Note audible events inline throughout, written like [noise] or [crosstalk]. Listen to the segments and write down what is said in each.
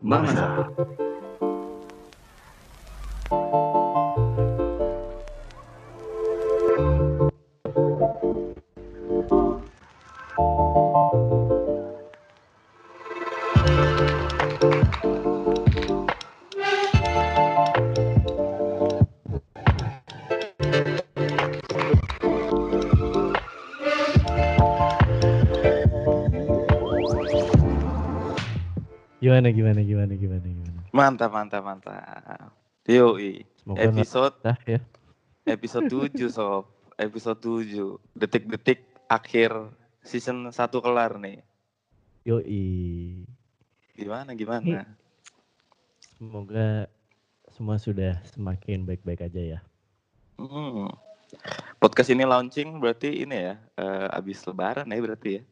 妈妈的。Gimana gimana gimana gimana gimana. Mantap, mantap, mantap. Yoi. Semoga Episode betah ya. episode 7 sob. Episode 7. Detik-detik akhir season 1 kelar nih. Yoi. Gimana gimana? Semoga semua sudah semakin baik-baik aja ya. Hmm. Podcast ini launching berarti ini ya, eh, abis lebaran ya berarti ya.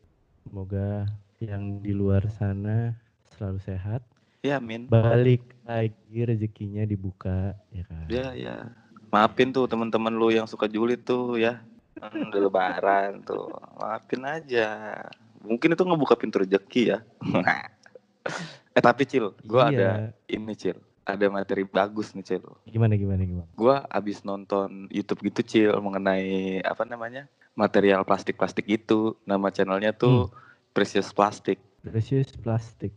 Semoga yang di luar sana selalu sehat. Ya, Min. Balik lagi rezekinya dibuka ya kan. Ya, ya. Maafin tuh teman-teman lu yang suka julid tuh ya. Hmm, Udah lebaran tuh. Maafin aja. Mungkin itu ngebuka pintu rezeki ya. [laughs] eh tapi Cil, gua Iya. ada ini Cil. Ada materi bagus nih Cil. Gimana gimana gimana. Gua abis nonton YouTube gitu Cil mengenai apa namanya? material plastik-plastik itu. Nama channelnya tuh Precious Plastic. Precious plastik.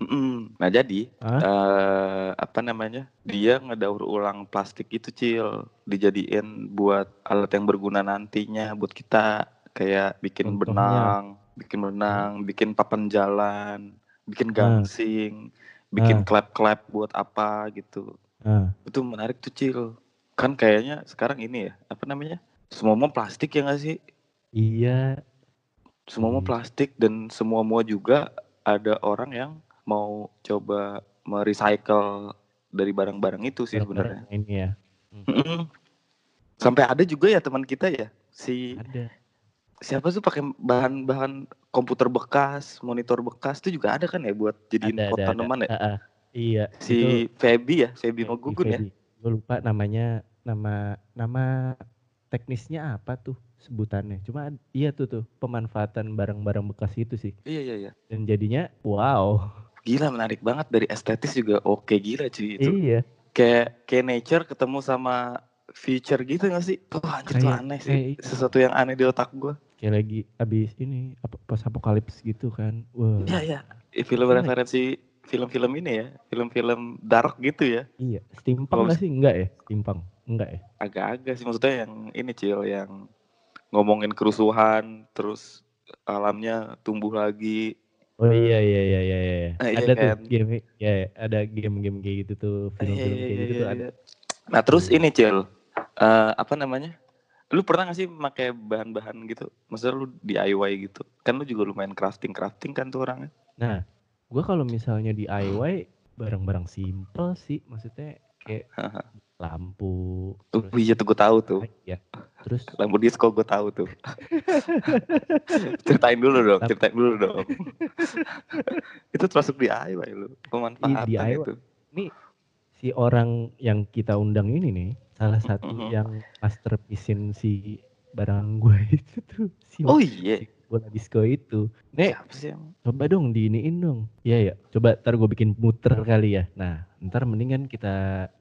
Mm-mm. Nah jadi Hah? eh apa namanya? Dia ngedaur ulang plastik itu cil, dijadiin buat alat yang berguna nantinya buat kita kayak bikin Contohnya? benang, bikin benang, bikin papan jalan, bikin gangsing, bikin Ah. klep-klep buat apa gitu. Ah, Itu menarik tuh cil. Kan kayaknya sekarang ini ya, apa namanya? Semua mau plastik ya nggak sih? iya, Semua mau Iya. plastik dan semua mau juga ada orang yang mau coba merecycle dari barang-barang itu sih sebenarnya. ini ya. Mm-mm. Sampai ada juga ya teman kita ya si Ada. siapa tuh pakai bahan-bahan komputer bekas, monitor bekas itu juga ada kan ya buat jadiin Ada, pot ada, ada. tanaman ya. Ah, ah. Iya. Si Feby ya, Feby Magugun ya. Gue lupa namanya nama nama teknisnya apa tuh sebutannya. Cuma iya tuh tuh pemanfaatan barang-barang bekas itu sih. Iya iya iya. Dan jadinya wow. Gila menarik banget dari estetis juga oke gila cuy itu. Iya. Kayak kayak nature ketemu sama future gitu gak sih? Tuh anjir tuh aneh sih. kayak itu. Sesuatu yang aneh di otak gua. Kayak lagi abis ini apa pas apokalips gitu kan. Wah. Iya iya. Eh, Film referensi film-film ini ya, film-film dark gitu ya. Iya. Steampunk nggak sih? Enggak ya? Steampunk. Enggak ya? Agak-agak sih maksudnya yang ini Cil yang ngomongin kerusuhan terus alamnya tumbuh lagi. Oh iya iya iya iya iya. Ah, iya ada tuh kan? game ya ada game-game kayak gitu tuh, film-film Iya, kayak iya, gitu iya, tuh ada. iya. Nah terus ini Cil, eh, apa namanya? Lu pernah gak sih pakai bahan-bahan gitu? Maksudnya lu DIY gitu? Kan lu juga lumayan crafting-crafting kan tuh orangnya. Nah, gua kalau misalnya DIY barang-barang simple sih, maksudnya kayak lampu, Tuh, terus iya tuh gue tahu tuh. ya, terus [laughs] Lampu disco gue tahu tuh. [laughs] ceritain dulu dong, ceritain dulu dong. [laughs] itu termasuk DIY lu, pemanfaatan DIY. itu. si orang yang kita undang ini nih, salah satu Mhm. yang masterpiecein si barang gue itu tuh, si Oh iya, bola disco itu. Nek, coba dong diiniin dong. Iya ya, coba ntar gue bikin muter kali ya. Nah, ntar mendingan kita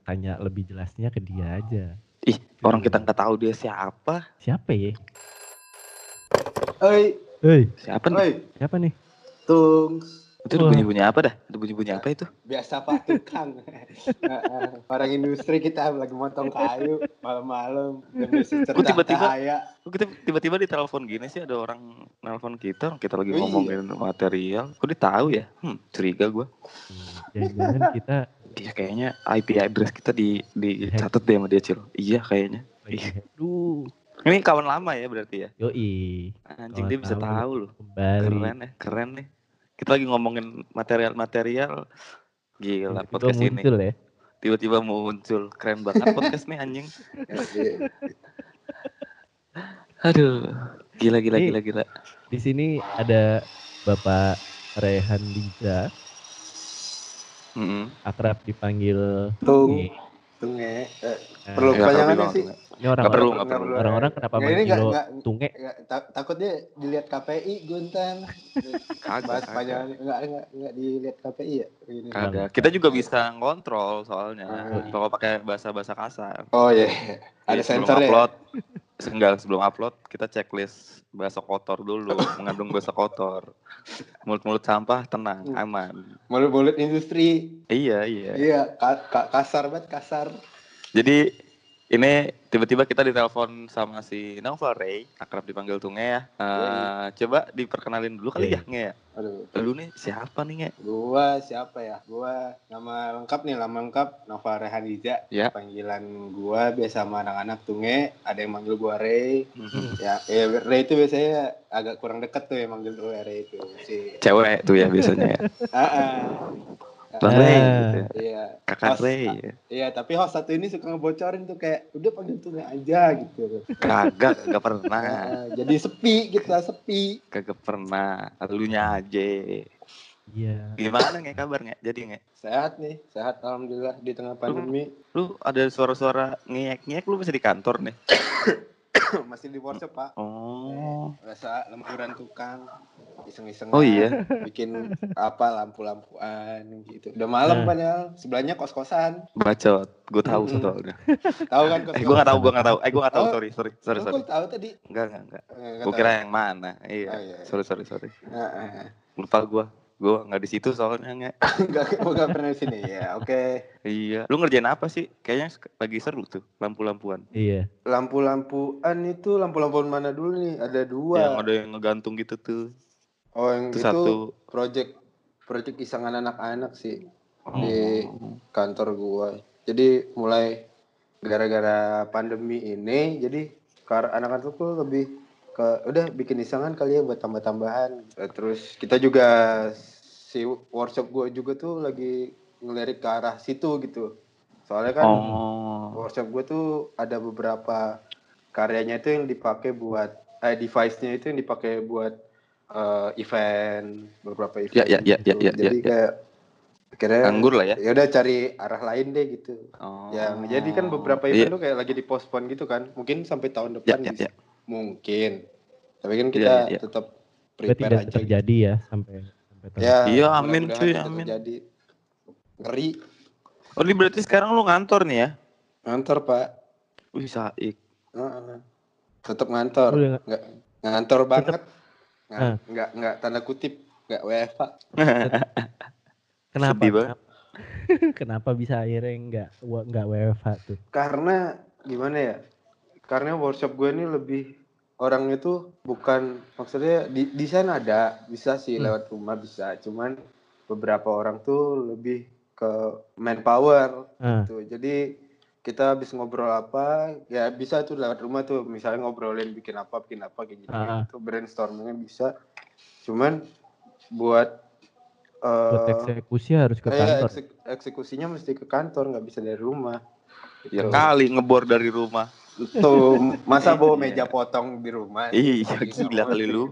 tanya lebih jelasnya ke dia aja. Ih, orang kita nggak tahu dia siapa. Siapa ya? Oi, Hei, Siapa nih? oi, siapa nih? tung. Itu Wah. bunyi-bunyi apa dah? Ada bunyi-bunyi apa itu? Biasa Pak Tukang. Heeh, [laughs] Orang industri kita lagi motong kayu malam-malam cerdas tiba-tiba- kita tiba-tiba di telepon gini sih ada orang nelpon kita, orang kita lagi Oh, iya. ngomongin material. Kok dia tahu ya? Hmm, curiga gua. Jangan-jangan kita Iya kayaknya IP address kita di dicatat deh sama dia, Cil. Iya kayaknya. Iya. Duh, Ini kawan lama ya berarti ya? yoi, Anjing Kawan dia bisa tahu loh. kembali. Keren ya, keren nih. Kita lagi ngomongin material-material. Gila Tiba-tiba podcast ini. muncul ya. Tiba-tiba muncul. Keren banget podcast nih anjing. [laughs] Aduh. Gila gila Ini- gila gila. Di sini ada Bapak Rehan Liza, Mm-mm. akrab dipanggil Tung. tunge. Eh, Nah, perlu Nggak kepanjangannya sih. ini orang Nggak perlu, orang-orang kenapa ini manggil lo tunge? Takutnya dilihat KPI Guntan. Kagak, Bahas panjangannya enggak enggak enggak dilihat KPI ya. Ini. Kagak. Kita juga bisa ngontrol soalnya. Ah. Kalau pakai bahasa-bahasa kasar. Oh iya. Ada Jadi sebelum sensor ya. upload, enggak sebelum upload kita checklist bahasa kotor dulu, [laughs] mengandung bahasa kotor. Mulut-mulut sampah tenang, Hmm. aman. Mulut-mulut industri. Iya, iya. Iya, ka- ka- kasar banget kasar. Jadi ini tiba-tiba kita ditelepon sama si Nova Ray, akrab dipanggil Tunge ya. Eh, coba diperkenalin dulu kali ya, Iya. Nge ya. Aduh. Lu nih siapa nih, Nge? Gua siapa ya? Gua nama lengkap nih, nama lengkap Nova Rehaniza. Ya. Panggilan gua biasa sama anak-anak Tunge, ada yang manggil gua Ray. Mhm. Ya, ya Ray itu biasanya agak kurang deket tuh yang manggil gua Ray itu. Si Cewek tuh ya biasanya ya. [laughs] ah, ah. Bang Ah. Ray gitu ya. Iya. Kakak Host- Ray. Iya, tapi host satu ini suka ngebocorin tuh kayak udah panggil Tunge aja gitu. Kagak, kagak pernah. Ah, [laughs] jadi sepi gitu lah, sepi. Kagak pernah. Elunya aja. Iya. Gimana Nge kabar Nge? Jadi Nge? Sehat nih, sehat alhamdulillah di tengah pandemi. Lu ada suara-suara ngeyek-ngeyek lu masih di kantor nih? [coughs] [coughs] Masih di workshop, Pak. Oh. Biasa lemburan tukang iseng-iseng Oh iya. [laughs] bikin apa lampu-lampuan gitu. Udah malam Nah. padahal sebelahnya kos-kosan. Bacot. Gue tahu Mm-mm. soalnya. [laughs] Tahu kan kos-kosan? [laughs] Eh gue gak tahu, gue gak tahu. Eh gue gak tahu, Oh. sorry, sorry, sorry, Oh, sorry. tahu tadi. Enggak, enggak, enggak. Eh, nggak Gue kira yang mana. Iya. Oh, iya. Sorry, sorry, sorry. Ah, ah, ah. Lupa gue. Gue gak di situ soalnya nge. [laughs] Enggak enggak pernah di sini. Ya, oke. Iya. Lu ngerjain apa sih? Kayaknya lagi seru tuh, lampu-lampuan. Iya. Lampu-lampuan itu lampu-lampuan mana dulu nih? Ada dua. Yang ada yang ngegantung gitu tuh. Oh, yang Itu itu satu. project project isangan anak-anak sih Oh. di kantor gua. Jadi mulai gara-gara pandemi ini jadi kar anak-anak tuh lebih ke udah bikin isangan kali ya buat tambah-tambahan. Eh, Terus kita juga si workshop gua juga tuh lagi ngelirik ke arah situ gitu. Soalnya kan Oh. workshop gue tuh ada beberapa karyanya itu yang dipakai buat eh device-nya itu yang dipakai buat eh, event beberapa event Ya, ya, ya, gitu. ya, ya, jadi ya. kayak akhirnya Anggur lah ya. ya udah cari arah lain deh gitu Oh. yang jadi kan beberapa Iya. event tuh kayak lagi dipospon gitu kan mungkin sampai tahun depan Ya, ya, bisa ya. Mungkin tapi kan kita iya, iya. tetap Berarti prepare tidak aja terjadi ya sampai sampai ya Iya, amin, cuy, amin. terjadi ngeri Oh, ini berarti sekarang lu ngantor nih ya? ngantor pak Wih, saik. Heeh. tetap ngantor nggak- nggak ngantor banget nggak Ah. nggak nggak tanda kutip nggak WFA [laughs] Kenapa? Sedih banget. Kenapa, [laughs] kenapa bisa akhirnya nggak nggak WFH tuh? karena gimana ya karena workshop gue ini lebih orangnya tuh bukan maksudnya di desain ada bisa sih Hmm. lewat rumah bisa cuman beberapa orang tuh lebih ke manpower Ah. gitu jadi kita habis ngobrol apa ya bisa tuh lewat rumah tuh misalnya ngobrolin bikin apa bikin apa kayak gitu Ah. itu brainstormingnya bisa cuman buat Buat eh eksekusi harus ke eh, kantor. eksek- eksekusinya mesti ke kantor nggak bisa dari rumah Ya Gitu. kali ngebor dari rumah. Tuh, [laughs] masa bawa Iya. meja potong di rumah? Iya, Gitu, gila kali lu.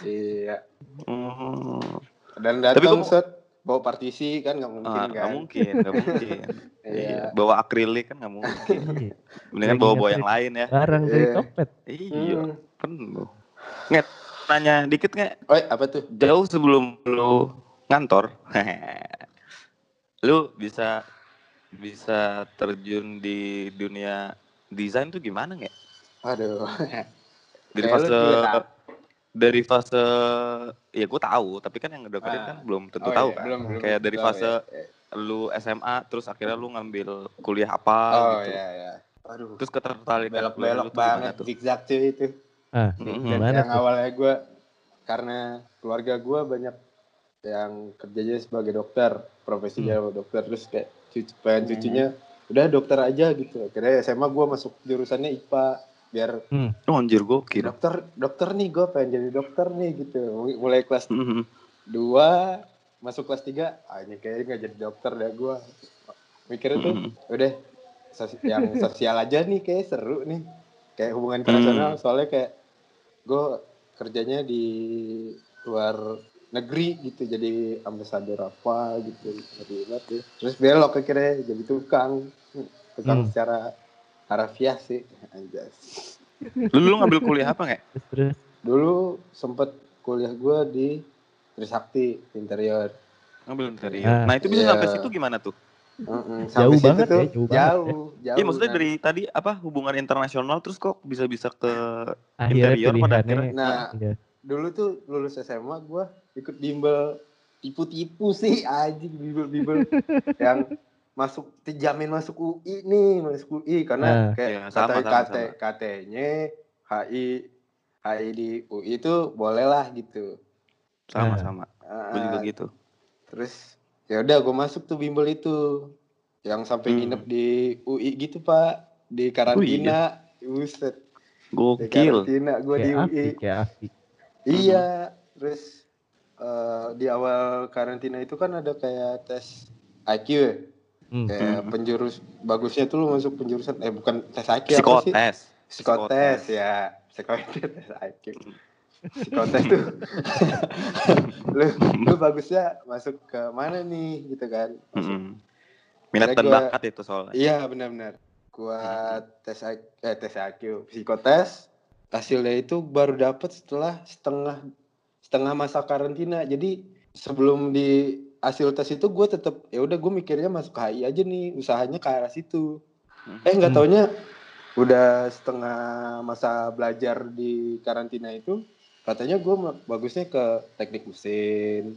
Iya. Hmm. Dan Tapi datang kok- set bawa partisi kan nggak mungkin Ah, kan? nggak mungkin, nggak mungkin. [laughs] Iya. Iya, bawa akrilik kan nggak mungkin. Iya. Mendingan bawa bawa yang lain ya. Barang dari Iya. topet. Iya, Hmm. penuh. Nget, nanya dikit nggak? Oh, apa tuh? Jauh sebelum lu ngantor, [laughs] lu bisa bisa terjun di dunia desain tuh gimana nggak? Aduh. Dari fase dari fase ya gue tahu tapi kan yang ngedengerin Ah. kan belum tentu Oh, tahu iya, kan belum, belum kayak dari fase ya. lu SMA terus akhirnya lu ngambil kuliah apa Oh gitu iya iya. Aduh. terus ketertarikan tuh gimana banget tuh zigzag cuy itu. Ah, Mhm. gimana yang tuh? awalnya gue karena keluarga gue banyak yang kerjanya sebagai dokter, profesinya dokter terus kayak cucu, pengen Hmm. Udah dokter aja gitu. Akhirnya SMA gue masuk jurusannya IPA biar oh, anjir gokil dokter dokter nih gue pengen jadi dokter nih gitu. Mulai kelas Mhm. 2 masuk kelas 3 ah ini kayaknya nggak jadi dokter deh gue. Mikirnya tuh Mhm. udah sos- yang [laughs] sosial aja nih kayak seru nih kayak hubungan internasional Hmm. soalnya kayak gue kerjanya di luar negeri gitu jadi ambasador apa gitu banget ya. terus belok akhirnya jadi tukang tukang Hmm. secara harafiah sih anjas Lu dulu ngambil kuliah apa nggak? Dulu sempet kuliah gue di Trisakti interior Ngambil interior. Ah. Nah itu bisa Iya. sampai situ gimana tuh? Mm-mm, Jauh banget tuh ya, jauh banget jauh jauh Iya maksudnya Nah, dari tadi apa hubungan internasional terus kok bisa-bisa ke Akhirnya Interior pada pilihannya. Nah, iya. Dulu tuh lulus SMA gue ikut bimbel tipu-tipu sih anjing bimbel-bimbel [laughs] yang masuk dijamin masuk UI nih masuk UI karena kayak Iya, sama, sama, KT sama. KT-nya HI HI di UI itu boleh lah gitu sama-sama. Ah, Gue juga gitu. terus ya udah gue masuk tuh bimbel itu yang sampai Hmm. nginep di UI gitu pak di karantina Buset, di Gokil. karantina gue di UI kayak. Iya, terus eh, di awal karantina itu kan ada kayak tes IQ ya, Hmm. kayak Hmm. penjurus bagusnya tuh lu masuk penjurusan eh bukan tes IQ apa sih? Psikotes. Psikotes ya, psikotes tes IQ. Psikotes tuh, [laughs] lu lu bagusnya masuk ke mana nih gitu kan? Masuk- Mm-mm. Minat dan bakat itu soalnya. Iya benar-benar. Gua tes IQ, eh tes IQ, psikotes hasilnya itu baru dapat setelah setengah setengah masa karantina. Jadi sebelum di hasil tes itu gue tetap ya udah gue mikirnya masuk HI aja nih usahanya ke arah situ. Eh nggak Hmm. taunya udah setengah masa belajar di karantina itu katanya gue bagusnya ke teknik mesin,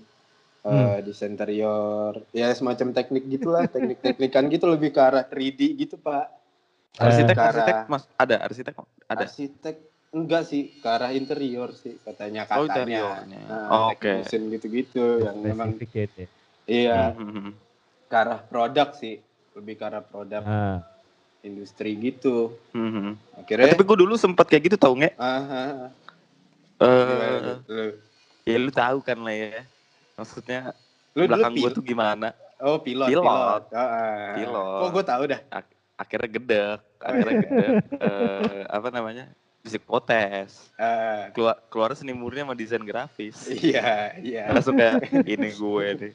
eh, desain interior, ya semacam teknik gitulah, teknik-teknikan gitu lebih ke arah 3D gitu pak. Arsitek, arsitek mas ada arsitek ada. Arsitek enggak sih ke arah interior sih katanya Oh, katanya. interiornya. Nah, Oh, oke. mesin gitu-gitu yang memang ya. iya Mhm. ke arah produk sih, lebih ke arah produk Ah, industri gitu. Mhm. Eh, Akhirnya tapi gue dulu sempat kayak gitu tau nggak? ah, ah, ah. Eh, lu, ya lu tahu kan lah ya. Maksudnya lu belakang gue tuh gimana? oh pilot Pilot. pilot. Ah. Pilot. Oh gue tahu dah. Akhirnya gedek, akhirnya gedek. [laughs] eh, apa namanya? Psikotes. Ah, Keluar keluar seni murni sama desain grafis. iya iya. Langsung kayak ini gue nih.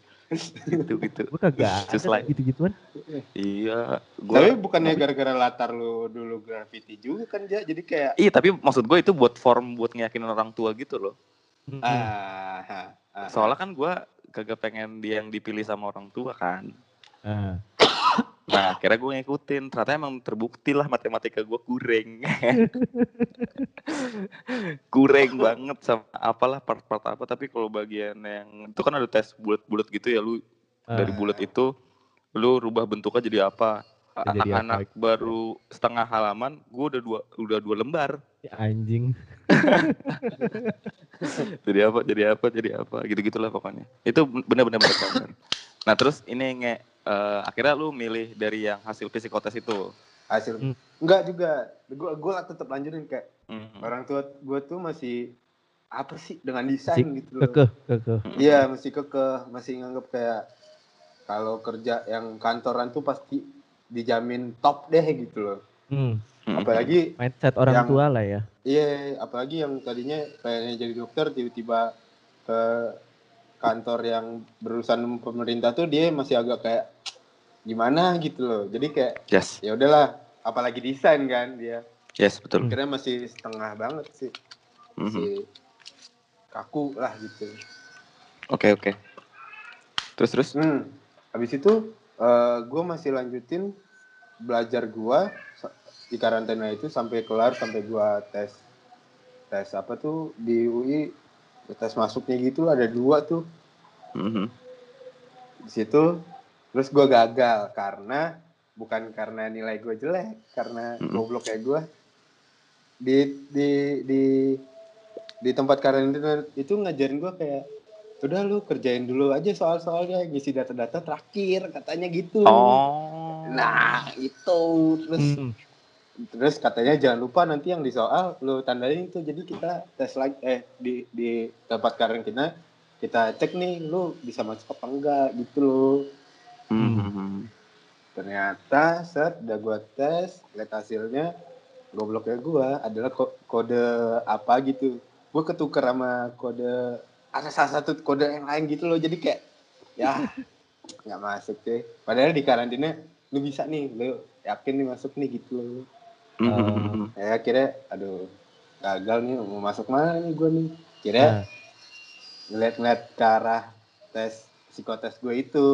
Gitu gitu. gue kagak Just like- gitu-gituan. Iya. Gua, Tapi bukannya gara-gara latar lu dulu graffiti juga kan Ja? Jadi kayak Iya tapi maksud gue itu buat form buat ngeyakinin orang tua gitu loh. Ah, ah, ah. Soalnya kan gue kagak pengen dia yang dipilih sama orang tua kan. Ah. Nah akhirnya gue ngikutin. Ternyata emang terbukti lah matematika gue kurang. [laughs] kurang banget sama apalah part-part apa. Tapi kalau bagian yang itu kan ada tes bulat-bulat gitu ya lu dari Ah. bulat itu lu rubah bentuknya jadi apa. Anak-anak baru setengah halaman, gue udah dua udah dua lembar. Ya, anjing. [laughs] jadi apa jadi apa jadi apa gitu gitulah pokoknya itu benar-benar berkesan [laughs] nah terus ini nge eh, akhirnya lu milih dari yang hasil psikotes itu hasil Hmm. enggak juga gue gue tetap lanjutin kayak Mhm. orang tua gue tuh masih apa sih dengan desain gitu loh Kekeh, kekeh. iya masih kekeh masih nganggap kayak kalau kerja yang kantoran tuh pasti dijamin top deh gitu loh Hmm. Mhm. apalagi Mindset orang Yang- tua lah ya. iya apalagi yang tadinya pengennya jadi dokter tiba-tiba ke kantor yang berurusan pemerintah tuh dia masih agak kayak gimana gitu loh. Jadi kayak yes. ya udahlah apalagi desain kan dia. Yes betul. Kira masih setengah banget sih. Mhm. masih kaku lah gitu. Oke oke. Terus terus? Hmm. Habis itu gue masih lanjutin belajar gue di karantina itu sampai kelar sampai gue tes tes apa tuh di UI tes masuknya gitu ada dua tuh Mhm. di situ terus gue gagal karena bukan karena nilai gue jelek karena Mm-mm. goblok kayak gue di di di di tempat karantina itu ngajarin gue kayak udah lu kerjain dulu aja soal-soalnya ngisi data-data terakhir katanya gitu oh nah itu terus Hmm. Terus katanya jangan lupa nanti yang di soal lu tandain itu. Jadi kita tes lagi eh di di tempat karantina kita cek nih lu bisa masuk apa enggak gitu loh. Mhm. ternyata set udah gua tes lihat hasilnya gobloknya gua adalah ko- kode apa gitu. Gua ketuker sama kode ada salah satu kode yang lain gitu loh. Jadi kayak ya nggak masuk deh. Padahal di karantina lu bisa nih lu yakin nih masuk nih gitu loh Mhm. ya akhirnya aduh gagal nih mau masuk mana nih gue nih? Akhirnya Nah, ngeliat-ngeliat ke arah tes psikotes gue itu.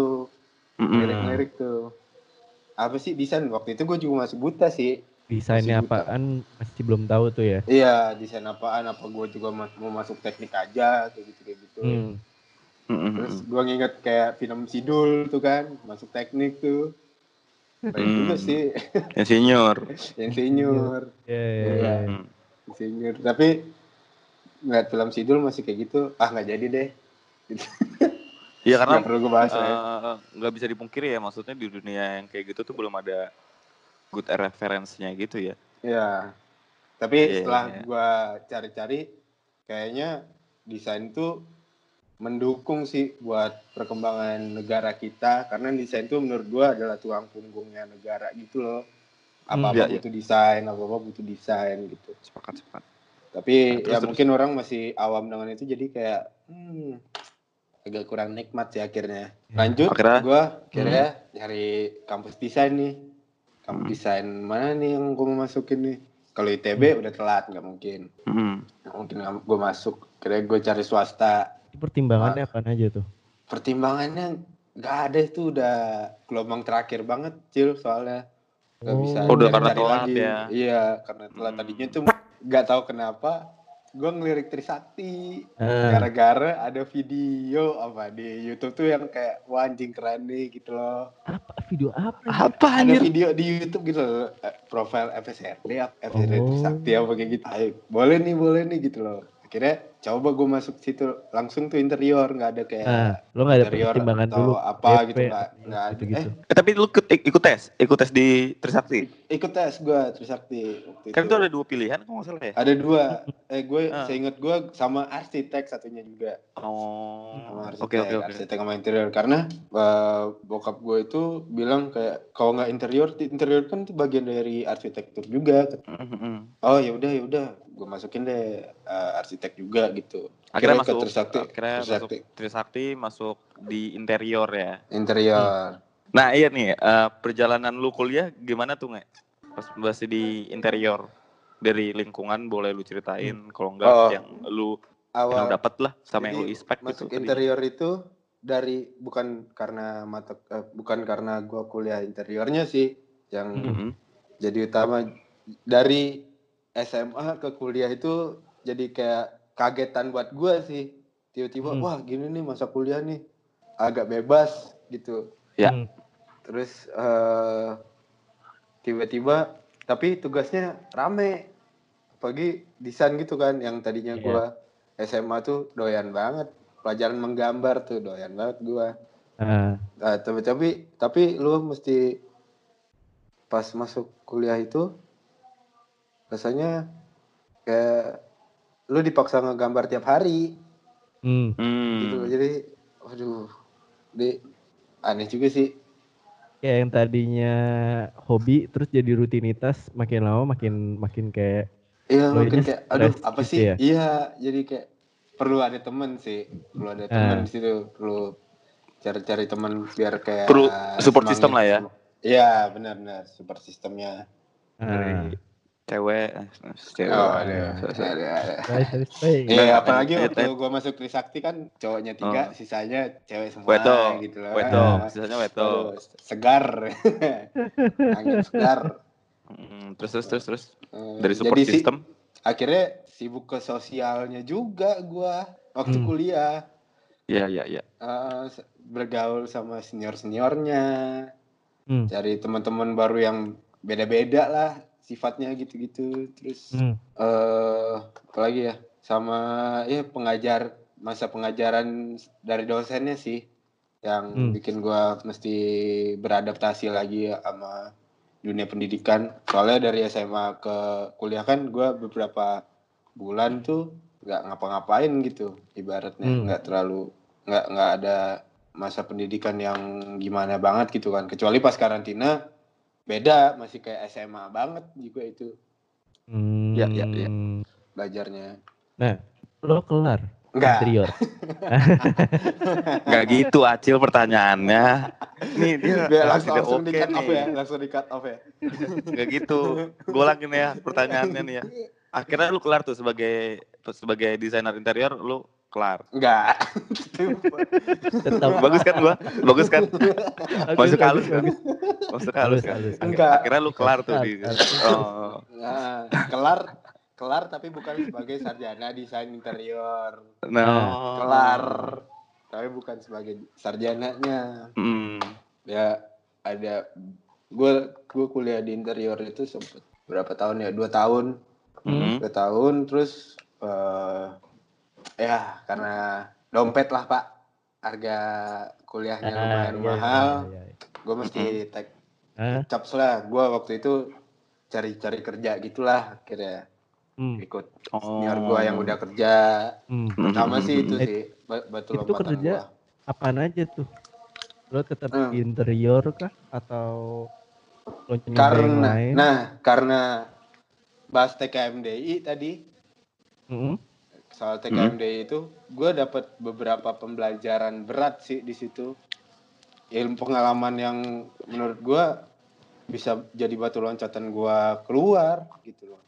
Lirik-lirik tuh. Apa sih desain? Waktu itu gue juga masih buta sih. Desainnya Masih buta. apaan? Masih belum tahu tuh ya. iya desain apaan? Apa gue juga ma- mau masuk teknik aja kayak gitu kayak gitu. Hmm. Terus gue nginget kayak film Sidul tuh kan masuk teknik tuh Baik juga Hmm. sih Insinyur. insinyur Ya, ya, Iya. ya. Mhm. insinyur tapi ngeliat film Sidul masih kayak gitu ah nggak jadi deh Iya karena nggak perlu gue bahas ya eh, nggak bisa dipungkiri ya maksudnya di dunia yang kayak gitu tuh belum ada good reference-nya gitu ya. Iya. Tapi Iya, setelah iya. gua cari-cari kayaknya desain tuh mendukung sih buat perkembangan negara kita karena desain tuh menurut gua adalah tulang punggungnya negara gitu loh. Hmm, Apa-apa iya, iya. butuh desain, apa-apa butuh desain gitu. Sepakat sepakat. Tapi Nah, terus, ya terus. mungkin orang masih awam dengan itu jadi kayak hmm, agak kurang nikmat sih akhirnya. Ya. Lanjut, Akhirnya- gua akhirnya nyari kampus desain nih. Kampus Hmm. desain mana nih yang gua mau masukin nih? Kalau ITB udah telat nggak mungkin. Nggak mungkin gue masuk. Kira gue cari swasta. Pertimbangannya apa aja tuh? Pertimbangannya nggak ada itu udah gelombang terakhir banget, cil soalnya. Gak Oh. bisa Oh, udah karena telat lagi. ya. Iya, karena telat Hmm. tadinya tuh nggak tahu kenapa gue ngelirik Trisakti Ah, gara-gara ada video apa di YouTube tuh yang kayak wah anjing keren nih gitu loh. apa video apa? ya? Apa Ada anjir? video di YouTube gitu loh, eh, profil FSRD, FSRD Oh. Trisakti apa kayak gitu. Ayo, boleh nih, boleh nih gitu loh. Akhirnya coba gue masuk situ langsung tuh interior nggak ada kayak Ah, lo nggak ada interior pertimbangan atau dulu apa DP, gitu nggak nggak ada. gitu-gitu. Eh Eh, tapi lu ikut, ikut tes, ikut tes di Trisakti. ikut tes gue Trisakti waktu Kan itu ada dua pilihan kok nggak salah ya? Ada dua. Eh gue Ah. seingat gue sama arsitek satunya juga. Oh, sama arsitek, oke oke oke. arsitek sama interior karena eh, bokap gue itu bilang kayak kalau nggak interior, interior kan itu bagian dari arsitektur juga. Mhm. Oh ya udah ya udah, gue masukin deh eh, arsitek juga gitu. Akhirnya Akhirnya masuk, Trisakti, akhirnya masuk Trisakti. Trisakti masuk di interior ya. Interior. Nah iya nih, eh, perjalanan lu kuliah gimana tuh nggak? Pas masih di interior dari lingkungan boleh lu ceritain, kalau enggak Oh. yang lu yang Awal dapat lah sama yang lu expect gitu. masuk tadi. interior itu dari bukan karena mata eh, bukan karena gue kuliah interiornya sih yang Mhm. jadi utama dari SMA ke kuliah itu jadi kayak kagetan buat gua sih tiba-tiba Hmm. wah gini nih masa kuliah nih agak bebas gitu Ya. Hmm. terus eh, tiba-tiba tapi tugasnya rame pagi desain gitu kan yang tadinya Iya. gua SMA tuh doyan banget pelajaran menggambar tuh doyan banget gua Ah, Nah, tapi tapi tapi lu mesti pas masuk kuliah itu rasanya kayak lu dipaksa ngegambar tiap hari hmm. gitu loh. Hmm. Jadi waduh. Di aneh juga sih. Ya yang tadinya hobi terus jadi rutinitas makin lama makin makin kayak Iya, ini kayak aduh apa gitu sih? ya? Iya, jadi kayak perlu ada temen sih. Perlu ada temen Ah. di situ, perlu cari-cari temen biar kayak Perlu support semangat. system lah ya. Iya, benar-benar support sistemnya. ah, Dari cewek, eh, cewek. Oh, ada. Iya, Nah, apalagi waktu gua masuk Trisakti kan cowoknya tiga, Oh. sisanya cewek semua Weto, gitu loh. weto, Ah, sisanya weto. segar. [laughs] Angin segar. Hmm, terus terus terus terus Eh, dari support jadi system. akhirnya sibuk ke sosialnya juga gua waktu Hmm. kuliah. Iya iya iya. Eh, bergaul sama senior-seniornya, Hmm. cari teman-teman baru yang beda-beda lah sifatnya gitu-gitu. Terus Hmm. eh apalagi ya sama ya pengajar masa pengajaran dari dosennya sih yang Hmm. bikin gua mesti beradaptasi lagi sama dunia pendidikan soalnya dari SMA ke kuliah kan gua beberapa bulan tuh nggak ngapa-ngapain gitu ibaratnya Hmm. nggak terlalu nggak nggak ada masa pendidikan yang gimana banget gitu kan kecuali pas karantina beda masih kayak SMA banget juga itu Hmm. Ya, ya, ya. belajarnya Lo kelar Enggak. interior. [laughs] Nggak gitu Acil pertanyaannya. Nih dia Biar langsung, langsung oke di cut off nih. ya, langsung di cut off ya. Nggak gitu. Gue lagi nih ya pertanyaannya nih ya. Akhirnya lu kelar tuh sebagai sebagai desainer interior lu kelar. Enggak. Tetap Bagus kan gua? Bagus kan? Masuk halus kan? bagus. Masuk halus kan? Enggak. Akhirnya lu kelar tuh di. Oh. Nah, kelar kelar tapi bukan sebagai sarjana desain interior. Nah. Kelar tapi bukan sebagai sarjananya. Hmm. Ya ada gue gue kuliah di interior itu sempet berapa tahun ya? Dua tahun. Hmm. Dua tahun terus eh ya karena dompet lah pak harga kuliahnya Ah, lumayan iya, mahal iya, iya. gue mesti Ah, caps lah gue waktu itu cari-cari kerja gitulah akhirnya hmm, ikut Oh. senior gue yang udah kerja hmm. sama sih itu Eh, sih ba- batu itu kerja gua. Apaan aja tuh? Lo tetap Hmm. interior kah atau lo karena lain? nah karena bahas TKMDI tadi Mm-mm. Soal TKMDI itu gue dapat beberapa pembelajaran berat sih di situ ilmu pengalaman yang menurut gue bisa jadi batu loncatan gue keluar gitu loh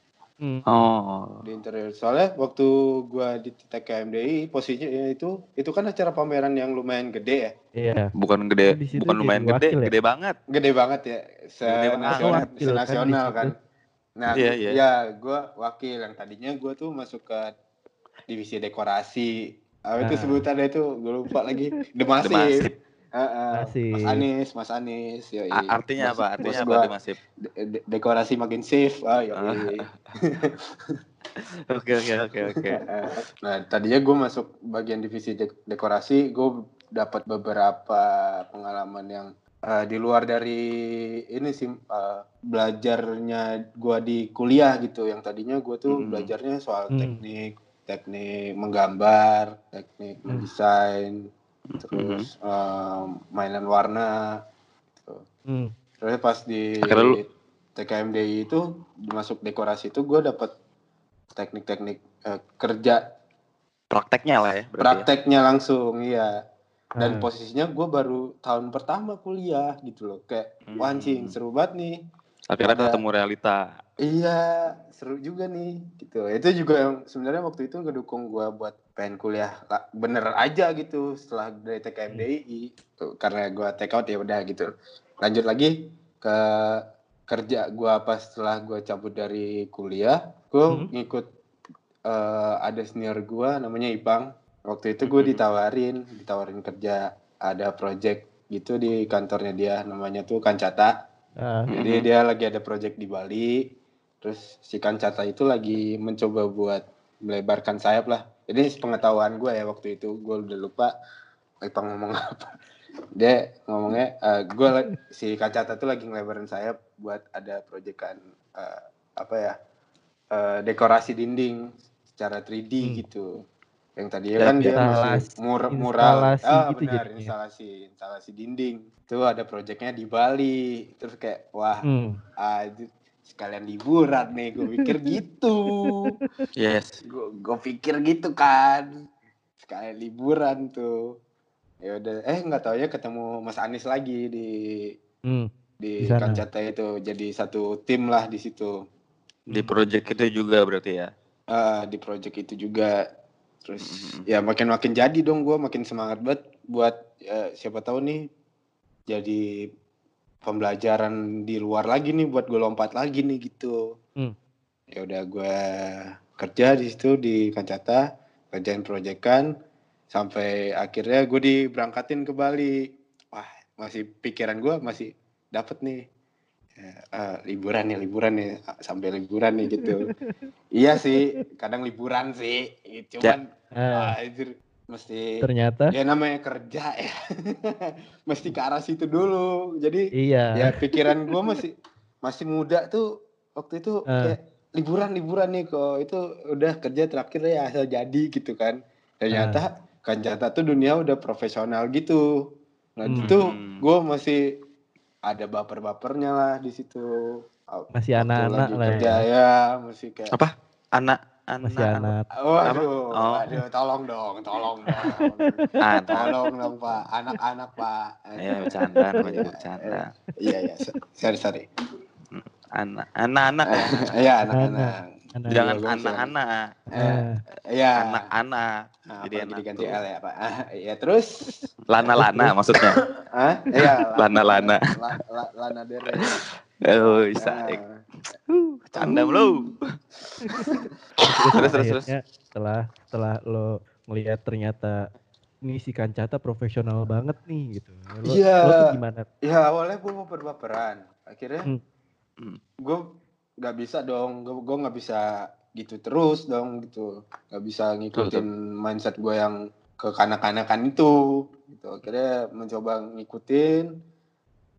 Hmm. Oh. di interior soalnya waktu gue di TKMDI posisinya itu itu kan acara pameran yang lumayan gede ya Iya. Bukan gede, bukan lumayan gede, ya? gede banget. gede banget ya Gede banget. senasional Wakil kan di senasional kan, situ. nah Iya, iya. ya gue wakil yang tadinya gue tuh masuk ke divisi dekorasi apa itu Ah. sebutannya itu gue lupa lagi demasif Demasif. Heeh. Masif. Mas Anis Mas Anis yoi. A- Artinya apa? Artinya apa gua, Demasif? de- de- dekorasi makin safe ah yoi. [laughs] Oke oke oke oke. nah tadinya gue masuk bagian divisi de- dekorasi gue dapat beberapa pengalaman yang eh, di luar dari ini sih eh, belajarnya gue di kuliah gitu yang tadinya gue tuh Hmm. belajarnya soal Hmm. teknik teknik menggambar teknik Hmm. mendesain terus eh, mainan warna Hmm. terus pas di Akhirnya lu- TKMDI itu masuk dekorasi itu gue dapat teknik-teknik eh, kerja Prakteknya lah ya. berarti ya. prakteknya langsung iya dan Ah. posisinya gue baru tahun pertama kuliah gitu loh kayak Hmm. seru banget nih Akhirnya ada- ketemu realita. Iya seru juga nih gitu itu juga yang sebenarnya waktu itu ngedukung gue buat pengen kuliah lah, bener aja gitu setelah dari TKMDI Tuh, karena gue take out ya udah gitu lanjut lagi ke kerja gue pas setelah gue cabut dari kuliah gue Hmm. ngikut eh, ada senior gue namanya Ipang waktu itu gue Mhm. ditawarin ditawarin kerja ada project gitu di kantornya dia namanya tuh Kancata Ah, jadi Mhm. dia lagi ada project di Bali. Terus si Kancata itu lagi mencoba buat melebarkan sayap lah. Ini pengetahuan gue ya waktu itu. Gue udah lupa Ipang ngomong [laughs] apa. Dia ngomongnya, eh, gue si Kancata tuh lagi ngelebarin sayap buat ada proyekan eh, apa ya eh, dekorasi dinding secara 3D Hmm. gitu. Yang tadinya Ya, kan dia masih mur mural, ah gitu benar jadinya. instalasi instalasi dinding. Itu ada proyeknya di Bali. Terus kayak wah hmm. ah, itu sekalian liburan nih gue pikir gitu Yes. gue gue pikir gitu kan sekalian liburan tuh ya udah eh nggak tahu ya ketemu Mas Anies lagi di Hmm. di Di. Kancata itu jadi satu tim lah di situ Di project itu juga berarti ya. Ah, di project itu juga terus Mhm. ya makin makin jadi dong gue makin semangat banget buat ya, siapa tahu nih jadi pembelajaran di luar lagi nih buat gue lompat lagi nih gitu. Hmm. ya udah gue kerja di situ di Kancata kerjain proyekan sampai akhirnya gue diberangkatin ke Bali. Wah masih pikiran gue masih dapet nih. Ya, ah, liburan nih liburan nih sampai liburan nih gitu. [laughs] Iya sih kadang liburan sih. Cuman Ah, ah, anjir, mesti ternyata ya namanya kerja ya [laughs] mesti ke arah situ dulu jadi iya. ya pikiran gue masih masih muda tuh waktu itu Ah. kayak liburan liburan nih kok itu udah kerja terakhir ya asal jadi gitu kan ternyata kan jatah tuh dunia udah profesional gitu nah Hmm. itu gue masih ada baper-bapernya lah di situ Masih anak-anak lagi lah kerja ya. ya masih kayak Apa? Anak masih anak anak. Waduh, Oh. aduh, tolong dong, tolong dong. [laughs] anak. tolong dong, Pak. Anak-anak, Pak. Ya bercanda namanya Iya, bercanda. Iya, iya. Sorry, sorry. Anak anak-anak ya. Iya, anak-anak. Anak. Jangan Iya, gua anak-anak. Eh, Ah, Iya. Anak-anak. Nah, Jadi jadi enak ganti tuh. L ya, Pak. Ah, Iya, terus? Lana-lana maksudnya. Hah? Iya. Lana-lana. La- la- Lana Del Rey. [laughs] Oh, bisa. Canda lu. terus terus terus. setelah setelah lo ngelihat ternyata ini si Kancata profesional banget nih gitu. Lo, Iya. lo tuh gimana? Ya awalnya gue mau berbaperan. Akhirnya Hmm. Hmm. gue nggak bisa dong. Gue nggak bisa gitu terus dong gitu. Nggak bisa ngikutin mindset gue yang kekanak-kanakan itu. Gitu. Akhirnya mencoba ngikutin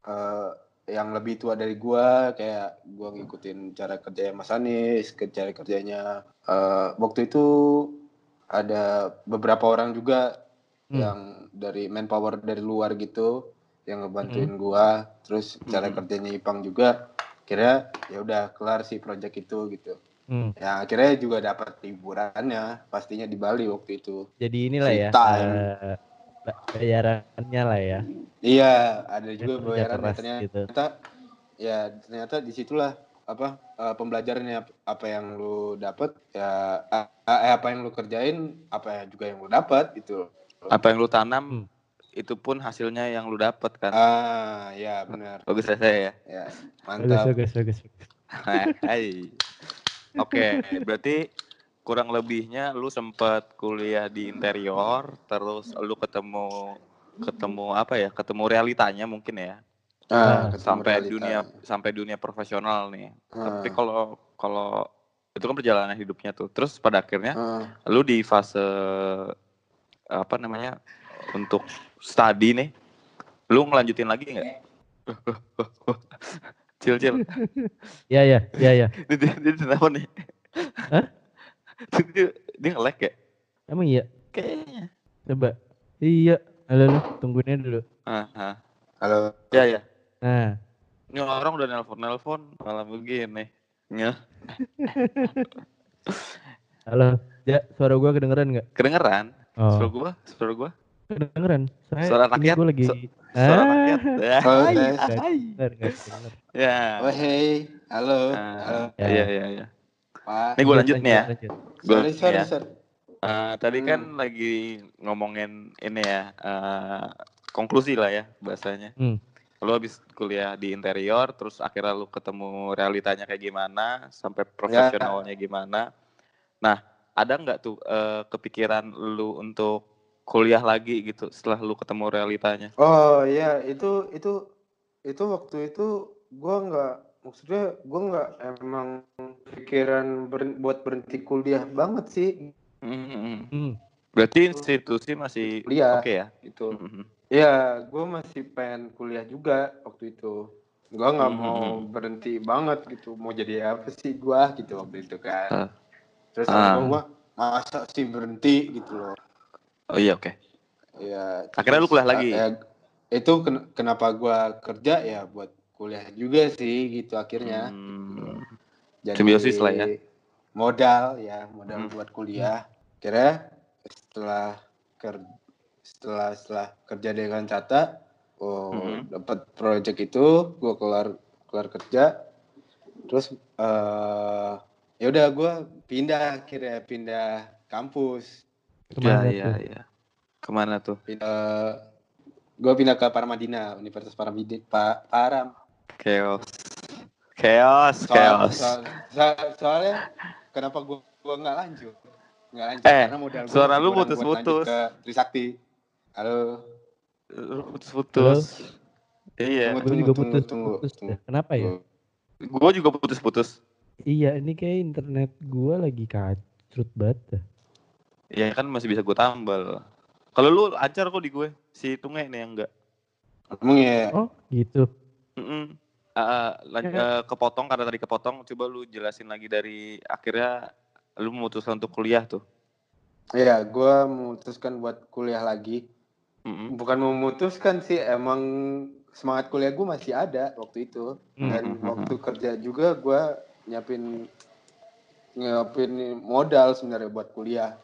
eh, yang lebih tua dari gue. Kayak gue ngikutin cara kerja Mas Anies, ke cara kerjanya. eh, waktu itu ada beberapa orang juga Hmm. yang dari manpower dari luar gitu yang ngebantuin gua terus cara Hmm. kerjanya Ipang juga kira ya udah kelar sih project itu gitu Hmm. ya akhirnya juga dapat liburannya pastinya di Bali waktu itu Jadi inilah ya. Time. ba- bayarannya lah ya. iya ada juga bayaran keras ternyata gitu. ya ternyata di situlah apa eh, pembelajarannya apa yang lu dapat ya eh, eh, apa yang lu kerjain apa juga yang lu dapat gitu Apa yang lu tanam Hmm. itu pun hasilnya yang lu dapat kan. ah ya benar Bagus ya saya ya. ya Bagus, mantap bagus, bagus. bagus. [laughs] Hai. Oke, berarti kurang lebihnya lu sempet kuliah di interior, terus lu ketemu ketemu apa ya? Ketemu realitanya mungkin ya. Ah, Nah, sampai realita. dunia sampai dunia profesional nih. Ah, Tapi kalau kalau itu kan perjalanan hidupnya tuh. Terus pada akhirnya ah. lu di fase apa namanya? Untuk study nih. Lu ngelanjutin lagi nggak? Cil, cil. Iya, iya, iya, iya. Dia, dia, dia kenapa nih? Hah? Dia, dia, nge-lag ya? Emang iya? Kayaknya. Coba. Iya. Halo, halo. Tungguin aja dulu. Ah, ah. Halo. Ya, ya. Nah, Ini orang udah nelpon-nelpon malah begini. Ya. [laughs] halo. Ja, suara gua kedengeran nggak? Kedengeran? Suara Oh, gua? Suara gua? kedengeran. Saya, Suara rakyat? gua lagi. Su- Suara Ah, rakyat. Ya. Oh, Hai, Hai. denger. Ya. Oh, hey. Halo. Halo. Ah, Ya. Iya, iya, iya. Pak. Ini gue lanjut nih ya. lanjut. Gua Sorry, sorry, ya. sorry. Eh, tadi Hmm. kan lagi ngomongin ini ya, eh, konklusi lah ya bahasanya. Hmm. Lu habis kuliah di interior, terus akhirnya lu ketemu realitanya kayak gimana, sampai profesionalnya gimana. Nah, ada nggak tuh eh, kepikiran lu untuk kuliah lagi gitu setelah lu ketemu realitanya? Oh, iya, itu itu itu waktu itu gua nggak maksudnya gua nggak emang pikiran ber- buat berhenti kuliah banget sih Hmm. Hmm. Berarti institusi masih kuliah oke ya? gitu. Hmm. Iya, gue masih pengen kuliah juga waktu itu. Gua nggak Hmm, mau berhenti banget gitu. Mau jadi apa sih gua gitu waktu itu kan. Ah. Terus Ah. gua, gua masa sih berhenti gitu loh. Oh iya oke. Ya, Akhirnya lu kuliah lagi? ya, itu ken- kenapa gua kerja ya buat kuliah juga sih gitu akhirnya. Hmm. Jadi Simbiosis lah ya. Modal ya, modal Hmm. buat kuliah. Kira setelah ker setelah setelah kerja dengan Cata, oh Mhm. dapat project itu, gua kelar kelar kerja. Terus eh ya udah gua pindah akhirnya pindah kampus. Ke mana Iya iya tuh? iya. Ke mana tuh? Pindah gue pindah ke Paramadina, Universitas Paramadina, Pak Param. Chaos. Chaos, Soal, chaos. soal, soal- soalnya kenapa gue gua nggak lanjut? Nggak lanjut Eh, karena modal gua suara lu putus-putus. Trisakti. Halo. Lu putus-putus. Iya. Tunggu, juga tunggu, putus, tunggu, putus tunggu. Kenapa ya? Gue juga putus-putus. Iya, ini kayak internet gua lagi kacrut banget. Iya kan masih bisa gue tambal. Kalau lu lancar kok di gue. Si Tunge nih yang enggak. Emang ya. Oh, gitu. Lan- Ya. eh, kepotong karena tadi kepotong. Coba lu jelasin lagi dari akhirnya lu memutuskan untuk kuliah tuh. Iya, gue memutuskan buat kuliah lagi. Bukan memutuskan sih, emang semangat kuliah gue masih ada waktu itu. Dan Mhm. waktu kerja juga gue nyiapin nyiapin modal sebenarnya buat kuliah.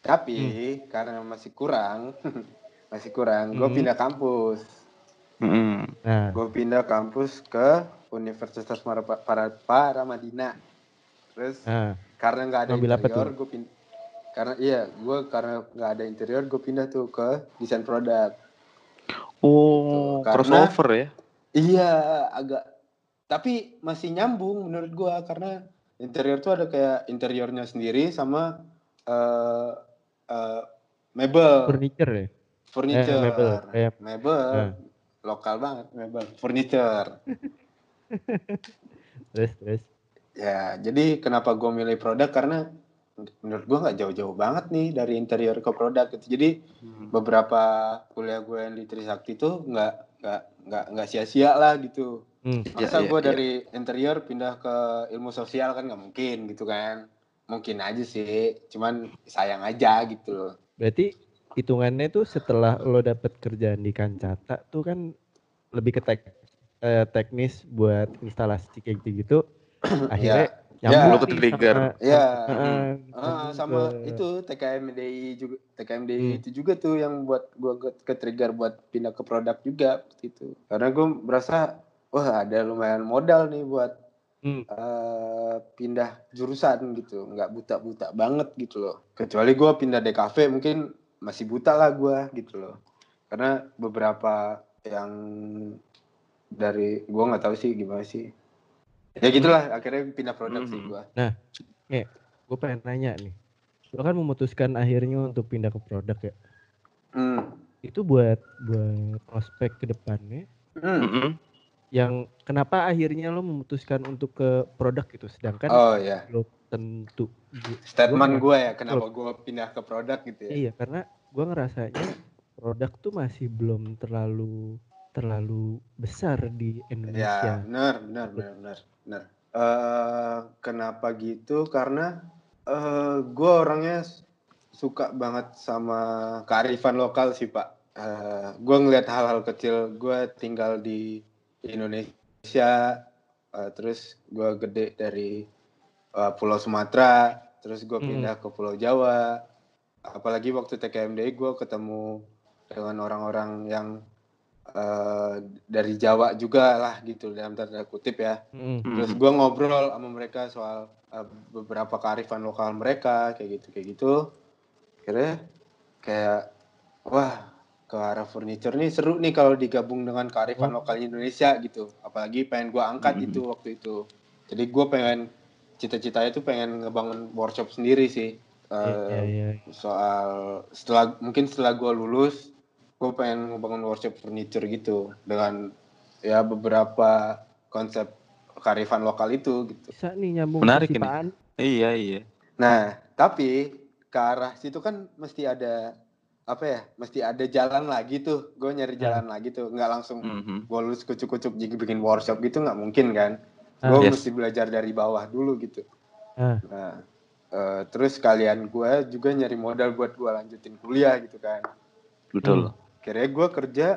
Tapi karena masih kurang, [laughs] masih kurang, gue Hmm. pindah kampus. Mm-mm. Nah, Gue pindah kampus ke Universitas Para Para, Paramadina. Terus nah, karena nggak ada Ngambil interior, gue pindah. Karena iya, gue karena nggak ada interior, gue pindah tuh ke desain produk. Oh, Gitu. Karena- crossover ya. Iya, agak. Tapi masih nyambung menurut gue karena interior tuh ada kayak interiornya sendiri sama eh eh, mebel, furniture ya. furniture, Eh, mebel, mebel, Eh. Lokal banget mebel, furniture. [laughs] Terus terus. Ya, jadi kenapa gue milih produk karena menurut gue nggak jauh-jauh banget nih dari interior ke produk gitu. Jadi beberapa kuliah gue yang di Trisakti tuh nggak nggak nggak nggak sia-sia lah gitu. Hmm. Ya, Masa ya, gue ya. dari interior pindah ke ilmu sosial kan nggak mungkin gitu kan. Mungkin aja sih, cuman sayang aja gitu loh. Berarti hitungannya tuh setelah lo dapet kerjaan di Kancata tuh kan lebih ke tek, eh, teknis buat instalasi kayak gitu-gitu. [clears throat] Akhirnya Ya. nyambung Lu nih ke-trigger. sama- Ya, Heeh, ah, nyambung sama ke- itu TKMDI juga TKMDI Hmm. itu juga tuh yang buat gue ke, ke trigger buat pindah ke produk juga gitu. Karena gue merasa wah ada lumayan modal nih buat Hmm. eh, pindah jurusan gitu, nggak buta-buta banget gitu loh. Kecuali gue pindah DKV mungkin masih buta lah gue gitu loh. Karena beberapa yang dari gue nggak tahu sih gimana sih. Ya gitulah akhirnya pindah produk sih Mhm. gue. gue pengen nanya nih. Lo kan memutuskan akhirnya untuk pindah ke produk ya. Hmm. Itu buat buat prospek ke depannya Hmm. Mm-mm. yang kenapa akhirnya lo memutuskan untuk ke produk gitu sedangkan Oh ya, lo tentu Gu- statement gua gue ya kenapa gue pindah ke produk gitu ya. Iya, karena gua ngerasanya produk tuh masih belum terlalu terlalu besar di Ya, Indonesia. benar, benar, benar, benar, benar. Eh, kenapa gitu? Karena eh gue orangnya suka banget sama kearifan lokal sih pak. Eh gue ngeliat hal-hal kecil. Gue tinggal di Indonesia, eh, terus gue gede dari eh, Pulau Sumatera, terus gue Hmm. pindah ke Pulau Jawa. Apalagi waktu TKMDI gue ketemu dengan orang-orang yang eh, dari Jawa juga lah gitu dalam tanda kutip ya. Mm, Terus gue ngobrol sama mereka soal eh, beberapa kearifan lokal mereka kayak gitu kayak gitu. Akhirnya kayak wah ke arah furniture nih seru nih kalau digabung dengan kearifan Oh. lokal Indonesia gitu. Apalagi pengen gue angkat Mhm. itu waktu itu. Jadi gue pengen cita-citanya tuh pengen ngebangun workshop sendiri sih. Iya, Eh, iya, iya. soal setelah mungkin setelah gue lulus gue pengen ngebangun workshop furniture gitu dengan ya beberapa konsep kearifan lokal itu gitu. Bisa nih nyambung Menarik ini. Paan. Iya, iya. Nah tapi ke arah situ kan mesti ada apa ya? Mesti ada jalan lagi tuh. Gue nyari jalan lagi tuh. Nggak langsung Mhm. gue lulus kucuk-kucuk jadi bikin workshop gitu nggak mungkin kan? Ah. Gue Yes. mesti belajar dari bawah dulu gitu. Ah. Nah eh, terus kalian gue juga nyari modal buat gue lanjutin kuliah gitu kan. Betul. Hmm. Kira gue kerja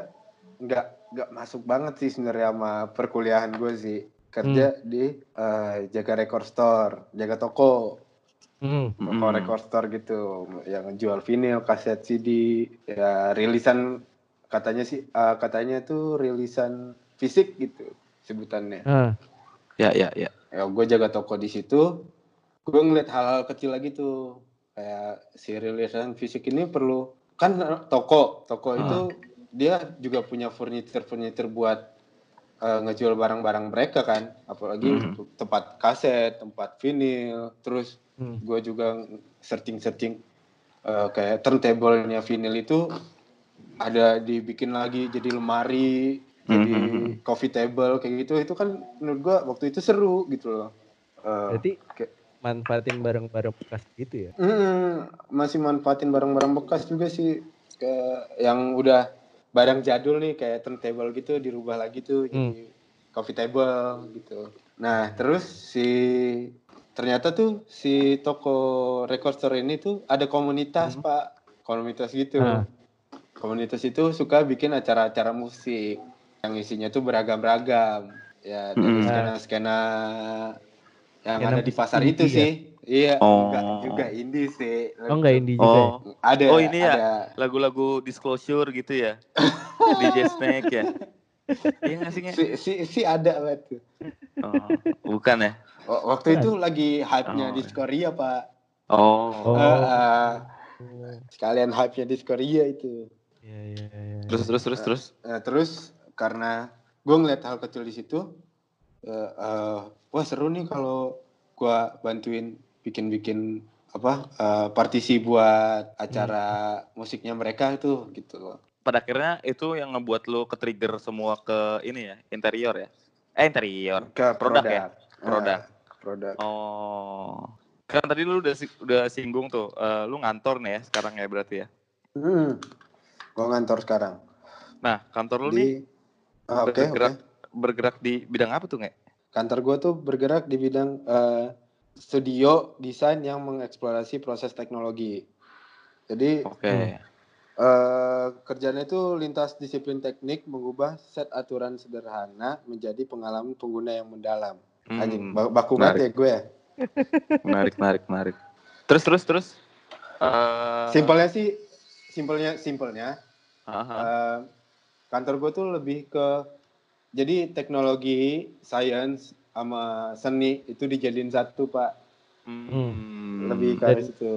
nggak nggak masuk banget sih sebenarnya sama perkuliahan gue sih kerja di eh, jaga record store, jaga toko, Hmm. toko Mm-mm. record store gitu, yang jual vinil, kaset CD, ya rilisan katanya sih eh, katanya tuh rilisan fisik gitu sebutannya. Ah. Ya, ya, ya. Ya gue jaga toko di situ, gue ngeliat hal-hal kecil lagi tuh kayak si rilisan fisik ini perlu kan toko toko Ah. itu dia juga punya furniture furniture buat eh, ngejual barang-barang mereka kan apalagi Hmm. tempat kaset tempat vinil terus Hmm. gue juga searching searching kayak turntable-nya vinil itu ada dibikin lagi jadi lemari jadi Mhm. coffee table kayak gitu itu kan menurut gua waktu itu seru gitu loh Berarti Oke. manfaatin barang-barang bekas gitu ya. Mm, masih manfaatin barang-barang bekas juga sih kayak yang udah barang jadul nih kayak turntable gitu dirubah lagi tuh jadi coffee table gitu. Nah terus si ternyata tuh si toko record store ini tuh ada komunitas Hmm. pak komunitas gitu. Ah. Komunitas itu suka bikin acara-acara musik yang isinya tuh beragam-ragam ya dari Hmm. skena-skena yang Skena ada di pasar itu ya? sih. Iya, Oh. enggak juga indie sih. Oh enggak indie juga ya? Oh, Ada. Oh, ini ya? ada. lagu-lagu disclosure gitu ya. [laughs] DJ Snake ya. Iya nggak sih? Si, si, si ada tuh. Oh, bukan ya? W- Waktu itu lagi hype-nya Oh, di iya. Korea, Pak. Oh. Oh. Eh, Oh, sekalian hype-nya di Korea itu. Iya iya iya. Terus terus terus terus. Eh, terus karena gue ngeliat hal kecil di situ, eh, eh, wah seru nih kalau gue bantuin bikin-bikin apa eh, partisi buat acara musiknya mereka itu gitu loh. Pada akhirnya itu yang ngebuat lu ke trigger semua ke ini ya, interior ya. Eh interior. Ke Produk produk, ya? Produk. Eh, produk. Oh. Kan tadi lu udah udah singgung tuh, eh, lu ngantor nih ya sekarang ya berarti ya. Hmm. Gue ngantor sekarang Nah, kantor lu nih di Ah, oke bergerak oke. bergerak di bidang apa tuh, Nge? Kantor gue tuh bergerak di bidang eh, studio desain yang mengeksplorasi proses teknologi. Jadi Oke. eh kerjanya itu lintas disiplin teknik mengubah set aturan sederhana menjadi pengalaman pengguna yang mendalam. Anjing, Hmm, ba- baku banget ya gue ya. menarik, menarik, menarik. Terus, terus, terus. Eh, Simpelnya sih, simpelnya, simpelnya aha. eh, kantor gue tuh lebih ke jadi teknologi, science, sama seni itu dijadiin satu pak. Hmm. Lebih ke Dan- situ.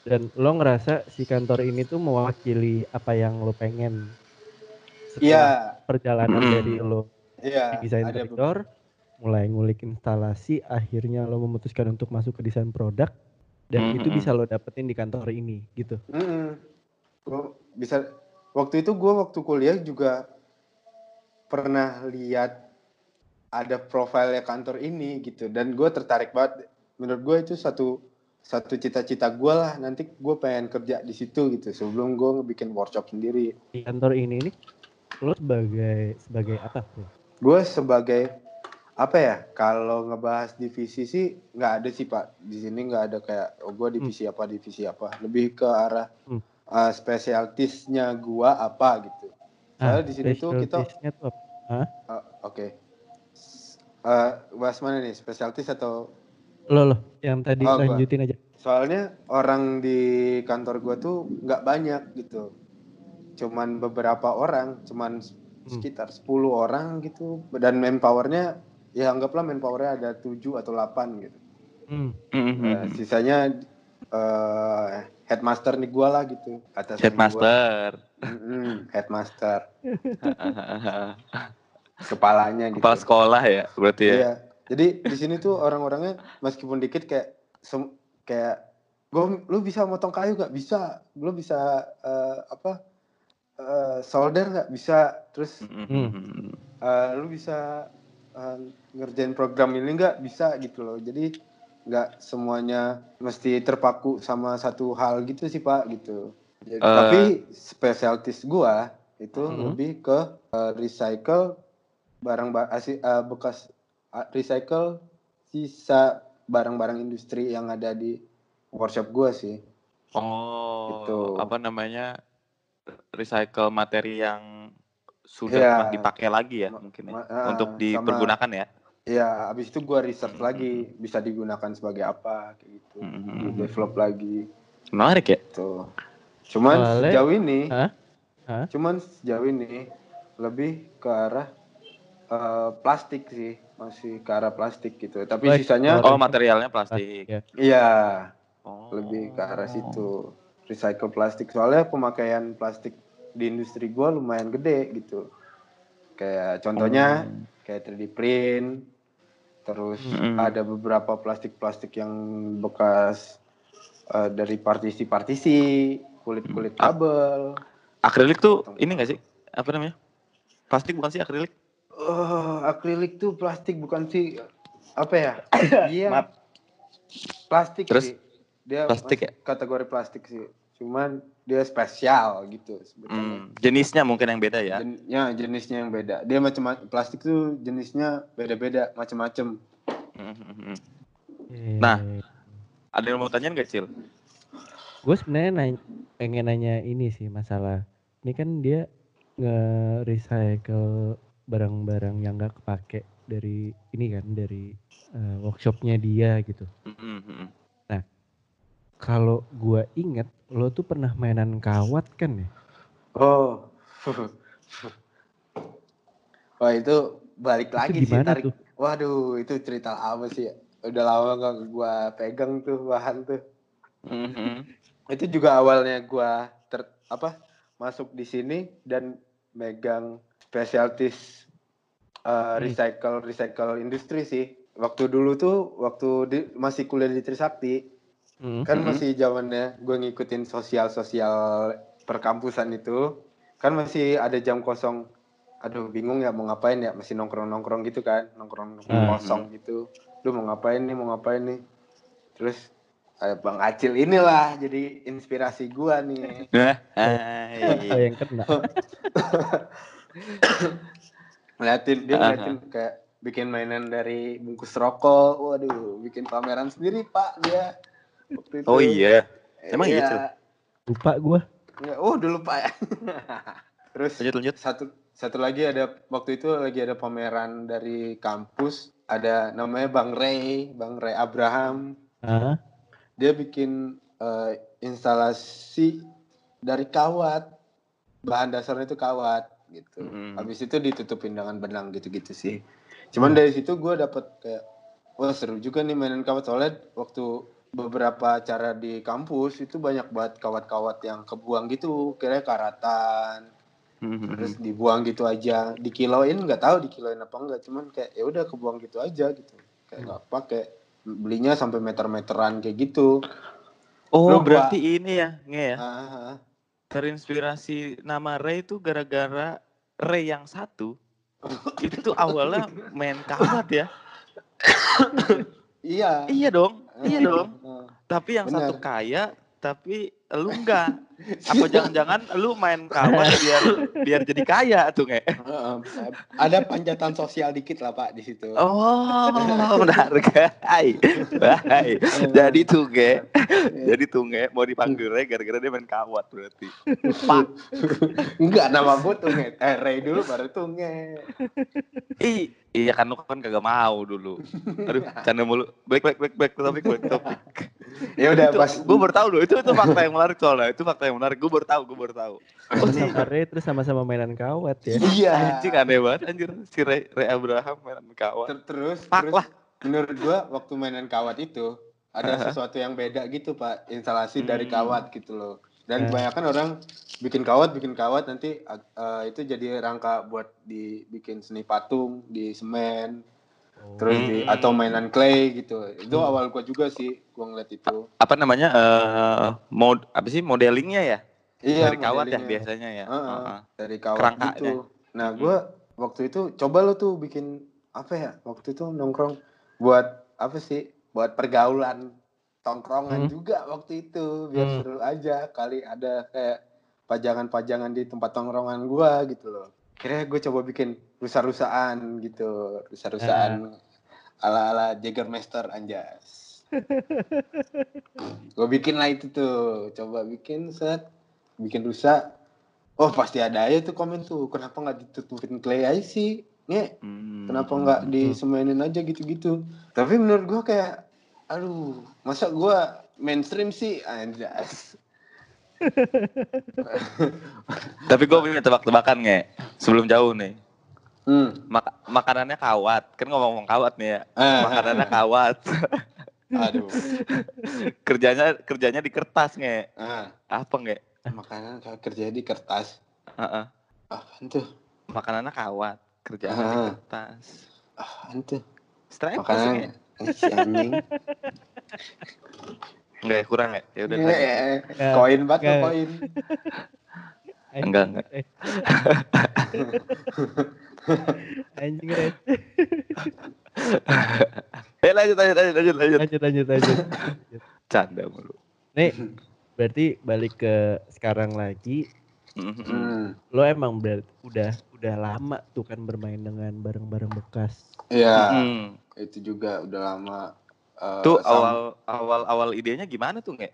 Dan lo ngerasa si kantor ini tuh mewakili apa yang lo pengen setelah Iya, perjalanan Mm. [clears throat] dari lo iya. desain interior, mulai ngulik instalasi, akhirnya lo memutuskan untuk masuk ke desain produk, dan itu Mm-mm. bisa lo dapetin di kantor ini gitu. Mm-mm. Gua bisa waktu itu gue waktu kuliah juga pernah lihat ada profilnya kantor ini gitu. Dan gue tertarik banget. Menurut gue itu satu satu cita-cita gue lah. Nanti gue pengen kerja di situ gitu sebelum gue bikin workshop sendiri. Di kantor ini nih, lo sebagai sebagai apa gue sebagai apa ya kalau ngebahas divisi sih nggak ada sih pak. Di sini nggak ada kayak oh gue divisi apa divisi apa. Lebih ke arah Hmm. Uh, spesialistisnya gue apa gitu Soalnya di sini tuh kita tuh apa? uh, oke S- uh, bahas mana nih spesialis atau Lo lo, yang tadi Oh, gua. lanjutin aja. soalnya orang di kantor gue tuh nggak banyak gitu cuman beberapa orang cuman Hmm. sekitar 10 orang gitu dan manpowernya ya anggaplah manpowernya ada 7 atau 8 gitu Hmm. Eh, sisanya eh headmaster nih gua lah gitu atasan Headmaster. gua. Mm-mm, headmaster. [laughs] Kepalanya gitu. Kepala sekolah ya, berarti ya. iya. Jadi di sini tuh orang-orangnya meskipun dikit kayak sem- kayak gua lu bisa motong kayu nggak? Bisa. Lu bisa eh, apa eh, solder nggak? Bisa. Terus Mhm. eh, lu bisa eh, ngerjain program ini nggak? Bisa gitu loh. Jadi nggak semuanya mesti terpaku sama satu hal gitu sih pak gitu Jadi, Eh. tapi spesialis gua itu Mhm. lebih ke eh, recycle barang ba- asi- eh, bekas eh, recycle sisa barang-barang industri yang ada di workshop gua sih Oh, Gitu. apa namanya? Recycle materi yang sudah pernah dipakai lagi ya, mungkin ya. ah, untuk sama- dipergunakan ya. Ya abis itu gua research Mhm. lagi bisa digunakan sebagai apa kayak gitu di develop lagi Menarik ya. Tuh. Cuman Soalnya- sejauh ini, Hah? Hah? cuman sejauh ini lebih ke arah eh, plastik sih, masih ke arah plastik gitu. Tapi Baik, sisanya, Oh, materialnya plastik. Ya. iya Oh. lebih ke arah situ, recycle plastik. Soalnya pemakaian plastik di industri gua lumayan gede gitu. Kayak contohnya Hmm. kayak 3D print, terus Mm-mm. ada beberapa plastik-plastik yang bekas eh, dari partisi-partisi, kulit-kulit Ah. kabel. Akrilik tuh ini gak sih? Apa namanya? Plastik bukan sih akrilik? Oh, akrilik tuh plastik bukan sih apa ya? Dia [coughs] Maaf. plastik Terus? sih. Dia Plastik masuk kategori plastik sih. Cuman dia spesial gitu sebetulnya. Hmm, jenisnya mungkin yang beda ya. Jen- ya, jenisnya yang beda. Dia macam plastik tuh jenisnya beda-beda, macam-macam. Mhm. Iya, Nah. Ada yang mau tanya nggak, Cil? gue sebenarnya nanya, pengen nanya ini sih masalah ini kan dia nge-recycle barang-barang yang nggak kepake dari ini kan dari eh, workshopnya dia gitu Mhm. Kalau gua inget, lo tuh pernah mainan kawat kan ya? Oh. [laughs] Wah itu balik Itu lagi di sih mana tarik. tuh? Waduh itu cerita apa sih ya? Udah lama gak gua pegang tuh bahan tuh. Mhm. Itu juga awalnya gua ter apa masuk di sini dan megang spesialtis uh, Hmm. recycle recycle industri sih. Waktu dulu tuh waktu di, masih kuliah di Trisakti Hmm. kan Mhm. masih zamannya gue ngikutin sosial sosial perkampusan itu kan masih ada jam kosong aduh bingung ya mau ngapain ya masih nongkrong nongkrong gitu kan nongkrong nongkrong Hmm. kosong gitu lu mau ngapain nih mau ngapain nih terus eh, bang Acil inilah jadi inspirasi gua nih [laughs] yang kena? [laughs] ngeliatin dia ngeliatin kayak bikin mainan dari bungkus rokok waduh bikin pameran sendiri pak dia waktu itu. Oh iya. Emang iya, Iya. Cil? Lupa gua. Nggak, oh dulu pak ya. [laughs] Terus Lanjut lanjut. satu satu lagi ada waktu itu lagi ada pameran dari kampus ada namanya Bang Ray, Bang Ray Abraham. Ah, Dia bikin eh, instalasi dari kawat. Bahan dasarnya itu kawat gitu. Mm. Habis itu ditutupin dengan benang gitu-gitu sih. Cuman dari situ gue dapet kayak wah seru juga nih mainan kawat soalnya waktu beberapa acara di kampus itu banyak banget kawat-kawat yang kebuang gitu kira karatan Mhm. terus dibuang gitu aja dikiloin nggak tahu dikiloin apa enggak cuman kayak ya udah kebuang gitu aja gitu kayak nggak pakai belinya sampai meter-meteran kayak gitu Oh, Lu gua- berarti ini ya, nge ya. ah, Terinspirasi nama Ray itu gara-gara Ray yang satu. itu tuh awalnya main kawat ya. iya Iya dong. Iya Ah, dong. Tapi yang satu Benar. kaya, tapi lu enggak. Apa jangan-jangan lu main kawat biar biar jadi kaya tuh, nge? Ada panjatan sosial dikit lah pak di situ Oh, benar guys. Baik. Jadi tuh, Ge. Jadi tuh, Ge, mau dipanggil Ray gara-gara dia main kawat berarti. Pak. enggak nama gue tuh nge eh Ray dulu baru tuh nge Ih, iya kan lu kan kagak mau dulu. Aduh, canda mulu. Baik, baik, baik, baik, topik, baik, topik. ya udah pas gue baru tahu loh. Itu itu fakta yang menarik soalnya. Itu fakta yang menarik. Gue baru tahu, gue baru tahu. oh, sama Ray terus sama-sama mainan kawat ya. iya Anjing aneh banget anjir si Ray, Ray Abraham main kawat. Ter- terus Pak terus lah. menurut gua waktu mainan kawat itu ada sesuatu yang beda gitu pak instalasi dari Hmm. kawat gitu loh dan Eh. kebanyakan orang bikin kawat bikin kawat nanti uh, itu jadi rangka buat dibikin seni patung di semen terus di Hmm. atau mainan clay gitu itu Hmm. awal gua juga sih gua ngeliat itu Apa namanya? eh mod apa sih modelingnya ya? iya Dari kawat ya biasanya ya. Heeh. Heeh. dari kawat Kerangkanya. gitu. Nah, Mm-mm. gua waktu itu coba lo tuh bikin apa ya? Waktu itu nongkrong buat apa sih? Buat pergaulan tongkrongan Hmm. juga waktu itu biar Hmm. seru aja kali ada kayak pajangan-pajangan di tempat tongkrongan gua gitu loh. Kira gue coba bikin rusa-rusaan gitu, rusa-rusaan ala-ala Jägermeister anjas. [laughs] gue bikin lah itu tuh, coba bikin set, bikin rusa. Oh pasti ada aja tuh komen tuh, kenapa nggak ditutupin clay aja sih? Nih, Hmm. kenapa nggak disemenin aja gitu-gitu? Tapi menurut gua kayak, aduh, masa gua mainstream sih anjas. [laughs] Tapi gue punya tebak-tebakan nge. Sebelum jauh nih. Hmm. Mak- makanannya kawat. Kan ngomong-ngomong kawat nih ya. Ah, Makanannya kawat. aduh. [laughs] kerjanya kerjanya di kertas nge. Ah, Apa nge? makanan kerja di kertas. Heeh. Apaan tuh? Makanannya kawat. Kerjanya di Ah. kertas. Apaan tuh? Makanan. Eh, si anjing. Enggak ya, kurang ya? Ya udah. Eh, eh, Nggak, Koin banget tuh koin. Anjing, Enggak, enggak. eh. [laughs] Anjing Ray. [laughs] Eh lanjut lanjut lanjut lanjut lanjut. Lanjut lanjut lanjut. Canda mulu. Nih, berarti balik ke sekarang lagi. Hmm. lo emang ber- udah udah lama tuh kan bermain dengan barang-barang bekas. Iya, Mhm. Itu juga udah lama. eh, Tuh sam- awal awal awal idenya gimana tuh nge?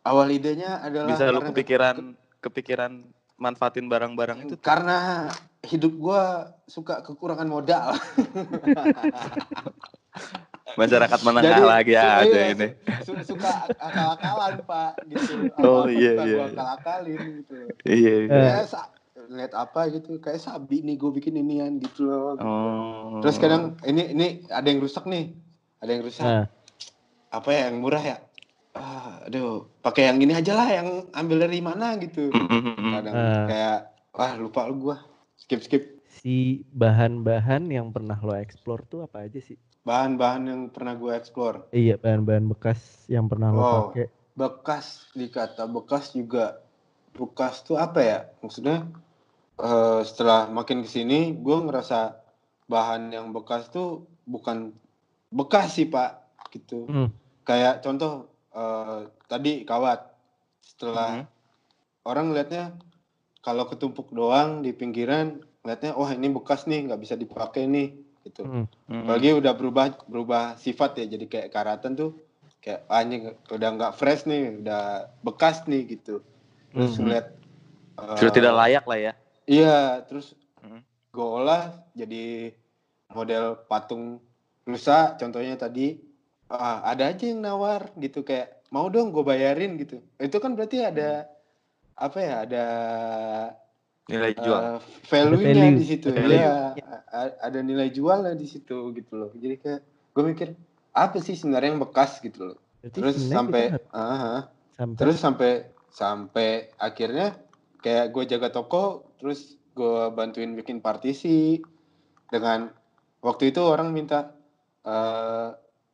awal idenya adalah Bisa lu kepikiran kepikiran manfaatin barang-barang itu tuh? karena hidup gua suka kekurangan modal. [laughs] Masyarakat menengah Jadi, lagi su- aja iya, ini. su- suka akal-akalan pak gitu Oh, iya, iya, iya. akal-akalin gitu Iya. iya. Eh. Lihat apa gitu kayak sabi nih gue bikin inian gitu loh Oh. terus kadang ini ini ada yang rusak nih ada yang rusak Nah, apa ya yang murah ya ah, aduh pakai yang ini aja lah yang ambil dari mana gitu kadang Ah. kayak wah lupa lu gua skip skip si bahan-bahan yang pernah lo explore tuh apa aja sih? bahan-bahan yang pernah gue explore Iya, bahan-bahan bekas yang pernah lo Oh. pakai. bekas dikata bekas juga bekas tuh apa ya maksudnya eh, setelah makin ke sini gue ngerasa bahan yang bekas tuh bukan bekas sih pak gitu Hmm. kayak contoh eh, tadi kawat setelah Mhm. orang ngelihatnya kalau ketumpuk doang di pinggiran ngelihatnya wah ini bekas nih nggak bisa dipakai nih gitu Hmm. Mm, apalagi udah berubah berubah sifat ya jadi kayak karatan tuh kayak ah, ini udah nggak fresh nih udah bekas nih gitu terus Mhm. ngeliat eh, Sudah tidak layak lah ya. Iya terus Mhm. gue olah jadi model patung rusa contohnya tadi ah, ada aja yang nawar gitu kayak mau dong gue bayarin gitu itu kan berarti ada apa ya ada Nilai jual. eh, value-nya value. di situ Value. ya ada nilai jualnya di situ gitu loh jadi kayak gue mikir apa sih sebenarnya yang bekas gitu loh Berarti terus sampai aha. sampai terus sampai sampai akhirnya kayak gue jaga toko terus gue bantuin bikin partisi. Dengan waktu itu orang minta eh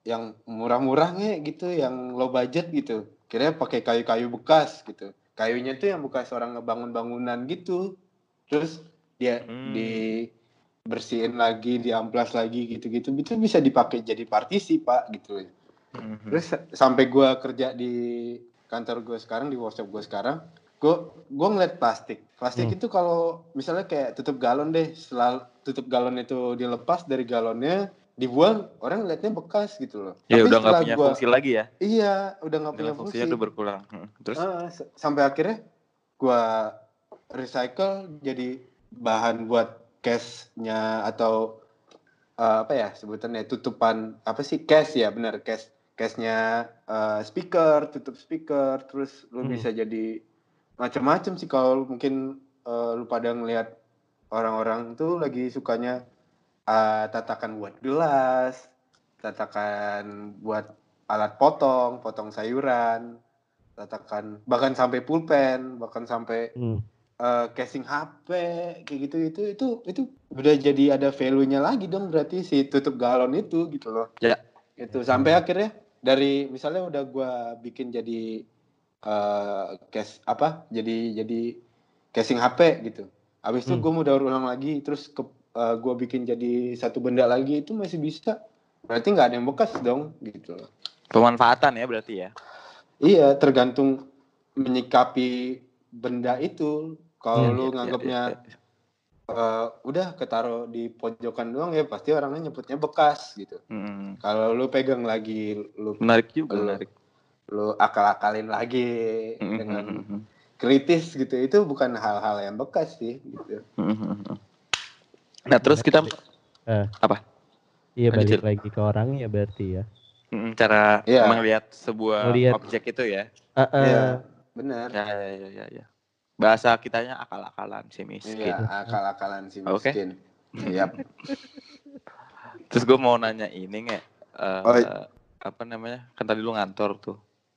yang murah-murah gitu yang low budget gitu. Kira pakai kayu-kayu bekas gitu. Kayunya tuh yang bekas orang ngebangun bangunan gitu. Terus dia Hmm. dibersihin lagi diamplas lagi gitu-gitu. Itu bisa dipakai jadi partisi pak gitu. Mhm. Terus sa- sampai gua kerja di kantor gue sekarang di workshop gue sekarang, gue gue ngeliat plastik. Plastik Hmm. itu kalau misalnya kayak tutup galon deh, setelah tutup galon itu dilepas dari galonnya, dibuang, orang ngeliatnya bekas gitu loh. Ya Tapi udah nggak punya gua- fungsi lagi ya. Iya, udah nggak punya fungsi. fungsinya tuh berkurang. Mm. Terus s- sampai akhirnya gua recycle jadi bahan buat case-nya atau eh, apa ya sebutannya tutupan apa sih case ya benar case case-nya eh, speaker tutup speaker terus lu Hmm. bisa jadi macam-macam sih kalau mungkin eh, lu pada ngelihat orang-orang tuh lagi sukanya eh, tatakan buat gelas tatakan buat alat potong potong sayuran tatakan bahkan sampai pulpen bahkan sampai Hmm. eh, casing HP kayak gitu itu itu itu udah jadi ada value-nya lagi dong berarti si tutup galon itu gitu loh Ya. itu sampai akhirnya dari misalnya udah gua bikin jadi eh case apa jadi jadi casing HP gitu habis itu Hmm. gua mau daur ulang lagi terus ke eh, gua bikin jadi satu benda lagi itu masih bisa berarti nggak ada yang bekas dong gitu loh pemanfaatan ya berarti ya. Iya, tergantung menyikapi benda itu. Kalau Iya, lu Iya, nganggapnya iya, iya. eh, udah ketaruh di pojokan doang ya pasti orangnya nyebutnya bekas gitu. Mm. Kalau lu pegang lagi, lu Menarik juga, Lu- menarik. Lu akal-akalin lagi Mm, dengan mm, mm, kritis gitu, itu bukan hal-hal yang bekas sih gitu. mm, mm, mm. Nah terus kita Eh. Apa? Iya Lanjut, balik lagi ke orang ya berarti ya. mm, cara Iya. melihat sebuah Melihat. objek itu ya. Ah, ah, Iya, benar. Ya, ya, ya, ya, ya. Bahasa kitanya akal-akalan si miskin. Iya, akal-akalan si miskin. Iya. Terus gue mau nanya ini nggak? eh, Oh, apa namanya? Kan tadi lu ngantor tuh.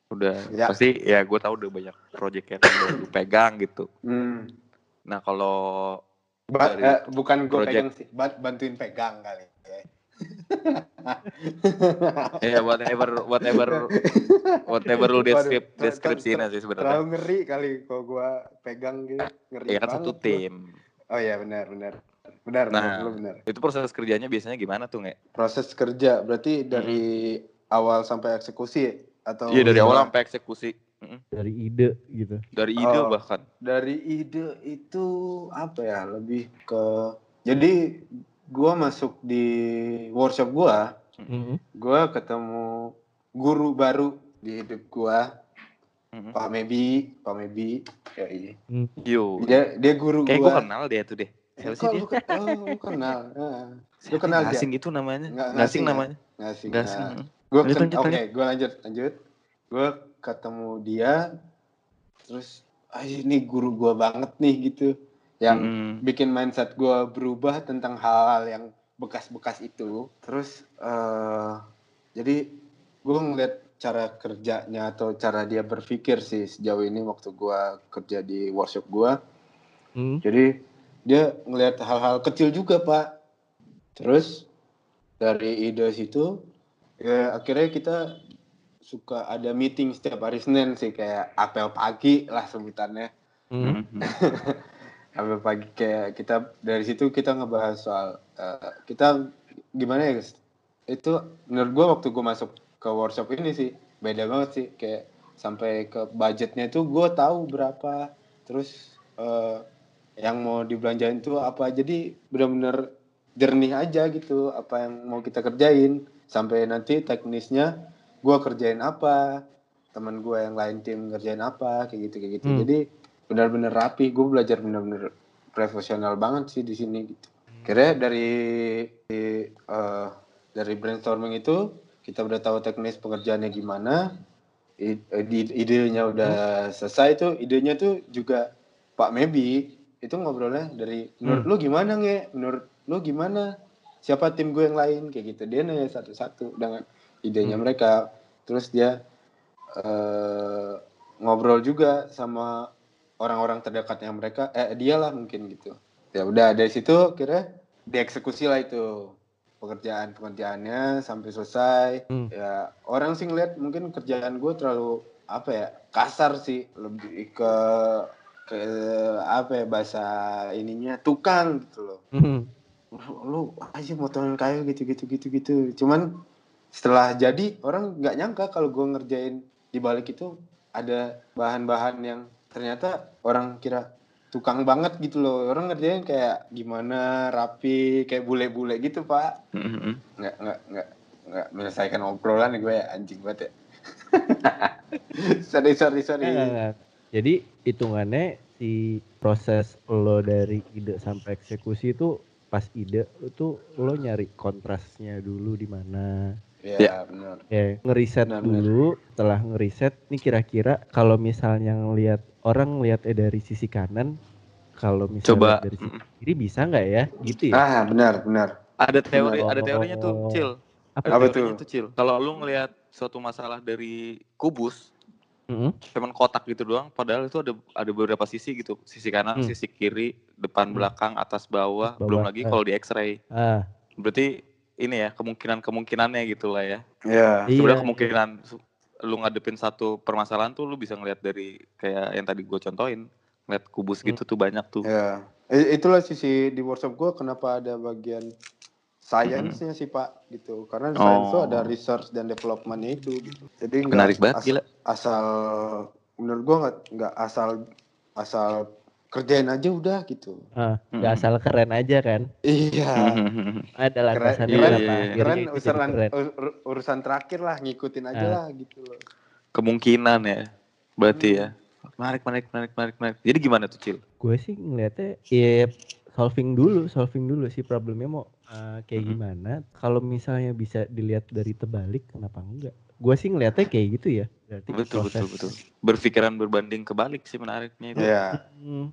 Udah Ya. pasti ya gue tahu udah banyak project yang udah lu pegang gitu. Hmm. Nah kalau Ba- eh, bukan gue project. pegang sih, ba- bantuin pegang kali. ya. [laughs] ya whatever whatever whatever lu deskrip deskripsinya sih sebenarnya. Terlalu ngeri kali kalau gua pegang gitu. Ngeri Ya kan satu tim. Oh iya benar benar. Benar, Nah. benar, benar. Itu proses kerjanya biasanya gimana tuh nggak? Proses kerja berarti dari awal sampai eksekusi ya? Atau Iya dari awal gimana? sampai eksekusi. Dari ide gitu. Dari ide Oh. bahkan. dari ide itu apa ya lebih ke jadi gua masuk di workshop gua Mm-mm. gua ketemu guru baru di hidup gua Mm-mm. Pak Mebi Pak Mebi ya ini Hmm. Yo. dia dia guru Kayak gue gua kenal dia tuh deh. Siapa sih dia? lu, oh, lu kenal? [laughs] Heeh. Siapa kenal nggak dia? asing itu namanya. Nggak- Nggak nggak asing asing ya? namanya. Nggak asing. Nggak Nah, asing. Gue Lanjut, ken- lanjut, oke, lanjut. gue lanjut, lanjut. Gue ketemu dia, terus ah ini guru gue banget nih gitu, yang Mm-mm. bikin mindset gue berubah tentang hal-hal yang bekas-bekas itu. Terus eh jadi gue ngeliat cara kerjanya atau cara dia berpikir sih sejauh ini waktu gue kerja di workshop gue. Hmm. Jadi dia ngelihat hal-hal kecil juga pak. Terus dari ide situ ya akhirnya kita suka ada meeting setiap hari Senin sih kayak apel pagi lah sebutannya. Hmm. Mm-mm. [laughs] Apel pagi kayak kita dari situ kita ngebahas soal eh, kita gimana ya guys? Itu menurut gua waktu gua masuk ke workshop ini sih beda banget sih kayak sampai ke budgetnya itu gua tahu berapa terus eh, yang mau dibelanjain tuh apa jadi benar-benar jernih aja gitu apa yang mau kita kerjain sampai nanti teknisnya gua kerjain apa? Teman gua yang lain tim ngerjain apa? Kayak gitu kayak gitu. Hmm. jadi benar-benar rapi. Gue belajar benar-benar profesional banget sih di sini gitu. Kira dari di, eh, dari brainstorming itu kita udah tahu teknis pengerjaannya gimana. I- eh, idenya udah selesai tuh idenya tuh juga Pak Mebi. Itu ngobrolnya dari menurut lu gimana nge? Menurut lu gimana siapa tim gue yang lain? Kayak gitu. Dia nanya satu-satu dengan idenya Hmm. mereka. Terus dia eh, ngobrol juga sama orang-orang terdekatnya mereka. Eh dia lah mungkin gitu. Ya udah dari situ kira dieksekusi lah itu. Pekerjaan pekerjaannya sampai selesai. Hmm. ya orang sih ngeliat mungkin kerjaan gue terlalu apa ya kasar sih. Lebih ke ke apa ya bahasa ininya tukang gitu loh. Hmm. Lu aja motorin kayu gitu gitu gitu gitu. Cuman setelah jadi orang nggak nyangka kalau gue ngerjain di balik itu ada bahan-bahan yang ternyata orang kira tukang banget gitu loh. Orang ngerjain kayak gimana rapi kayak bule-bule gitu pak. Nggak nggak nggak nggak menyelesaikan obrolan gue ya anjing banget ya. [laughs] Sorry sorry sorry. Enggak. Jadi hitungannya si proses lo dari ide sampai eksekusi itu pas ide itu lo nyari kontrasnya dulu di mana. ya benar Ya, ngeriset benar. dulu, setelah ngeriset nih kira-kira kalau misalnya ngelihat orang ngelihatnya dari sisi kanan, kalau misalnya Coba. dari sisi kiri bisa nggak ya? Gitu ya? ah benar benar Ada teori, Oh. ada teorinya tuh, Cil. Apa Apa tuh? tuh, Cil. Kalau lu ngelihat suatu masalah dari kubus, Mm-mm. cuman kotak gitu doang, padahal itu ada ada beberapa sisi gitu, sisi kanan, Hmm. sisi kiri, depan, Hmm. belakang, atas, bawah, Atas, belum bawah. lagi Ah. kalau di X-ray. Ah, Berarti ini ya kemungkinan kemungkinannya gitu lah ya. Iya, Sebenarnya iya. kemungkinan lu ngadepin satu permasalahan tuh lu bisa ngeliat dari kayak yang tadi gue contohin, ngeliat kubus gitu tuh banyak tuh. Ya, I- itulah sisi di workshop gue kenapa ada bagian science-nya sih Pak gitu. Karena Oh. tuh ada research dan development-nya itu gitu. Jadi nggak Menarik banget as- gila. asal menurut gue nggak nggak asal asal kerjain aja udah gitu. ah, nggak Mm. asal keren aja kan? Iya. [laughs] Ada Keren, landasannya iya, keren itu urusan keren. ur- ur- urusan terakhir lah ngikutin aja Ah. lah gitu loh. kemungkinan ya. Berarti Hmm. ya. Menarik, menarik, menarik, menarik, menarik. Jadi gimana tuh, Cil? Gue sih ngeliatnya ya solving dulu, solving dulu sih problemnya mau uh, kayak Mhm. gimana. Kalau misalnya bisa dilihat dari terbalik, kenapa enggak? Gue sih ngeliatnya kayak gitu ya. Berarti Betul, betul, proses- betul. Berpikiran berbanding kebalik sih menariknya itu. Iya. Hmm,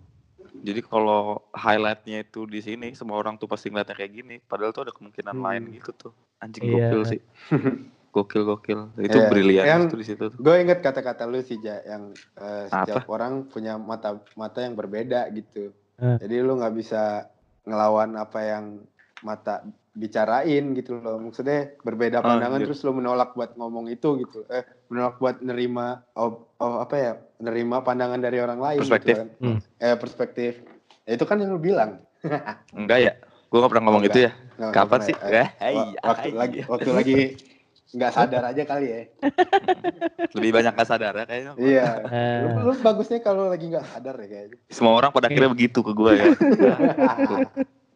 Jadi kalau highlightnya itu di sini, semua orang tuh pasti ngeliatnya kayak gini. Padahal tuh ada kemungkinan Hmm. lain gitu tuh. Anjing Iya. gokil sih. [laughs] gokil, gokil. Itu Iya. brilian Yang- itu di situ tuh. Gue inget kata-kata lu sih Ja, yang Apa? setiap orang punya mata mata yang berbeda gitu. Eh. Jadi lu nggak bisa ngelawan apa yang mata bicarain gitu loh. Maksudnya berbeda Ah, pandangan iya. terus lu menolak buat ngomong itu gitu. Eh menolak buat nerima oh, oh, apa ya? Nerima pandangan dari orang lain Perspektif. gitu kan. Hmm. Eh perspektif. Ya, itu kan yang lu bilang. [laughs] Enggak ya? Gue gak pernah ngomong Enggak. itu ya. Nggak- Kapan nggak sih? pernah, eh. Wa- waktu hai. lagi waktu lagi nggak sadar aja kali ya. [laughs] Lebih banyak gak sadar ya kayaknya. Iya. Eh. Lu, lu bagusnya kalau lagi nggak sadar ya kayaknya. Semua orang pada akhirnya begitu ke gue ya. [laughs]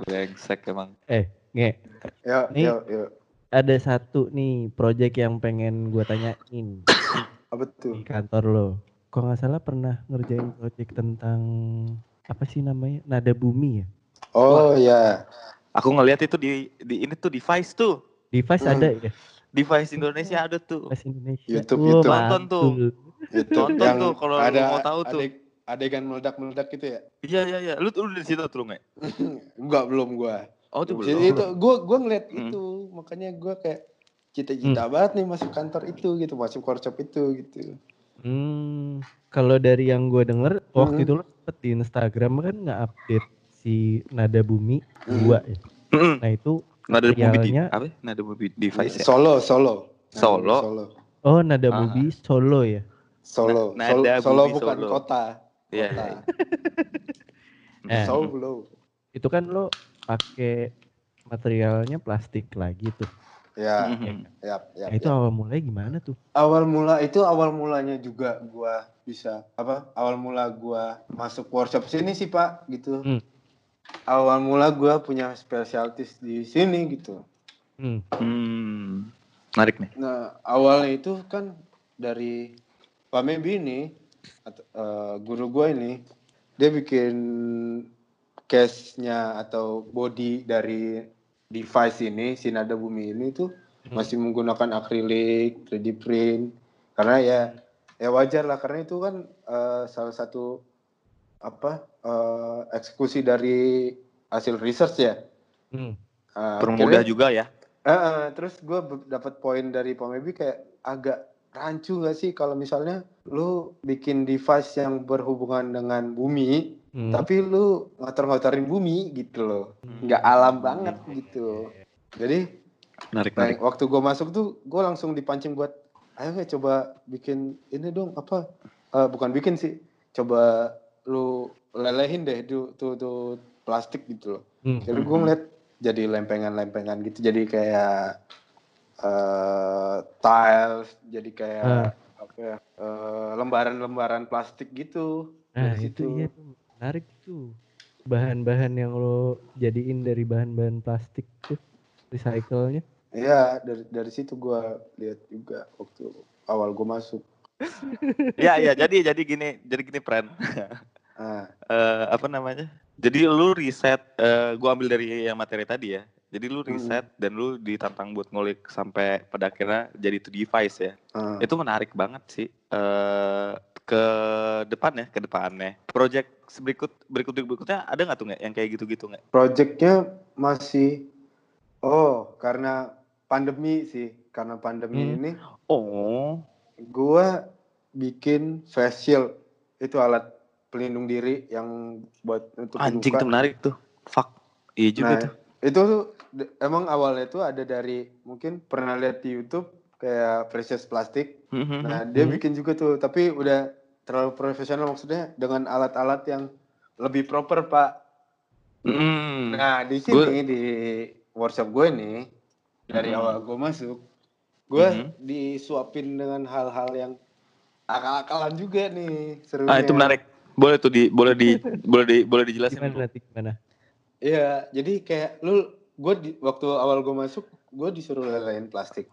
Brengsek emang. eh, nge, Yuk, Nih. yuk, yuk. ada satu nih project yang pengen gue tanyain Apa tuh? di kantor lo. Kok nggak salah pernah ngerjain project tentang apa sih namanya? Nada bumi ya? Oh ya. Aku ngeliat itu di di ini tuh device tuh. Device Hmm. ada ya? Device Indonesia ada tuh. Device Indonesia. YouTube, Wah, YouTube. Nonton tuh. Itu Tonton yang tuh kalau ada mau tahu tuh. adeg- adegan meledak-meledak gitu ya? Iya iya iya. Lu lu di situ tuh nggak? [laughs] Enggak belum gua. Oh itu Jadi belum. itu gua gua ngeliat Hmm. itu, makanya gua kayak cita-cita banget nih masuk kantor itu gitu, masuk workshop itu gitu. Hmm, kalau dari yang gue denger waktu Hmm. itu lo sempet di Instagram kan nggak update si Nada Bumi Hmm. 2 ya. Mm-mm. Nah itu Nada di, materialnya apa? Nada movie device ya. Solo, solo. Solo. Solo. oh Nada Ah. Bumi Solo ya. Solo. Na- Solo, nada solo bumi bukan solo. kota. Iya. Iya. [laughs] Eh. Solo. Itu kan lo pakai materialnya plastik lagi tuh. Ya, Mhm. ya, ya. Nah, itu ya. awal mulai gimana tuh? awal mula itu awal mulanya juga gua bisa apa awal mula gua masuk workshop sini sih pak gitu Hmm. awal mula gua punya spesialis di sini gitu Hmm. Hmm. Menarik nih. nah awalnya itu kan dari Pak Mebi ini atau, eh, guru gua ini dia bikin case-nya atau body dari device ini si nada bumi ini tuh Hmm. masih menggunakan akrilik 3D print karena ya ya wajar lah karena itu kan eh, salah satu apa eh, eksekusi dari hasil research ya Hmm. Eh, Permudah akhirnya- juga ya. Eh, eh, terus gue dapat poin dari Pak Mebi kayak agak rancu gak sih kalau misalnya lu bikin device yang berhubungan dengan bumi Hmm. tapi lu ngotor-ngotorin bumi gitu loh Hmm. nggak alam banget gitu jadi Menarik Nah, menarik. waktu gue masuk tuh gue langsung dipancing buat ayo nggak coba bikin ini dong apa Eh, bukan bikin sih coba lu lelehin deh tuh tuh, tuh plastik gitu loh Hmm. jadi gue ngeliat jadi lempengan-lempengan gitu jadi kayak eh tiles jadi kayak Ah. Ya eh, lembaran-lembaran plastik gitu Nah dari itu situ. iya tuh menarik tuh bahan-bahan yang lo jadiin dari bahan-bahan plastik tuh recycle-nya. Iya dari dari situ gue lihat juga waktu awal gue masuk [laughs] Iya iya jadi jadi gini jadi gini friend. ah [laughs] Eh, apa namanya? Jadi lu riset, eh, gua ambil dari yang materi tadi ya. Jadi lu riset dan lu ditantang buat ngulik sampai pada akhirnya jadi itu device ya. ah. Itu menarik banget sih. Eh ke depan ya, ke depannya. Project berikut berikut berikutnya ada nggak tuh nggak yang kayak gitu-gitu nggak? Projectnya masih oh karena pandemi sih karena pandemi Hmm. ini Oh, gua bikin face shield itu alat pelindung diri yang buat untuk anjing tuh menarik tuh. Fuck. Iya juga Nah, tuh. Itu tuh emang awalnya tuh ada dari mungkin pernah lihat di YouTube kayak precious plastik. Mhm. Nah, dia Hmm. bikin juga tuh, tapi udah terlalu profesional maksudnya dengan alat-alat yang lebih proper, Pak. Hmm. Nah, di sini di workshop gue nih dari awal gue masuk, gue Mhm. disuapin dengan hal-hal yang akal-akalan juga nih serunya. Ah itu menarik. Boleh tuh di boleh di boleh di boleh dijelasin. Gimana gimana? Iya, jadi kayak lu gue di waktu awal gue masuk, gue disuruh lelehin plastik.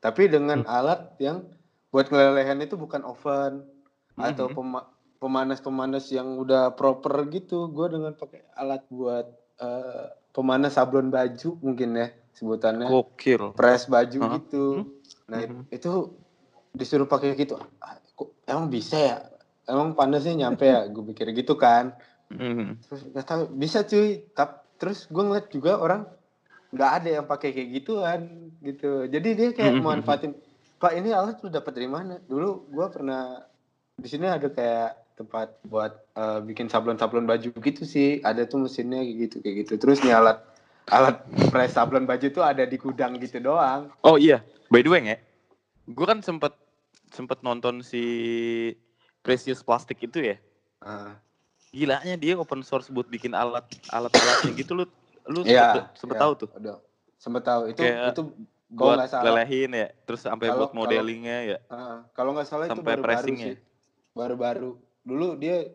Tapi dengan Hmm. alat yang buat ngelelehin itu bukan oven atau Mhm. pema- pemanas-pemanas yang udah proper gitu. Gue dengan pakai alat buat eh, pemanas sablon baju mungkin ya sebutannya. Gokil. Press baju Hah? gitu. Nah, Mhm. itu disuruh pakai gitu. Ah, kok emang bisa ya? Emang panasnya nyampe ya? Gue pikir gitu kan Mhm. terus nggak tahu bisa cuy. Tap terus gue ngeliat juga orang nggak ada yang pakai kayak gituan gitu. Jadi dia kayak Mhm. manfaatin pak ini alat lu dapat dari mana? Dulu gue pernah di sini ada kayak tempat buat eh, bikin sablon-sablon baju gitu sih. Ada tuh mesinnya kayak gitu kayak gitu. Terus nih alat alat press sablon baju tuh ada di gudang gitu doang. Oh iya, by the way ya, gue kan sempet sempet nonton si Precious Plastic itu ya. Ah, Gilanya dia open source buat bikin alat alat alatnya gitu lu lu Iya, sempet, sempet iya, tahu tuh udah sempet tahu itu Kayak itu buat salah lelehin ya, terus sampai Kalau- buat modelingnya ya. Ah, kalau nggak salah itu Sampai baru-baru pressingnya. sih. Baru-baru. Dulu dia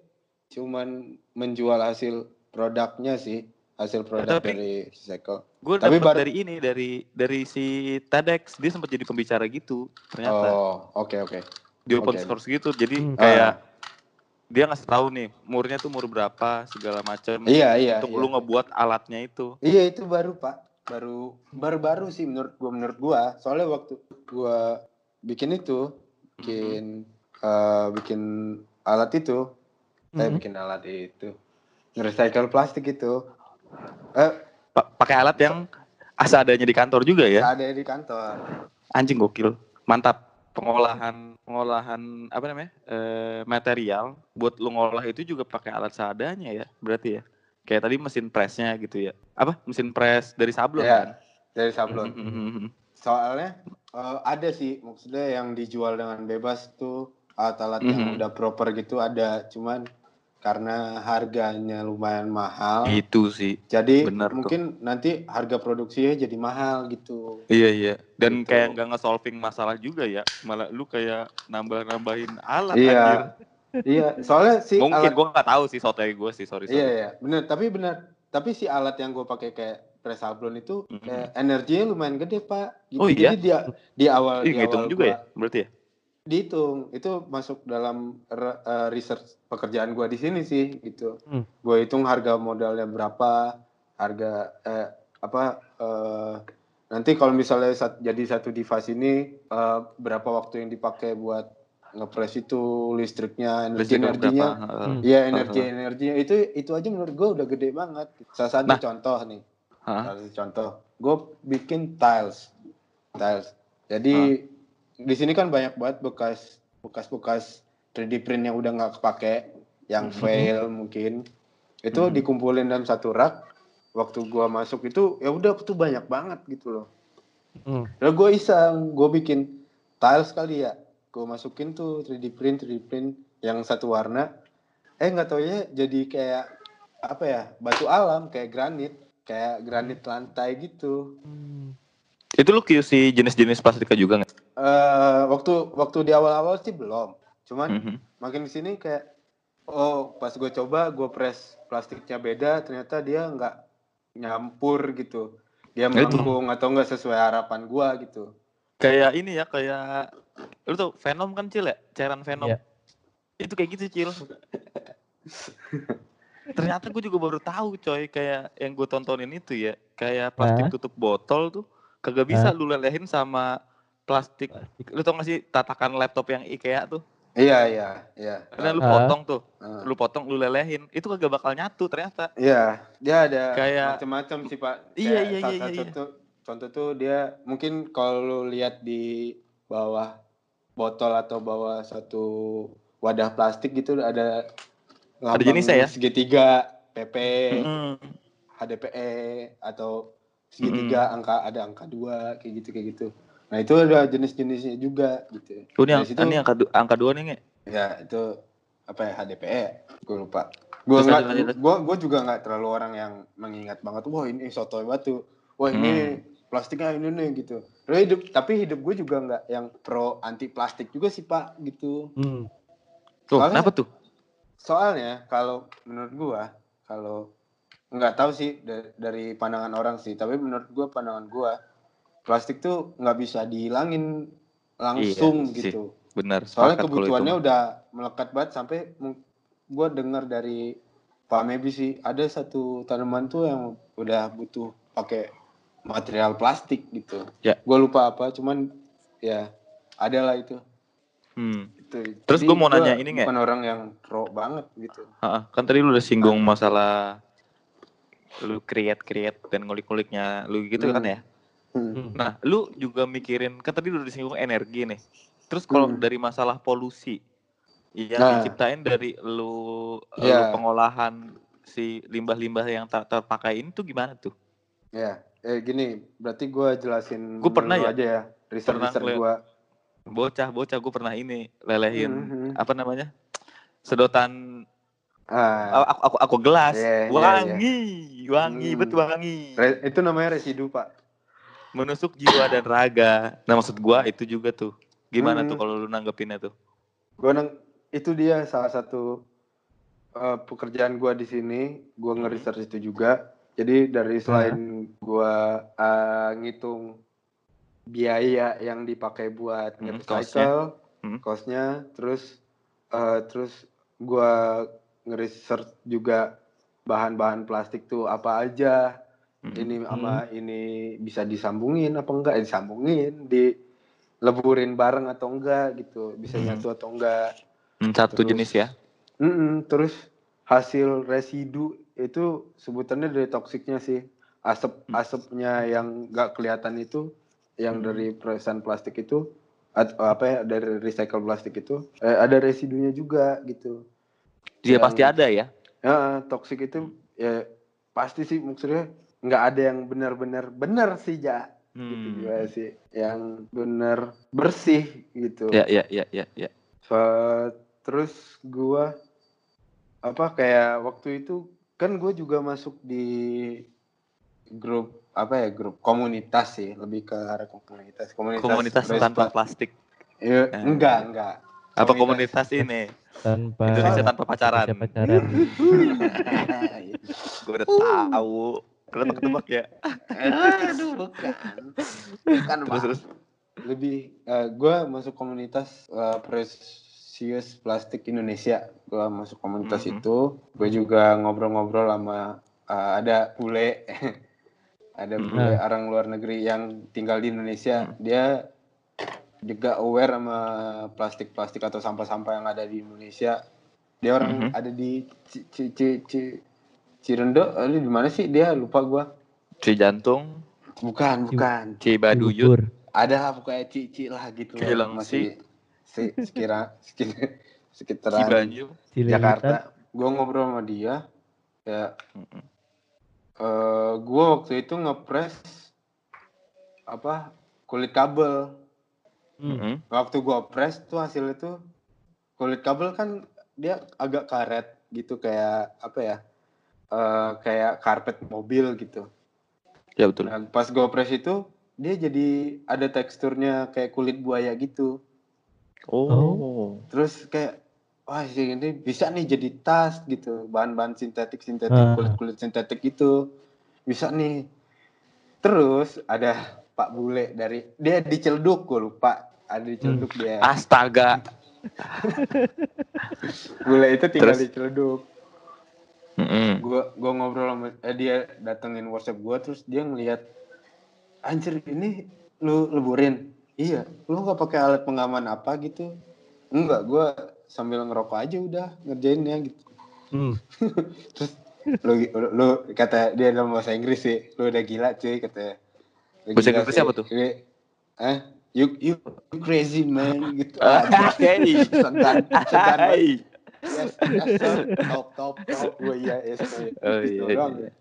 cuman menjual hasil produknya sih, hasil produk tapi- dari Seiko. Gue Tapi baru- dari ini dari dari si TEDx dia sempat jadi pembicara gitu ternyata Oh, oke oke. di open oke. source gitu. Jadi Hmm. kayak dia ngasih tahu nih murnya tuh mur berapa segala macam Iya, iya. untuk iya. lu ngebuat alatnya itu. Iya itu baru pak, baru baru-baru sih menurut gua menurut gua. Soalnya waktu gua bikin itu, bikin eh, bikin alat itu, eh Mhm. bikin alat itu, nge-recycle plastik itu, eh Pa- pakai alat yang asa adanya di kantor juga ya. ada di kantor. Anjing gokil. Mantap. Pengolahan pengolahan apa namanya? eh, material buat lu ngolah itu juga pakai alat seadanya ya. Berarti ya. Kayak tadi mesin pressnya gitu ya. Apa? Mesin press dari sablon Iya. kan? Dari sablon. Mhm. Soalnya eh, ada sih maksudnya yang dijual dengan bebas tuh alat-alat yang Mhm. udah proper gitu ada, cuman karena harganya lumayan mahal. Itu sih. Jadi Bener tuh. mungkin nanti harga produksinya jadi mahal gitu. Iya iya. Dan Gitu. kayak nggak nge-solving masalah juga ya. Malah lu kayak nambah-nambahin alat Iya. anjir. iya, soalnya si Mungkin alat gua nggak tahu sih sotoy gue sih, sorry sorry. Iya iya, bener. Tapi bener. Tapi si alat yang gue pakai kayak press sablon itu Mhm. kayak energinya lumayan gede pak. Gitu. Oh, iya? Jadi dia di awal Ih, di awal juga gua- ya, berarti ya. Dihitung. Itu masuk dalam re- eh, research pekerjaan gue di sini sih gitu. Hmm. Gue hitung harga modalnya berapa, harga eh, apa eh, nanti kalau misalnya sat- jadi satu device ini eh, berapa waktu yang dipakai buat ngepres itu listriknya, energi energinya. Hmm. Iya energi energinya itu itu aja menurut gue udah gede banget. Salah satu Nah. contoh nih, Hah? salah satu contoh, gue bikin tiles, tiles. Jadi di sini kan banyak banget bekas bekas bekas 3D print yang udah nggak kepake, yang Mhm. fail mungkin, itu Mhm. dikumpulin dalam satu rak. Waktu gua masuk itu ya udah tuh banyak banget gitu loh. Hmm. Lalu gue iseng, gue bikin tiles kali ya. Gue masukin tuh 3D print, 3D print yang satu warna. Eh nggak taunya jadi kayak apa ya batu alam kayak granit, kayak granit lantai gitu. Hmm. Itu lu QC jenis-jenis plastika juga nggak? Eh waktu waktu di awal-awal sih belum. Cuman Mhm. makin di sini kayak oh pas gue coba gue press plastiknya beda ternyata dia nggak nyampur gitu. Dia Nah, melengkung atau nggak sesuai harapan gua gitu. Kayak ini ya, kayak lu tau Venom kan Cil ya? Cairan Venom. Iya. Itu kayak gitu Cil. Ternyata gue juga baru tahu coy kayak yang gue tontonin itu ya kayak plastik tutup botol tuh kagak bisa lu lelehin sama plastik. Plastik. Lu tau gak sih tatakan laptop yang IKEA tuh? Iya iya iya. Karena lu Hah? potong tuh, Ah. lu potong, lu lelehin, itu kagak bakal nyatu ternyata. Iya, dia ada Kayak- macam-macam sih Pak. Iya, Kayak iya, iya, satu iya. tuh contoh tuh dia mungkin kalau lu lihat di bawah botol atau bawah satu wadah plastik gitu ada Ada jenisnya ya? segitiga, PP, Mm. HDPE atau segitiga angka ada angka dua kayak gitu kayak gitu. Nah itu ada jenis-jenisnya juga gitu. Oh, ini, situ- ini angka, du- angka dua nih nge. Ya itu apa ya HDPE? Gue lupa. Gue gue gue juga nggak terlalu orang yang mengingat banget. Wah ini sotoy batu. Wah ini Hmm. plastiknya ini nih gitu. Tapi hidup tapi hidup gue juga nggak yang pro anti plastik juga sih pak gitu. Hmm. Tuh, Soalnya- kenapa tuh? Soalnya kalau menurut gue kalau nggak tahu sih da- dari pandangan orang sih. Tapi menurut gue pandangan gue plastik tuh nggak bisa dihilangin langsung Iya sih. gitu. Benar, Soalnya kebutuhannya udah melekat banget sampai gue dengar dari Pak Mebi sih ada satu tanaman tuh yang udah butuh pakai material plastik gitu. Ya. Gue lupa apa, cuman ya ada lah itu. Hmm. itu. Terus gua mau gua nanya ini nggak? Bukan orang yang pro banget gitu. Ha-ha, kan tadi lu udah singgung masalah lu create create dan ngulik-nguliknya lu gitu kan Hmm. ya. Hmm. Hmm. Nah, lu juga mikirin kan tadi udah disinggung energi nih. Terus kalau Hmm. dari masalah polusi yang Nah. diciptain dari lu, lu Iya. pengolahan si limbah-limbah yang tak terpakai ini tuh gimana tuh? Ya, eh gini, berarti gue jelasin Gua pernah ya? aja ya. Riset Pernah riset ngeliat. gue. Bocah-bocah gue pernah ini lelehin Mhm. apa namanya? Sedotan Ah, aku aku, aku gelas Iya, iya, wangi, wangi Hmm. betul wangi. re- itu namanya residu pak. Menusuk jiwa dan raga. Nah maksud gua itu juga tuh. Gimana Hmm. tuh kalau lu nanggepinnya tuh? Gue neng itu dia salah satu eh, pekerjaan gua di sini. Gua Hmm. nge-research itu juga. Jadi dari selain gua eh, ngitung biaya yang dipakai buat Hmm, nge-recycle, Hmm. cost-nya, terus eh, terus gua ngeresearch juga bahan-bahan plastik tuh apa aja Ini sama ini bisa disambungin apa enggak eh, disambungin dileburin bareng atau enggak gitu bisa Hmm. nyatu atau enggak Hmm, satu Terus- jenis ya. Mm-mm, terus hasil residu itu sebutannya dari toksiknya sih asap Hmm. asapnya yang nggak kelihatan itu yang Hmm. dari perusahaan plastik itu at- apa ya dari recycle plastik itu eh, ada residunya juga gitu Dia Yang- pasti ada ya. ya toksik itu ya pasti sih maksudnya nggak ada yang benar-benar benar sih ja gitu Hmm. juga sih yang benar bersih gitu Ya ya ya ya ya. Fa- terus gua apa kayak waktu itu kan gue juga masuk di grup apa ya grup komunitas sih lebih ke arah komunitas komunitas Komunitas tanpa pla- plastik. Ya, Eh. enggak enggak Apa komunitas ini? tanpa Indonesia tanpa pacaran. Pacaran. [laughs] Gue udah tahu. Ketebak ketebak ya. [laughs] aduh bukan bukan Terus lebih eh, gua masuk komunitas eh, Precious Plastik Indonesia gua masuk komunitas Mhm. itu gue juga ngobrol-ngobrol sama eh, ada bule [laughs] ada Mhm. bule orang luar negeri yang tinggal di Indonesia Mhm. dia juga aware sama plastik-plastik atau sampah-sampah yang ada di Indonesia dia orang Mhm. ada di Ci- Cirendo ada di mana sih dia lupa gua Cuy jantung, bukan bukan Cuy baduyut. Ada lah pokoknya cici lah gitu. Cilang masih se- sekira sekira sekitaran Cibanyu. Jakarta gue ngobrol sama dia ya Mm-mm. eh gue waktu itu ngepres apa kulit kabel Hmm. Mm-mm. waktu gue press tuh hasilnya tuh kulit kabel kan dia agak karet gitu kayak apa ya eh kayak karpet mobil gitu Ya betul. Nah, pas gue press itu dia jadi ada teksturnya kayak kulit buaya gitu. Oh. Terus kayak wah sih ini bisa nih jadi tas gitu, bahan-bahan sintetik sintetik Ah. kulit-kulit sintetik gitu. Bisa nih. Terus ada Pak Bule dari dia di Celduk gue lupa. Ada di Celduk dia. Astaga. [laughs] Bule itu tinggal Terus? di Celduk. Mm-mm. Gua gua ngobrol sama eh, dia datengin WhatsApp gua terus dia ngelihat anjir ini lu leburin. Iya, lu nggak pakai alat pengaman apa gitu? Enggak, gua sambil ngerokok aja udah ngerjainnya gitu. Hmm. [laughs] Terus lu, lu, lu kata dia dalam bahasa Inggris sih, lu udah gila cuy kata. Bahasa sih. apa tuh? Ini, eh, you, you, you crazy man gitu. [laughs] Ah, [laughs] Anjir, Yes, top, top, top. Gue iya, yes, sir. Oh Gitu iya. doang iya. ya.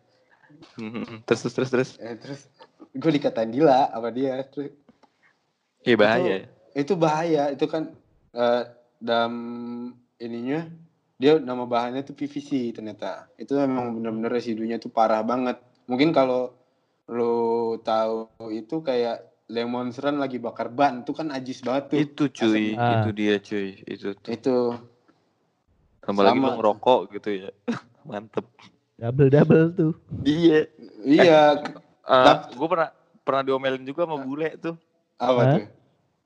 Mm-mm. Terus terus terus terus. Eh, terus gue dikatain gila sama dia terus Iya bahaya. ya. itu bahaya itu kan eh, dalam ininya dia nama bahannya tuh PVC ternyata itu memang benar-benar residunya tuh parah banget mungkin kalau lo tahu itu kayak lemon run lagi bakar ban itu kan ajis banget tuh Itu cuy, Ah. itu dia cuy, itu tuh. itu Apalagi sama. lu ngerokok gitu ya. [laughs] Mantep. Double double tuh. Iya. iya gue pernah pernah diomelin juga sama bule tuh. apa Hah? tuh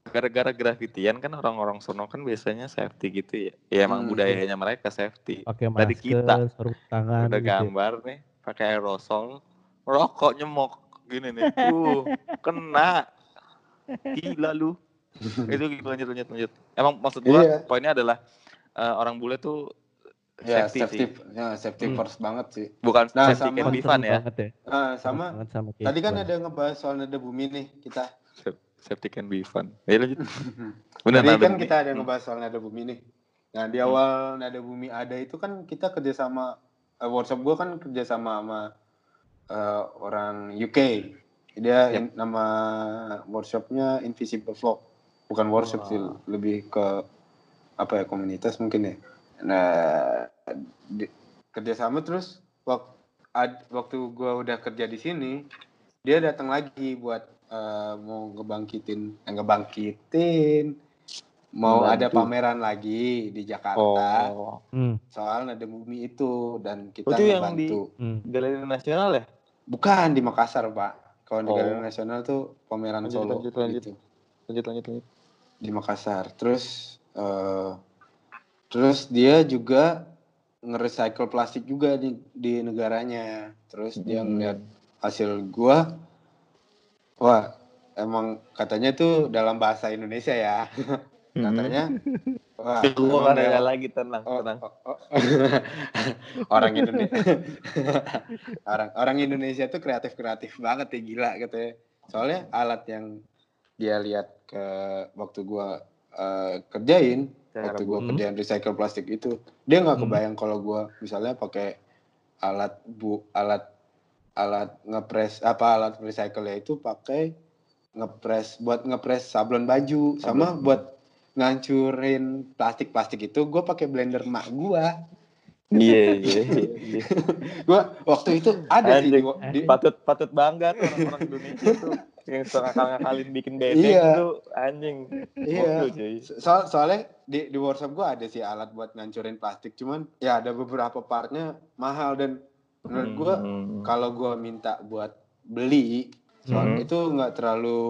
Gara-gara grafitian kan orang-orang sono kan biasanya safety gitu ya. Ya emang Hmm. budayanya mereka safety. Pakai Dari masker, kita. sarung tangan Udah gitu. ya. gambar nih, pakai aerosol, rokok nyemok gini nih. Tuh, [laughs] kena. Gila lu. Itu gitu lanjut lanjut lanjut. Emang maksud gua Iya. poinnya adalah eh, orang bule tuh ya safety, safety sih. ya safety Hmm. first banget sih Bukan Nah, safety sama- can be Concern fun ya. banget ya. Ah, sama Banget sama tadi kan ada ngebahas soal nada bumi nih kita Safety can be fun. Ya lanjut. [laughs] Bener Tadi kan bumi. kita ada Hmm. ngebahas soal nada bumi nih. Nah di Hmm. awal nada bumi ada itu kan kita kerjasama eh, workshop gue kan kerjasama sama eh, orang UK. Dia Yap. in- nama workshopnya Invisible Vlog. Bukan workshop sih, Wah. lebih ke apa ya komunitas mungkin ya. Nah di- kerjasama terus waktu waktu gue udah kerja di sini dia datang lagi buat eh, mau ngebangkitin eh, ngebangkitin mau Membantu. ada pameran lagi di Jakarta Oh. Hmm. soal nada bumi itu dan kita Oh, itu yang di- Hmm. Galeri Nasional ya? bukan di Makassar pak kalau di Oh. Galeri Nasional tuh pameran Lanjut, Solo lanjut, lanjut. gitu Lanjut lanjut lanjut. di Makassar terus eh terus dia juga nge-recycle plastik juga di di negaranya terus dia Hmm. ngeliat hasil gua wah emang katanya tuh dalam bahasa Indonesia ya [laughs] katanya wah kan dalam- lagi tenang, Oh, tenang. oh, oh. [laughs] orang Indonesia [laughs] orang orang Indonesia tuh kreatif kreatif banget ya gila katanya soalnya alat yang dia lihat ke waktu gua eh, kerjain Cara waktu bu- kerjain recycle plastik itu dia nggak Hmm. kebayang kalau gua misalnya pakai alat bu alat alat ngepres apa alat recycle ya itu pakai ngepres buat ngepres sablon baju sama Sablon. buat ngancurin plastik plastik itu gue pakai blender mak gua Iya, [laughs] iya, iya. gua waktu itu ada sih di, Anjing. di, patut patut bangga tuh orang-orang Indonesia tuh yang suka ngakal-ngakalin bikin bebek Iya. tuh anjing. Iya. Gokil, cuy. So- soalnya di di workshop gua ada sih alat buat ngancurin plastik cuman ya ada beberapa partnya mahal dan menurut gua Hmm. kalau gua minta buat beli soal Hmm. itu nggak terlalu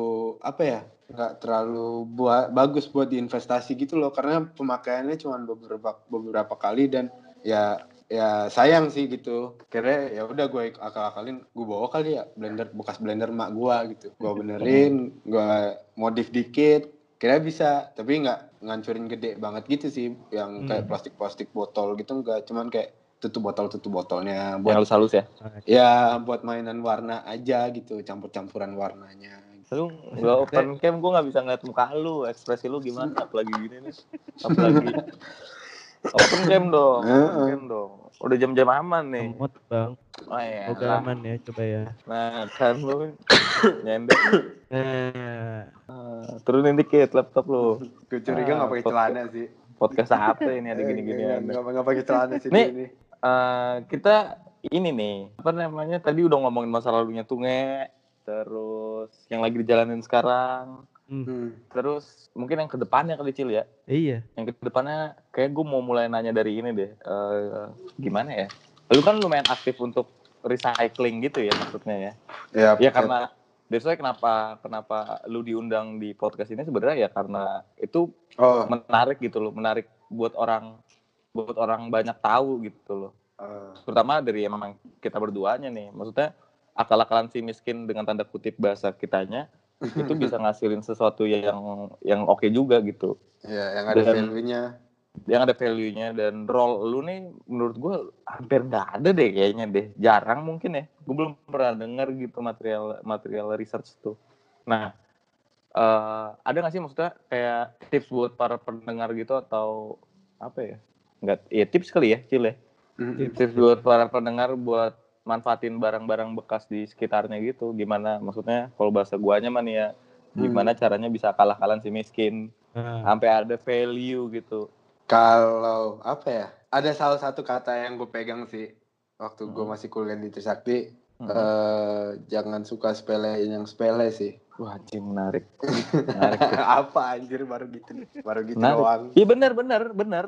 apa ya nggak terlalu buat bagus buat diinvestasi gitu loh karena pemakaiannya cuma beberapa beberapa kali dan ya ya sayang sih gitu kira ya udah gue akal-akalin gue bawa kali ya blender bekas blender mak gua gitu gue benerin gue modif dikit kira bisa tapi nggak ngancurin gede banget gitu sih yang kayak Hmm. plastik-plastik botol gitu enggak cuman kayak tutup botol tutup botolnya buat halus-halus ya. ya buat mainan warna aja gitu campur-campuran warnanya Lu gak open cam, gue gak bisa ngeliat muka lu, ekspresi lu gimana, apalagi gini nih. Apalagi. [laughs] Open cam dong, open cam dong. Udah jam-jam aman nih. Emot bang. Oh iya. Lah. aman ya coba ya. Nah kan lu [coughs] nyender. Nah, Eh, turunin dikit laptop lu. gue curiga Ah, nggak pakai celana sih Podcast apa ini ada gini-gini Eh, ada. nggak pakai celana sih ini Eh, kita ini nih apa namanya tadi udah ngomongin masa lalunya Tunge terus yang lagi dijalanin sekarang hmm, Hmm. terus mungkin yang ke depannya kali Cil ya. Iya. yang ke depannya kayak gue mau mulai nanya dari ini deh Eh, gimana ya? Lu kan lumayan aktif untuk recycling gitu ya maksudnya ya? Ya, ya karena that's why kenapa kenapa lu diundang di podcast ini sebenarnya ya karena itu oh. menarik gitu loh menarik buat orang buat orang banyak tahu gitu loh. Eh, terutama dari emang kita berduanya nih maksudnya akal-akalan si miskin dengan tanda kutip bahasa kitanya itu bisa ngasilin sesuatu yang yang oke juga gitu. Ya yang ada Dan- value-nya. yang ada value-nya dan role lu nih menurut gue hampir nggak ada deh kayaknya deh. Jarang mungkin ya. Gue belum pernah dengar gitu material material research tuh. Nah eh, ada nggak sih maksudnya kayak tips buat para pendengar gitu atau apa ya? Nggak ya tips kali ya cil ya. Hmm. tips buat para pendengar buat manfaatin barang-barang bekas di sekitarnya gitu gimana maksudnya kalau bahasa guanya mah nih ya gimana caranya bisa kalah-kalan si miskin Nah, sampai ada value gitu kalau apa ya ada salah satu kata yang gue pegang sih waktu gue Hmm. masih kuliah di Trisakti Hmm. eh, jangan suka sepelein yang sepele sih Wah, anjing menarik. menarik. [laughs] apa anjir baru gitu baru gitu Menarik. doang Iya benar, benar, benar.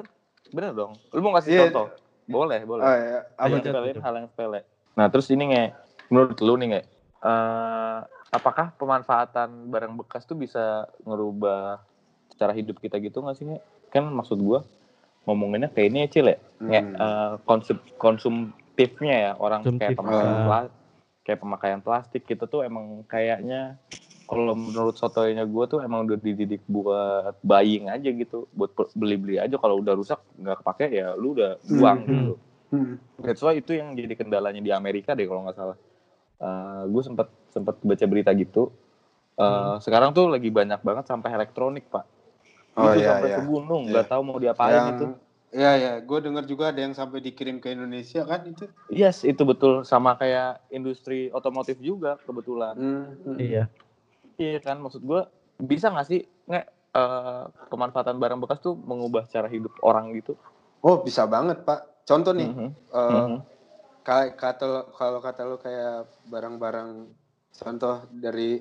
Benar dong. Lu mau kasih Iya. contoh? Boleh, boleh. oh ya hal apa yang hal yang sepele. Nah, terus ini nge, menurut lu nih nge, eh, apakah pemanfaatan barang bekas tuh bisa ngerubah cara hidup kita gitu nggak sih nge? Kan maksud gua ngomonginnya kayak ini ya Cil ya, Nge, Hmm. eh, konsum konsumtifnya ya orang kayak Konsumtif. pemakaian Ah. plastik, kayak pemakaian plastik gitu tuh emang kayaknya kalau menurut sotoynya gue tuh emang udah dididik buat buying aja gitu, buat beli-beli aja kalau udah rusak nggak kepake ya lu udah buang Hmm. gitu. Hmm. That's why itu yang jadi kendalanya di Amerika deh kalau nggak salah. gue sempat sempat baca berita gitu. Eh, Sekarang tuh lagi banyak banget sampah elektronik pak. oh itu iya sampai iya segunung, Iya. nggak tahu mau diapain yang itu. Iya ya, gue dengar juga ada yang sampai dikirim ke Indonesia kan itu. Yes, itu betul sama kayak industri otomotif juga kebetulan. Hmm, hmm. Iya. Iya kan, maksud gue bisa nggak sih nggak eh, pemanfaatan barang bekas tuh mengubah cara hidup orang gitu? Oh bisa banget pak. Contoh nih, Mhm, eh, mhm. kayak kata kalau kata lu kayak barang-barang contoh dari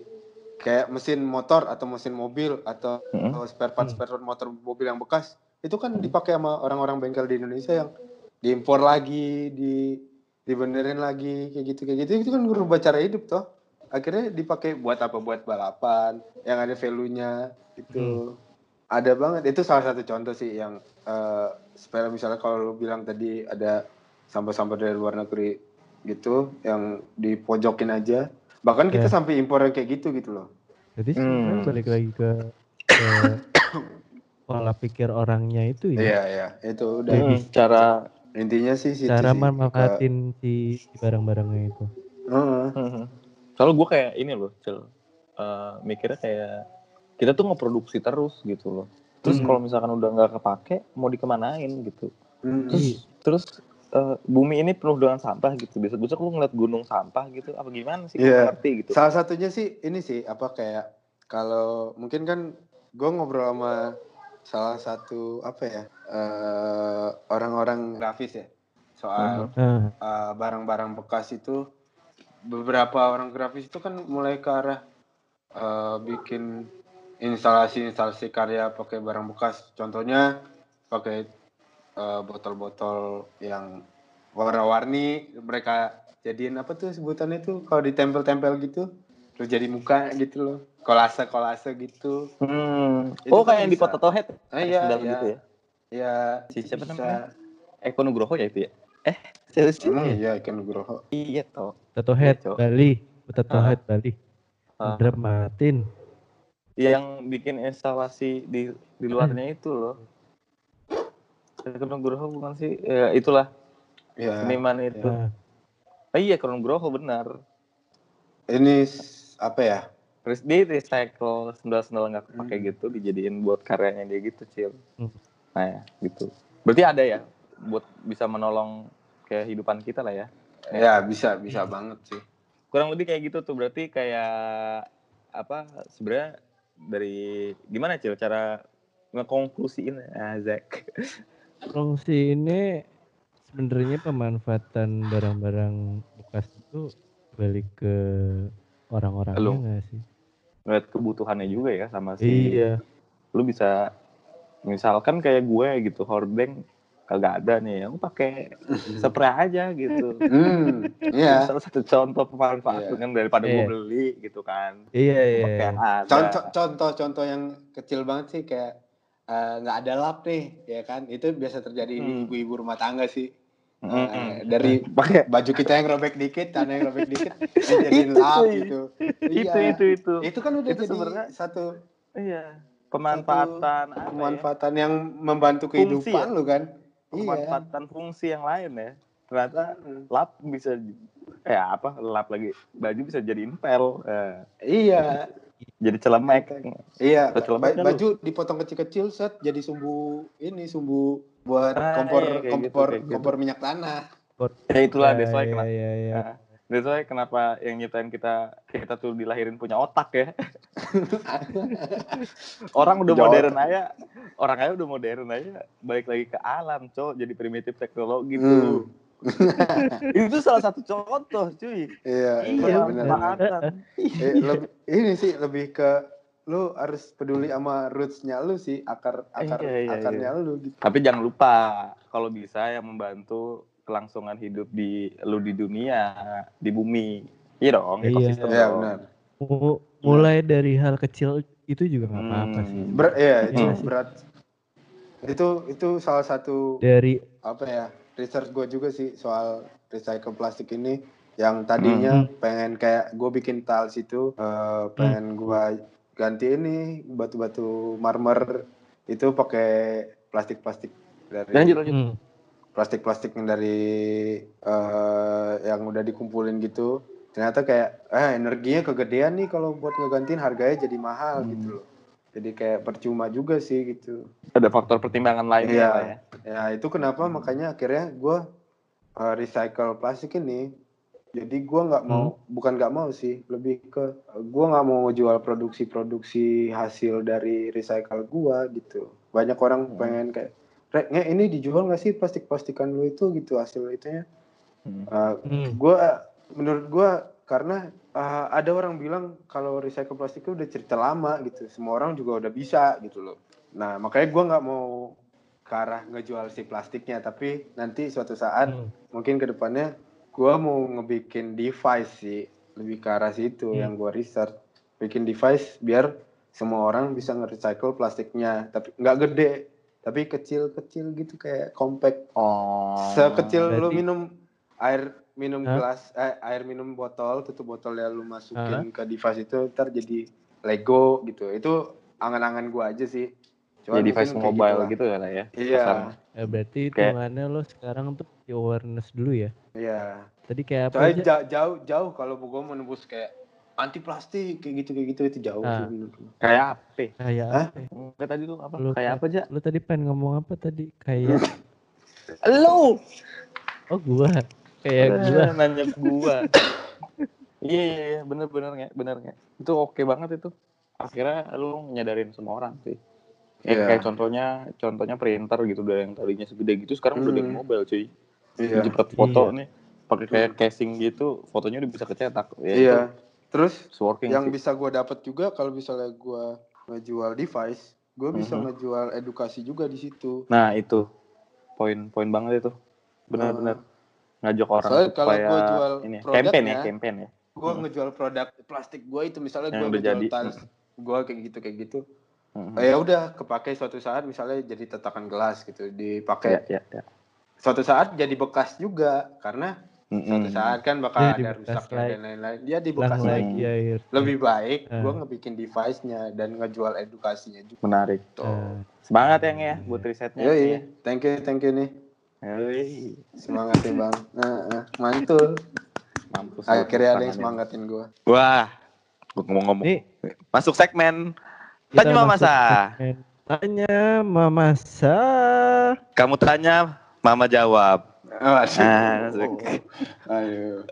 kayak mesin motor atau mesin mobil atau Mhm. atau spare part spare part motor mobil yang bekas itu kan dipakai sama orang-orang bengkel di Indonesia yang diimpor lagi di dibenerin lagi kayak gitu kayak gitu. Itu kan merubah cara hidup toh. Akhirnya dipakai buat apa? Buat balapan yang ada value-nya gitu ada banget itu salah satu contoh sih yang eh supaya misalnya kalau lu bilang tadi ada sampah-sampah dari luar negeri gitu yang dipojokin aja bahkan kita Ya. sampai impor yang kayak gitu gitu loh Jadi Hmm. balik lagi ke, ke [coughs] pola pikir orangnya itu ya. iya iya itu udah Jadi Hmm, cara intinya sih situ cara sih. memanfaatin si, barang-barangnya itu. Ke- Heeh. Mhm. Soalnya gue kayak ini loh, Cel. Eh, mikirnya kayak kita tuh ngeproduksi terus gitu loh. Terus Mhm. kalau misalkan udah nggak kepake, mau dikemanain gitu. Mm. Terus terus eh, bumi ini penuh dengan sampah gitu. Besok-besok lu ngeliat gunung sampah gitu, apa gimana sih? Iya. nggak ngerti gitu. Salah satunya sih ini sih apa kayak kalau mungkin kan gue ngobrol sama salah satu apa ya eh, orang-orang grafis ya soal Nah, eh, barang-barang bekas itu beberapa orang grafis itu kan mulai ke arah eh, bikin instalasi-instalasi karya pakai barang bekas. Contohnya pakai eh, botol-botol yang warna-warni mereka jadiin apa tuh sebutannya tuh kalau ditempel-tempel gitu terus jadi muka gitu loh kolase kolase gitu Hmm. Itu Oh, kan kayak yang di. Potato Head. ah iya iya gitu ya. ya Si siapa bisa. namanya? Eko Nugroho ya itu ya? Eh, siapa sih? Emang iya ikan nugroho Iya toh. Tato head Cok. Bali, tato Ah. head Bali. Ah. Yang bikin instalasi di di luarnya itu loh. Eko Nugroho bukan sih? Ya, itulah ya seniman itu. Nah, Ah, iya, Eko Nugroho benar. ini apa ya Terus dia recycle sendal-sendal nggak kepake gitu dijadiin buat karyanya dia gitu, Cil. Hmm. Nah, ya, gitu. Berarti ada ya buat bisa menolong kehidupan kita lah ya. ya bisa bisa banget sih Kurang lebih kayak gitu tuh. Berarti kayak apa sebenarnya dari gimana, Cil, cara ngekonklusiin ah, Zak. fungsi ini sebenarnya pemanfaatan barang-barang bekas itu balik ke orang-orangnya nggak sih? Ngeliat kebutuhannya juga ya sama si Iya. lu bisa misalkan kayak gue gitu hordeng kagak ada nih aku pakai spray aja gitu hmm iya salah satu contoh pemanfaatan Iya. kan daripada gue Iya. beli gitu kan Iya iya. pakai yang ada contoh contoh contoh yang kecil banget sih kayak eh, nggak ada lap nih ya kan itu biasa terjadi di Hmm. ibu-ibu rumah tangga sih Mm-mm. Eh, dari [laughs] pakai baju kita yang robek dikit tanah yang robek dikit [laughs] Itu, lap gitu itu Iya. itu itu itu kan udah Itu jadi sebenarnya- satu iya pemanfaatan ya? pemanfaatan yang membantu Fungsi kehidupan ya? lu kan iya. pemanfaatan fungsi yang lain ya. Ternyata lap bisa eh apa lap lagi baju bisa jadi impel eh, iya. Jadi celemek. Iya. Banget, lu. baju dipotong kecil-kecil set jadi sumbu ini sumbu buat Ah, kompor iya, gitu, kompor gitu. kompor minyak tanah. Ya itulah Iya, that's why iya, kenapa iya, iya. Nah, that's why kenapa yang nyiptain kita kita tuh dilahirin punya otak ya. [laughs] orang udah modern aja, orang aja udah modern aja, balik lagi ke alam, cowok jadi primitif teknologi Hmm. tuh. [laughs] Itu salah satu contoh, cuy. iya Iya, benar. Eh, lebih- ini sih lebih ke lu harus peduli sama rootsnya lu sih akar akar Iya, iya, akarnya lu gitu Tapi jangan lupa, kalau bisa yang membantu kelangsungan hidup di lu di dunia, di bumi. Iya dong, Iya. ekosistem Iya dong. benar Mu- Mulai dari hal kecil itu juga nggak apa-apa Hmm. sih. Ber- iya itu Iya sih. berat itu itu salah satu Dari apa ya research gue juga sih soal recycle plastik ini yang tadinya Hmm. pengen kayak gue bikin tiles itu eh, pengen gue ganti ini batu-batu marmer itu pakai plastik-plastik dari Lanjut, lanjut. hmm, plastik-plastik yang dari eh, yang udah dikumpulin gitu ternyata kayak eh energinya kegedean nih kalau buat ngegantiin harganya jadi mahal Hmm. gitu loh jadi kayak percuma juga sih gitu Ada faktor pertimbangan lainnya Iya. lah ya. ya itu kenapa makanya akhirnya gue recycle plastik ini jadi gue nggak mau bukan nggak mau sih lebih ke gue nggak mau jual produksi-produksi hasil dari recycle gue gitu banyak orang Hmm. pengen kayak Rek, Nge, ini dijual nggak sih plastik-plastikan lu itu gitu hasil itunya Hmm. Uh, hmm, gua menurut gua karena uh, ada orang bilang kalau recycle plastik itu udah cerita lama gitu semua orang juga udah bisa gitu loh nah makanya gua nggak mau ke arah ngejual si plastiknya tapi nanti suatu saat hmm. mungkin ke depannya gua mau ngebikin device sih lebih ke arah situ Hmm. yang gua research bikin device biar semua orang bisa nge-recycle plastiknya tapi nggak gede tapi kecil-kecil gitu kayak compact Oh. sekecil lu Berarti- minum air minum Hah? gelas eh, air minum botol tutup botolnya lu masukin ke device itu ntar jadi Lego gitu itu angan-angan gua aja sih ya Cuman device mungkin kayak mobile lah. gitu ya lah ya. iya kasarnya. Ya, berarti Kayak- hitungannya lo sekarang tuh awareness dulu ya. iya Tadi kayak apa Soalnya aja? ja- jauh jauh kalau gua menembus kayak anti plastik kayak gitu kayak gitu itu jauh Ah. gua. Kayak apa? Kayak apa? ya? Enggak tadi tuh apa? Lu kayak apa aja? Lo tadi pengen ngomong apa tadi? Kayak [laughs] Lu oh gua. Kayak gua. nanya gua. Iya iya iya bener bener nggak bener nggak itu oke banget itu akhirnya lu nyadarin semua orang sih Ya, Iya. kayak contohnya contohnya printer gitu dari yang tadinya segede gitu sekarang udah Hmm. dengan mobile cuy iya jepret foto Iya. nih pakai kayak casing gitu fotonya udah bisa kecetak ya, iya itu working yang sih. bisa gue dapat juga kalau misalnya gue ngejual device gue bisa Mhm. ngejual edukasi juga di situ nah itu poin poin banget itu benar-benar ngajak orang. Soalnya kalau supaya gua jual ini ya, campaign ya campaign ya gue Hmm. ngejual produk plastik gue itu misalnya gue ngejual tiles gue kayak gitu kayak gitu Mhm. ya udah kepake suatu saat misalnya jadi tatakan gelas gitu dipakai ya ya ya suatu saat jadi bekas juga karena suatu saat kan bakal Dia ada rusaknya lagi. dan lain-lain. Dia di Lang bekas lagi. lagi lagi air. lebih baik Ah. gue ngebikin device-nya dan ngejual edukasinya juga. Menarik. Tuh. Ah. semangat yang ya buat risetnya. Yoi, iya. thank you thank you nih. Yoi. semangat nih bang. Nah, [laughs] nah, mantul. Mampus akhirnya ada yang semangatin gue wah gua ngomong-ngomong. Nih. Masuk segmen. Tanya mama sa. Tanya Mama Sa. kamu tanya mama jawab oh, Ah, asik. ayo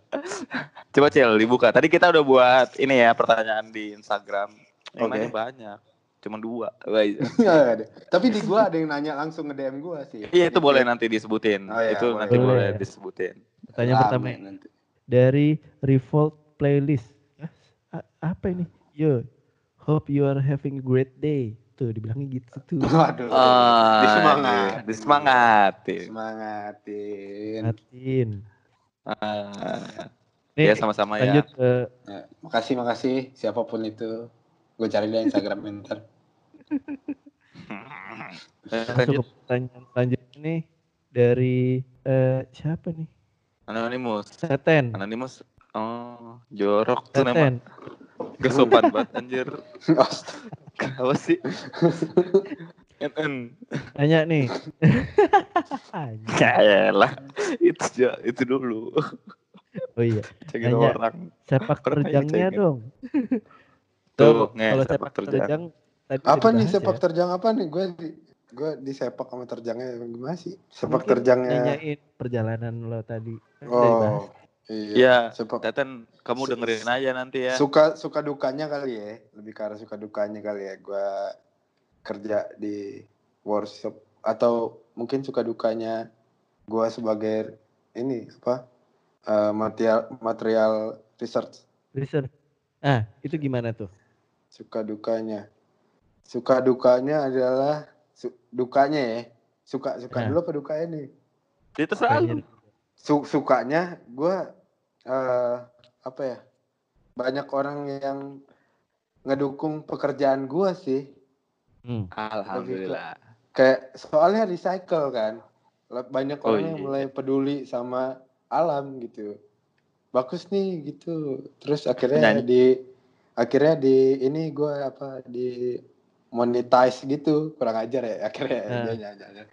coba cil dibuka tadi kita udah buat ini ya pertanyaan di Instagram yang Oke. nanya banyak cuma dua iya. Nggak [laughs] ada. tapi di gue ada yang nanya langsung nge DM gue sih iya itu boleh nanti disebutin Oh, iya, itu boleh. nanti boleh Boleh. disebutin Pertanyaan pertama nanti. dari Revolt Playlist. Hah? Apa ini? Yo, hope you are having a great day. Tuh dibilangnya gitu tuh. [laughs] Waduh. Ah, Disemangat. disemangatin Semangatin. Matiin. Ah, Nih, ya sama-sama ya lanjut ke Ya, makasih makasih siapa pun itu. Gue cari deh Instagram ntar. Eh, masuk [laughs] lanjut ke pertanyaan selanjutnya nih dari eh, siapa nih? anonimus Teten. anonimus oh jorok tuh nama. Gak sopan banget anjir apa sih NN Tanya nih. Anjing. ya lah itu aja itu dulu oh iya, cengin Tanya. orang sepak terjangnya dong. Tuh, nge, kalau sepak sepak terjang. terjang tadi Apa nih sepak ya. terjang apa nih? Gue di gue di sepak sama terjangnya gimana sih? Sepak Mungkin terjangnya. Nanyain perjalanan lo tadi. Kan. Oh. Iya. Iya, Sepak Teten kamu Su- dengerin aja nanti ya. Suka suka dukanya kali ya. Lebih ke arah suka dukanya kali ya. Gue kerja di workshop atau mungkin suka dukanya gue sebagai ini apa eh, material material research. Research. Ah, itu gimana tuh? suka dukanya. Suka dukanya adalah su- dukanya ya. Suka suka Nah. dulu apa dukanya nih? Itu selalu Su- sukanya gue eh apa ya banyak orang yang ngedukung pekerjaan gue sih Hmm. alhamdulillah kayak soalnya recycle kan banyak Oh, orang yang iya. mulai peduli sama alam gitu bagus nih gitu terus akhirnya Nyanyi. di akhirnya di ini gue apa di monetize gitu kurang ajar ya akhirnya Nah. nyanyi- nyanyi.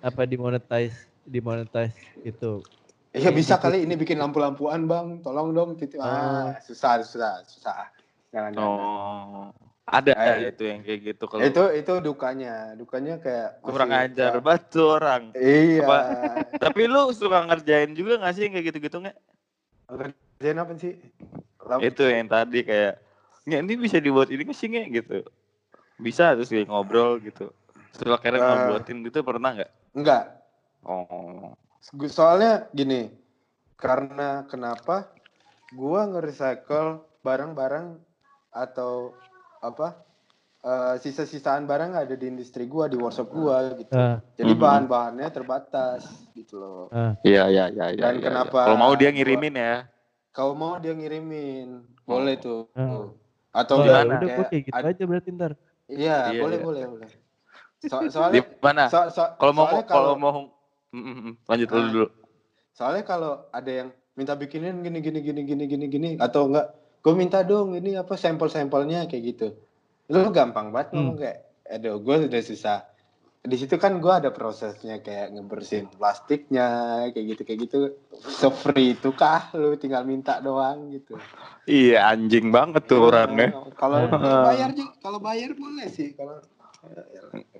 Apa dimonetize? Dimonetize itu. Iya bisa gitu. kali ini bikin lampu-lampuan bang. Tolong dong titip. Ah susah susah susah. Jangan jangan oh ada Eh, itu yang kayak gitu kalau itu itu dukanya. Dukanya kayak kurang masih- ajar batu orang. Iya. Apa? tapi lu suka ngerjain juga gak sih yang kayak gitu-gitu nggak kerjaan apa sih? Lam- itu yang tadi kayak nggak ini bisa dibuat ini nggak sih nggak gitu. Bisa terus kayak ngobrol gitu. Terus akhirnya Eh. ngebuatin gitu pernah nggak? Enggak oh soalnya gini karena kenapa gua nge-recycle barang-barang atau apa eh, sisa-sisaan barang ada di industri gua di workshop gua gitu Ah, jadi Mhm. bahan-bahannya terbatas gitu loh ah. iya iya iya iya Dan iya, kenapa iya. kalau mau dia ngirimin ya kalau mau dia ngirimin boleh tuh Ah. Atau Oh, gimana? udah gue kayak gitu ad- aja berarti ntar. Iya, Iya, boleh, iya. boleh, boleh. So, Di soalnya mana? so- so- Kalau mau soalnya kalau mau Mm, mm, mm. lanjut dulu Ah. dulu. soalnya kalau ada yang minta bikinin gini gini gini gini gini gini atau enggak gue minta dong ini apa sampel-sampelnya kayak gitu lu gampang banget Hmm. ngomong kayak aduh gue udah susah di situ kan gue ada prosesnya kayak ngebersihin plastiknya kayak gitu kayak gitu so free itu kah lu tinggal minta doang gitu Iya anjing banget tuh orangnya. kalau [laughs] bayar kalau bayar boleh sih kalau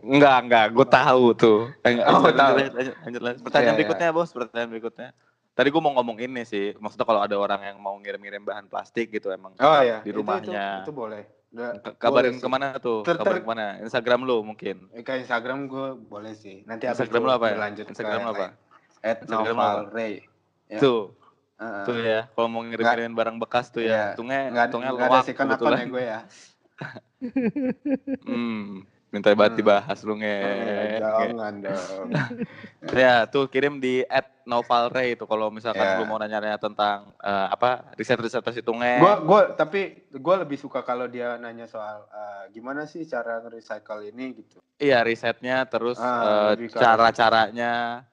Enggak, enggak, gue tahu tuh. Eh, Oh, lanjut, tahu. lanjut, lanjut, lanjut, lanjut. Pertanyaan Iya, iya. berikutnya, Bos. Pertanyaan berikutnya. Tadi gue mau ngomong ini sih. Maksudnya kalau ada orang yang mau ngirim-ngirim bahan plastik gitu emang. oh ya Di itu- rumahnya. itu, itu, boleh Udah, K- Kabarin boleh sih. ke mana tuh? Ter- ter- Kabarin ke mana? Instagram lu mungkin. Eh, ke Instagram gue boleh sih nanti abis Instagram itu lu apa ya? berlanjut Instagram lu apa? At Instagram Noval? Ray. Ya. Tuh, Heeh. tuh ya. Kalau mau ngirim-ngirimin barang bekas tuh Iya. ya. Untungnya, nggak untungnya nggak ada loak second account kebetulan. ya gue [laughs] ya. Hmm, minta banget Hmm. dibahas lu nge. Eh, Jangan dong. [laughs] Ya, tuh kirim di at Noval Ray itu kalau misalkan Ya. lu mau nanya-nanya tentang eh, apa riset-riset hitungnya. gue gue tapi gue lebih suka kalau dia nanya soal eh, gimana sih cara nge-recycle ini gitu. Iya risetnya terus Ah, ke cara-caranya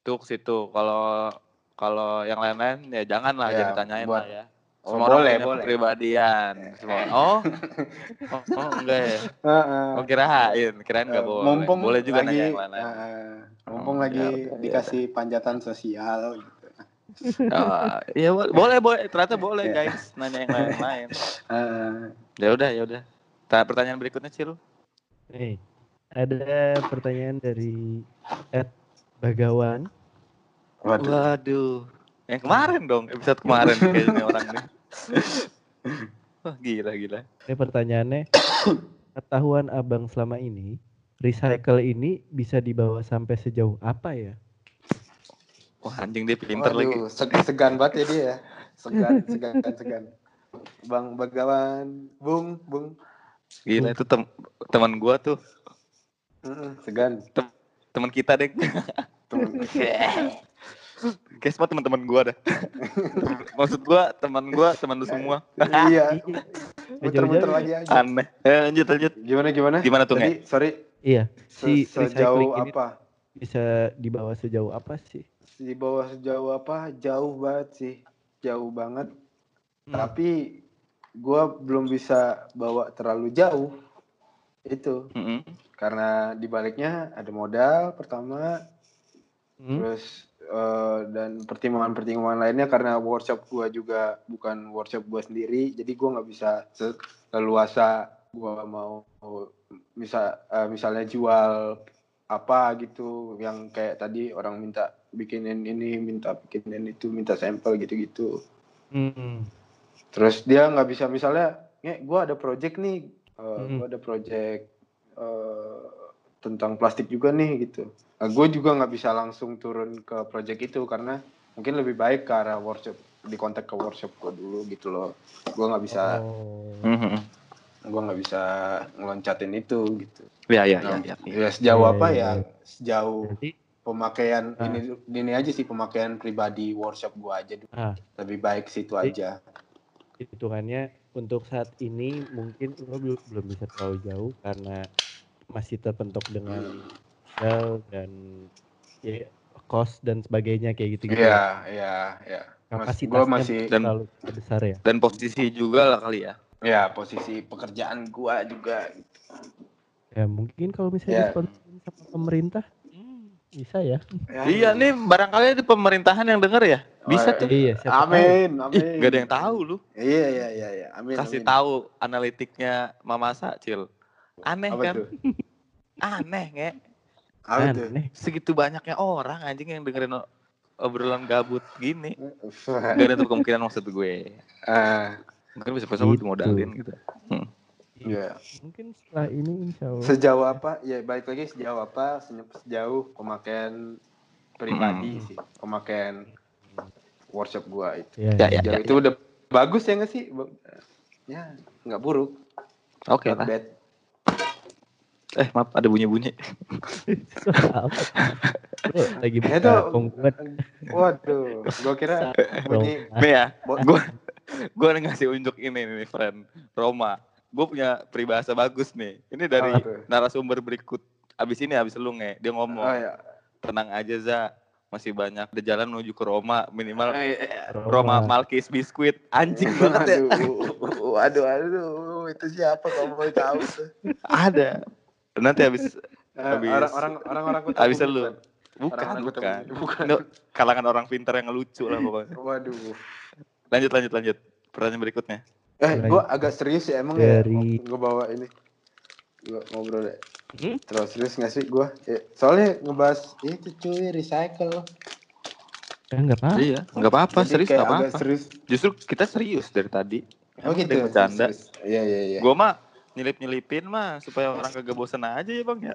tuh situ. Kalau kalau yang lain-lain ya jangan lah Ya, jangan ditanyain buat- lah ya. Oh, Semua orang boleh, punya boleh. kepribadian. Semua. Oh, oh, [laughs] oh, enggak ya. Heeh. Oh kirain, kirain nggak Eh, boleh. mumpung boleh juga lagi, nanya yang lain-lain. eh, mumpung Oh, lagi ya udah, ya dikasih panjatan sosial gitu. Ah, [laughs] Iya bo- boleh boleh ternyata boleh Ya. guys nanya yang lain-lain. Eh, Ya udah ya udah. Ta- Pertanyaan berikutnya Cil. Nih, ada pertanyaan dari Ed Bagawan. waduh. Waduh. Yang kemarin dong, episode kemarin kayaknya orang nih. [laughs] Wah, gila gila. Ini pertanyaannya, [coughs] ketahuan abang selama ini, recycle ini bisa dibawa sampai sejauh apa ya? Wah, anjing dia pinter lagi. Seg- segan banget ya dia. ya. Segan, segan, segan. Bang Bagawan, Bung, Bung. Gila itu tem teman gua tuh, segan. teman kita deh. [laughs] Temen. [laughs] Kayak semua teman-teman gua dah. [laughs] Maksud gua teman gua, teman lu semua. iya, [laughs] muter-muter lagi aja. Aneh. Eh, lanjut lanjut. Gimana gimana? Gimana tuh, Tadi, sorry, Iya, si se- sejauh apa? bisa dibawa sejauh apa sih? Di bawah sejauh apa? Jauh banget sih. Jauh banget. Hmm. Tapi gua belum bisa bawa terlalu jauh. Itu Mm-mm. karena di baliknya ada modal pertama, Hmm? terus eh, dan pertimbangan-pertimbangan lainnya karena workshop gua juga bukan workshop gua sendiri jadi gua nggak bisa leluasa gua mau misal eh, misalnya jual apa gitu yang kayak tadi orang minta bikinin ini minta bikinin itu minta sampel gitu-gitu Hmm. terus dia nggak bisa misalnya gua ada project nih eh, Mm-mm. gua ada project eh, tentang plastik juga nih gitu nah, gue juga nggak bisa langsung turun ke project itu karena mungkin lebih baik ke arah workshop di kontak ke workshop gue dulu gitu loh gue nggak bisa Oh. Mhm. gue nggak bisa ngeloncatin itu gitu Ya ya Nah, ya ya. ya. ya sejauh apa iya, ya iya. sejauh Berarti pemakaian Ah. ini ini aja sih pemakaian pribadi workshop gue aja dulu. Ah. lebih baik situ Jadi- aja hitungannya untuk saat ini mungkin lo belum belum bisa terlalu jauh karena masih terpentok dengan modal dan ya cost dan sebagainya kayak gitu gitu. Iya, iya, iya. Kapasitasnya masih Dan- terlalu besar ya. Dan posisi juga lah kali ya. ya posisi pekerjaan gua juga gitu. Ya mungkin kalau misalnya Ya. disponsorin sama pemerintah bisa ya. Ya, Iya nih barangkali di pemerintahan yang denger ya. Bisa Oh, tuh. Iya, siapa tahu. Amin, amin. Ih, gak ada yang tahu lu. Iya, iya, iya, iya. Amin. Kasih amin. tahu analitiknya Mama Sacil. Aneh Apa kan? Aneh nge. Aneh. Segitu banyaknya orang anjing yang dengerin obrolan gabut gini. [laughs] Gak ada kemungkinan maksud gue. Mungkin bisa besok Gitu. modalin gitu. Iya. Mungkin setelah ini insya Allah. Sejauh apa? Ya balik lagi sejauh apa? Se- Sejauh pemakaian pribadi Hmm. sih, pemakaian workshop gua itu. Ya, Ya, ya. Sejauh itu udah bagus ya nggak sih? Ya, nggak buruk. Oke Not lah. bad. Eh maaf ada bunyi-bunyi. Lagi Ya buka pengumuman Waduh, gua kira bunyi Nih ya, gue gue ngasih unjuk ini nih friend. Roma. Gue punya peribahasa bagus nih. Ini dari narasumber berikut. Abis ini abis lu nge dia ngomong Oh ya. tenang aja za. Masih banyak ada jalan menuju ke Roma. Minimal Eh, eh, Roma Malkis biskuit. Anjing banget ya. Aduh, aduh, aduh, itu siapa? Kamu mau tahu ada nanti abis Eh, Habis- Orang-orang orang-orang kota abis Bumi, lu bukan kota bukan. Bukan. [laughs] Ini kalangan orang pintar yang lucu lah pokoknya Waduh. lanjut lanjut lanjut pertanyaan berikutnya Eh, gua agak serius ya emang ya. Dari- Gue bawa ini. Gua ngobrol deh. Hmm? Terus serius gak sih gua? Ya, soalnya ngebahas itu cuy recycle. Eh, enggak apa. iya nggak apa-apa serius kayak nggak agak apa-apa serius. justru kita serius dari tadi Oh Emang gitu. bercanda serius. Iya iya iya. Gua mah nyelip-nyelipin mah supaya orang kagak bosan aja ya bang ya.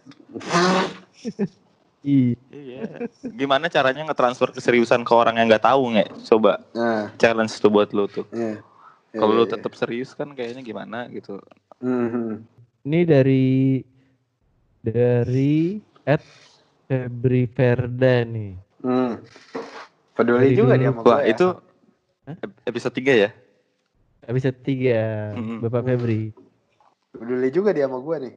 Ih, Iya. Gimana caranya ngetransfer keseriusan ke orang yang nggak tahu nggak? Coba Nah, challenge tuh buat lu tuh. iya. Iya, Kalau iya, lu iya. tetap serius kan kayaknya gimana gitu. Mhm. ini dari dari Ed Febri Verda nih. Hmm. Peduli Dari juga dia sama Wah gua ya. itu Hah? ep- episode 3 ya? Episode 3 Mm-mm. Bapak Febri. Peduli juga dia sama gua nih.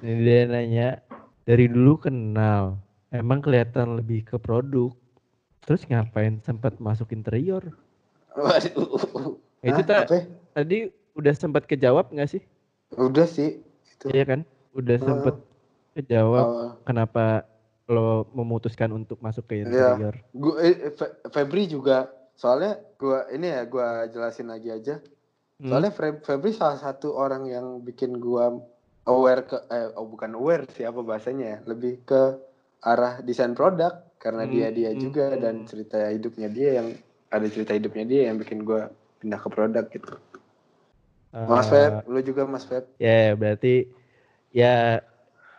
Ini dia nanya, dari dulu kenal, emang kelihatan lebih ke produk. Terus ngapain sempat masuk interior? Waduh. Itu Hah, apa ya? tadi udah sempat kejawab nggak sih? Udah sih. Itu. Iya kan? Udah Oh. sempat kejawab Oh, kenapa lo memutuskan untuk masuk ke Iya. interior. gua eh, Fe- Febri juga soalnya gua ini ya gua jelasin lagi aja. Hmm. Soalnya Fe- Febri salah satu orang yang bikin gua aware ke eh oh bukan aware sih apa bahasanya ya, lebih ke arah desain produk karena Hmm, dia dia hmm, juga hmm. dan cerita hidupnya dia yang ada cerita hidupnya dia yang bikin gua pindah ke produk gitu. Mas Eh, Feb, lu juga Mas Feb. Ya, berarti ya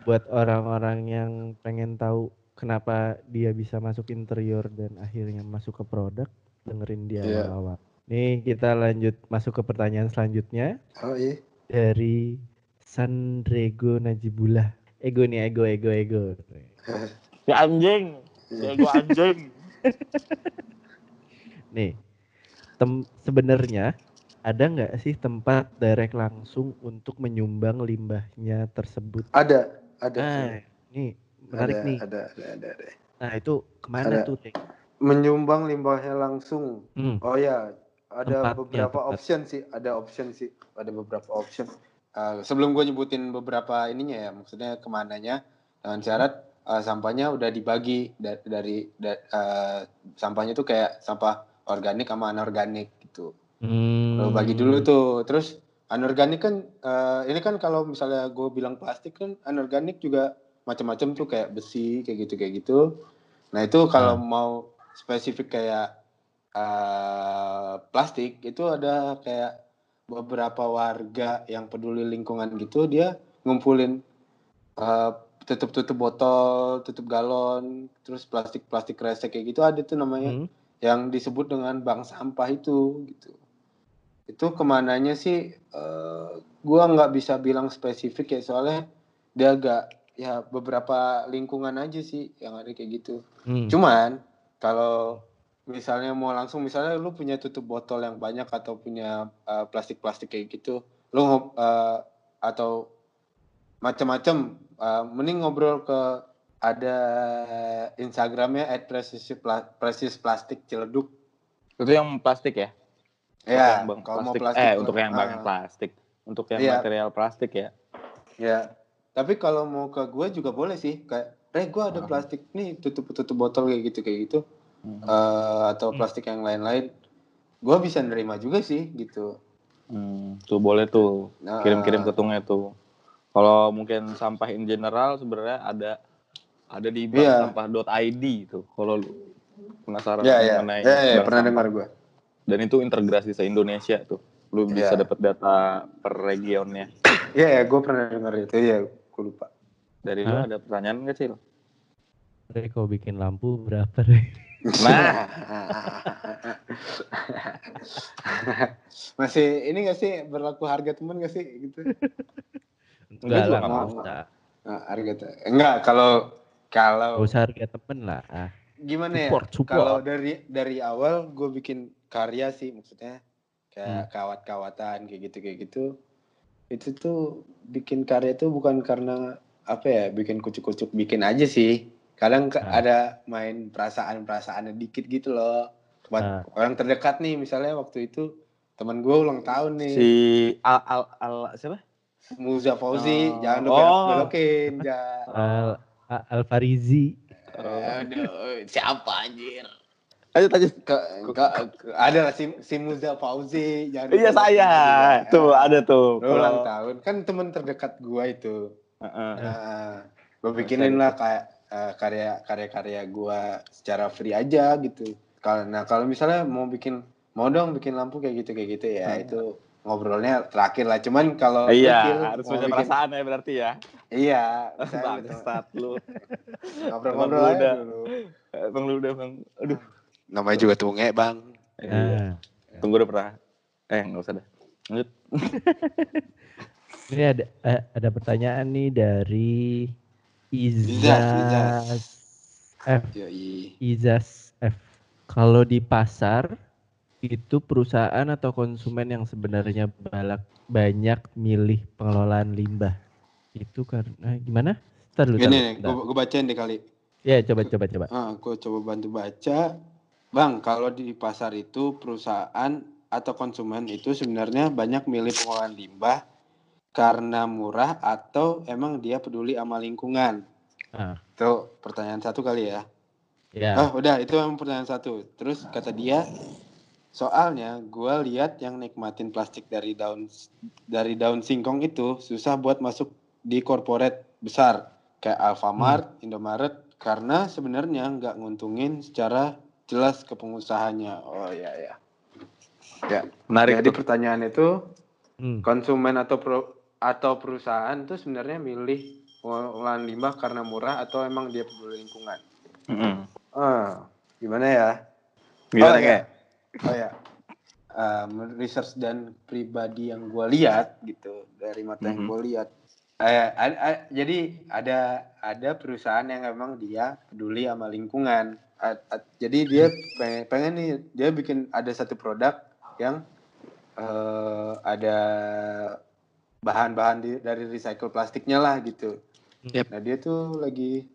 buat orang-orang yang pengen tahu kenapa dia bisa masuk interior dan akhirnya masuk ke produk, dengerin dia Iya. awal-awal. Nih kita lanjut masuk ke pertanyaan selanjutnya Oh iya. dari Sandrego Najibullah. Ego nih, ego, ego, ego. [laughs] Ya anjing. Ya gua anjing. [laughs] Nih, tem sebenarnya ada nggak sih tempat direct langsung untuk menyumbang limbahnya tersebut? Ada, ada. Nah, nih menarik ada, nih. Ada, ada, ada, ada. Nah itu ke mana Ada. tuh? Dek? Menyumbang limbahnya langsung. Hmm. Oh ya, ada Tempatnya, beberapa tempat. option sih, ada option sih, ada beberapa option. Uh, sebelum gue nyebutin beberapa ininya ya, maksudnya ke mananya dengan syarat uh, sampahnya udah dibagi da- dari da- uh, sampahnya tuh kayak sampah organik sama anorganik gitu. Hmm. Lo bagi dulu tuh, terus anorganik kan uh, ini kan kalau misalnya gue bilang plastik kan anorganik juga macam-macam tuh kayak besi kayak gitu kayak gitu. Nah itu kalau mau spesifik kayak uh, plastik itu ada kayak beberapa warga yang peduli lingkungan gitu dia ngumpulin uh, tutup-tutup botol, tutup galon, terus plastik-plastik resek kayak gitu ada tuh namanya Hmm. yang disebut dengan bank sampah itu gitu. Itu ke mananya sih eh, gua nggak bisa bilang spesifik ya soalnya dia agak ya beberapa lingkungan aja sih yang ada kayak gitu. Hmm. Cuman kalau misalnya mau langsung misalnya lu punya tutup botol yang banyak atau punya eh, plastik-plastik kayak gitu, lu eh, atau macam-macam eh, mending ngobrol ke ada Instagramnya @precis_plastik ciledug. Itu yang plastik ya? Untuk Ya, yang bank kalau mau plastik. plastik Eh, untuk yang bank Ah, plastik. Untuk yang Iya. material plastik ya. Ya, tapi kalau mau ke gue juga boleh sih. Kayak, eh gue ada plastik nih, tutup-tutup botol kayak gitu kayak gitu, Hmm. Eh, atau Hmm. plastik yang lain-lain. Gue bisa nerima juga sih gitu. Hmm, tuh boleh tuh Nah, kirim-kirim ke tungnya tuh. Kalau mungkin sampah in general sebenarnya ada ada di Iya. banksampah.id tuh. Kalau lu penasaran Ya, ya, mengenai ya, ya, bank pernah sampah. dengar gue. Dan itu integrasi se Indonesia tuh. Lu bisa Iya. dapat data per regionnya. Iya, ya, gue pernah dengar itu. Iya, gue lupa. Dari lu ada pertanyaan nggak Cil? Dek, kau bikin lampu berapa? [laughs] Nah, [laughs] Masih ini gak sih berlaku harga temen gak sih gitu? Enggak lah, nggak nggak mau. usah. Nah, harga enggak kalau kalau Nggak usah harga temen lah. Ah, gimana ya? Support. Kalau dari dari awal gue bikin karya sih maksudnya kayak kawat-kawatan kayak gitu kayak gitu itu tuh bikin karya tuh bukan karena apa ya bikin kucuk-kucuk bikin aja sih kadang ke- Ah. ada main perasaan-perasaannya dikit gitu loh buat Ah. orang terdekat nih misalnya waktu itu teman gue ulang tahun nih Si Al Al, Al siapa? Muza Fauzi Oh. jangan lu Oh. belok-belokin ja. [laughs] Al A- Alfarizi. Aduh, siapa anjir Ayo lanjut. ke, ke- ke- ada lah si, si Muza Fauzi jangan Iya saya. belok-belok. Tuh ada tuh. Lu ulang tahun kan teman terdekat gua itu Heeh. nah, gue bikinin lah kayak eh, karya karya karya gua secara free aja gitu kalau nah kalau misalnya mau bikin mau dong bikin lampu kayak gitu kayak gitu ya Hmm. itu ngobrolnya terakhir lah cuman kalau Iya, harus punya bikin- perasaan ya berarti ya. iya [laughs] gitu. Bangsat lu. ngobrol-ngobrol aja udah. dulu Bang lu udah bang. Aduh. namanya juga tunge bang Iya. Nah, Tunggu udah pernah. Eh nggak usah dah. Lanjut. [laughs] ini ada eh, ada pertanyaan nih dari Izas, F. Izas F. Kalau di pasar itu perusahaan atau konsumen yang sebenarnya balak banyak milih pengelolaan limbah. Itu karena gimana? Ntar dulu, gue bacain deh kali. Ya, coba coba coba. Ah, aku coba bantu baca. Bang, kalau di pasar itu perusahaan atau konsumen itu sebenarnya banyak milih pengolahan limbah karena murah atau emang dia peduli sama lingkungan. Ah, Itu pertanyaan satu kali ya. ya. Ah, udah itu emang pertanyaan satu. Terus kata dia, soalnya gua lihat yang nikmatin plastik dari daun dari daun singkong itu susah buat masuk di corporate besar kayak Alfamart, Indomaret karena sebenarnya nggak nguntungin secara jelas ke pengusahanya. Oh iya ya. Ya. Menarik Jadi tuh. pertanyaan itu Hmm. konsumen atau pro- atau perusahaan tuh sebenarnya milih pengolahan limbah karena murah atau emang dia peduli lingkungan. Mm-mm. Ah, gimana ya? Gimana Oh, kayak? iya. Oh ya, Um, research dan pribadi yang gue lihat gitu dari mata yang Mhm. gue lihat. Eh, a- a- jadi ada ada perusahaan yang emang dia peduli sama lingkungan. A- a- jadi dia pengen, pengen nih dia bikin ada satu produk yang eh, ada bahan-bahan di- dari recycle plastiknya lah gitu. Yep. Nah dia tuh lagi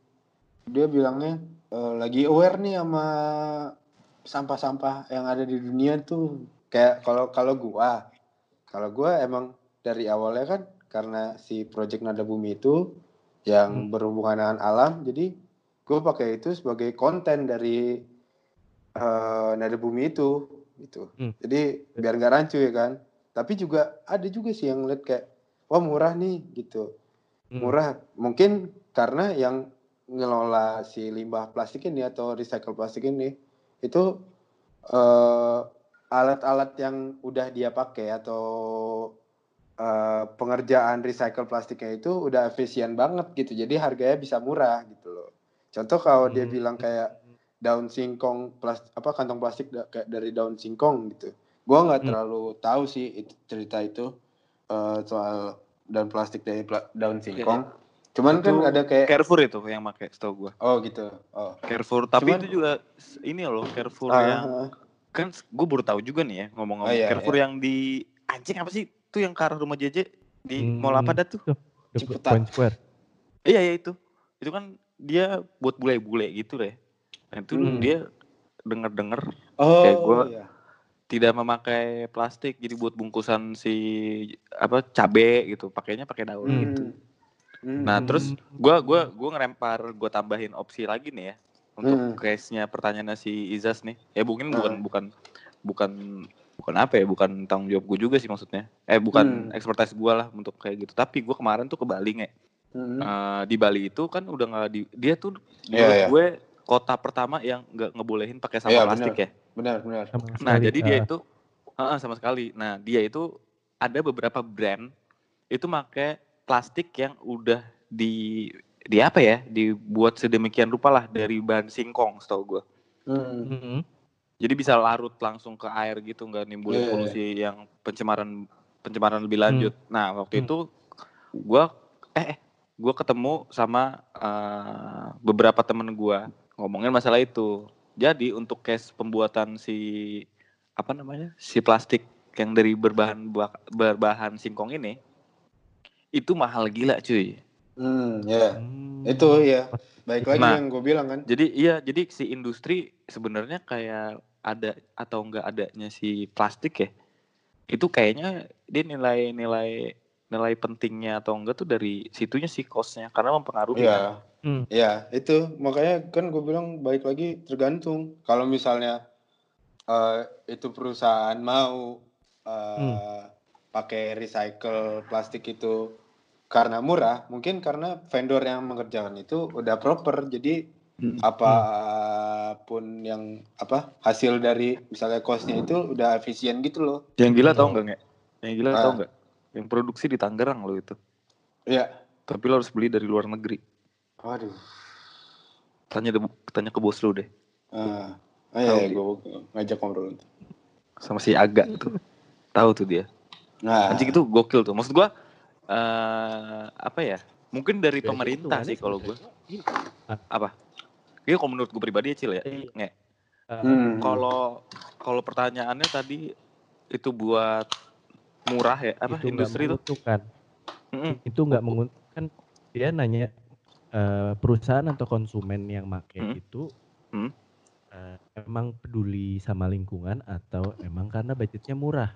dia bilangnya eh, lagi aware nih sama sampah-sampah yang ada di dunia tuh kayak kalau kalau gua kalau gua emang dari awalnya kan karena si project nada bumi itu yang Hmm. berhubungan dengan alam jadi gua pakai itu sebagai konten dari eh, nada bumi itu gitu Hmm. jadi biar nggak rancu ya kan tapi juga ada juga sih yang lihat kayak wah murah nih gitu Hmm. murah mungkin karena yang ngelola si limbah plastik ini atau recycle plastik ini itu eh, alat-alat yang udah dia pakai atau eh, pengerjaan recycle plastiknya itu udah efisien banget gitu jadi harganya bisa murah gitu loh contoh kalau dia Hmm. bilang kayak daun singkong plastik apa kantong plastik da- kayak dari daun singkong gitu gua nggak Hmm. terlalu tahu sih itu, cerita itu eh, soal daun plastik dari pla- daun singkong cuman kan Itu ada kayak Carrefour itu yang pakai setahu gua. oh gitu oh Carrefour, tapi Cuman- itu juga ini loh Carrefour Ah, yang ah. kan gue baru tahu juga nih ya ngomong-ngomong Oh, iya, Carrefour yang di anjing apa sih? Tuh yang ke arah rumah JJ di Hmm. Mall apa dah tuh? Ciputat. Point Square. Iya ya itu. Itu kan dia buat bule-bule gitu deh. Nah, itu Hmm. dia denger-denger oh Kayak gua- iya. Tidak memakai plastik jadi buat bungkusan si apa cabe gitu pakainya pakai daun Hmm. gitu Hmm. nah terus gua gua gua ngerempar gua tambahin opsi lagi nih ya untuk Hmm. case-nya pertanyaannya si Izas nih ya mungkin bukan Hmm. bukan bukan bukan apa ya bukan tanggung jawab gue juga sih maksudnya eh bukan Hmm. expertise gua lah untuk kayak gitu tapi gua kemarin tuh ke Bali nge Hmm. Eh, di Bali itu kan udah nggak di dia tuh Iya, menurut iya. gue kota pertama yang nggak ngebolehin pakai sampah Iya, plastik benar. ya benar benar Sama Nah, sekali. jadi dia Ah, itu Heeh, sama sekali. Nah, dia itu ada beberapa brand itu pakai plastik yang udah di di apa ya? Dibuat sedemikian rupa lah dari bahan singkong setahu gue. Hmm. mm, Jadi bisa larut langsung ke air gitu, nggak nimbulin Iya, iya, polusi yang pencemaran pencemaran lebih lanjut. Nah, waktu Hmm. itu gua eh, eh gua ketemu sama eh, beberapa temen gua ngomongin masalah itu. Jadi untuk case pembuatan si apa namanya si plastik yang dari berbahan buah- berbahan singkong ini itu mahal gila cuy. Hmm, ya. Hmm. Itu ya. Baik lagi Nah. yang gue bilang kan. Jadi iya jadi si industri sebenarnya kayak ada atau enggak adanya si plastik ya itu kayaknya dia nilai nilai pentingnya atau enggak tuh dari situnya sih costnya karena mempengaruhi kan. Iya. Hmm. Ya, itu makanya kan gue bilang baik lagi tergantung. Kalau misalnya eh, itu perusahaan mau eh, pakai recycle plastik itu karena murah, mungkin karena vendor yang mengerjakan itu udah proper. Jadi Hmm. apa pun yang apa hasil dari misalnya costnya itu udah efisien gitu loh. Yang gila tau Oh. enggak nggak? Yang gila Ah. tau enggak? Yang produksi di Tangerang lo itu. Iya. Tapi lo harus beli dari luar negeri. Waduh. Tanya deh, tanya ke bos lu deh. Tahu ya, gue ngajak ngobrol. Sama si Aga tuh. Tahu tuh dia. Nah, Anjing itu gokil tuh. Maksud gua eh apa ya? Mungkin dari Ya, pemerintah sih kalau gua. sebenarnya- Apa? Iya kalau menurut gue pribadi ya Cil ya. Iya. Nge. Hmm. Kalau kalau pertanyaannya tadi itu buat murah ya apa itu industri itu? menguntungkan. Mm-mm. Itu nggak menguntungkan. Dia nanya eh, perusahaan atau konsumen yang make Hmm. itu Hmm. eh, emang peduli sama lingkungan atau emang karena budgetnya murah.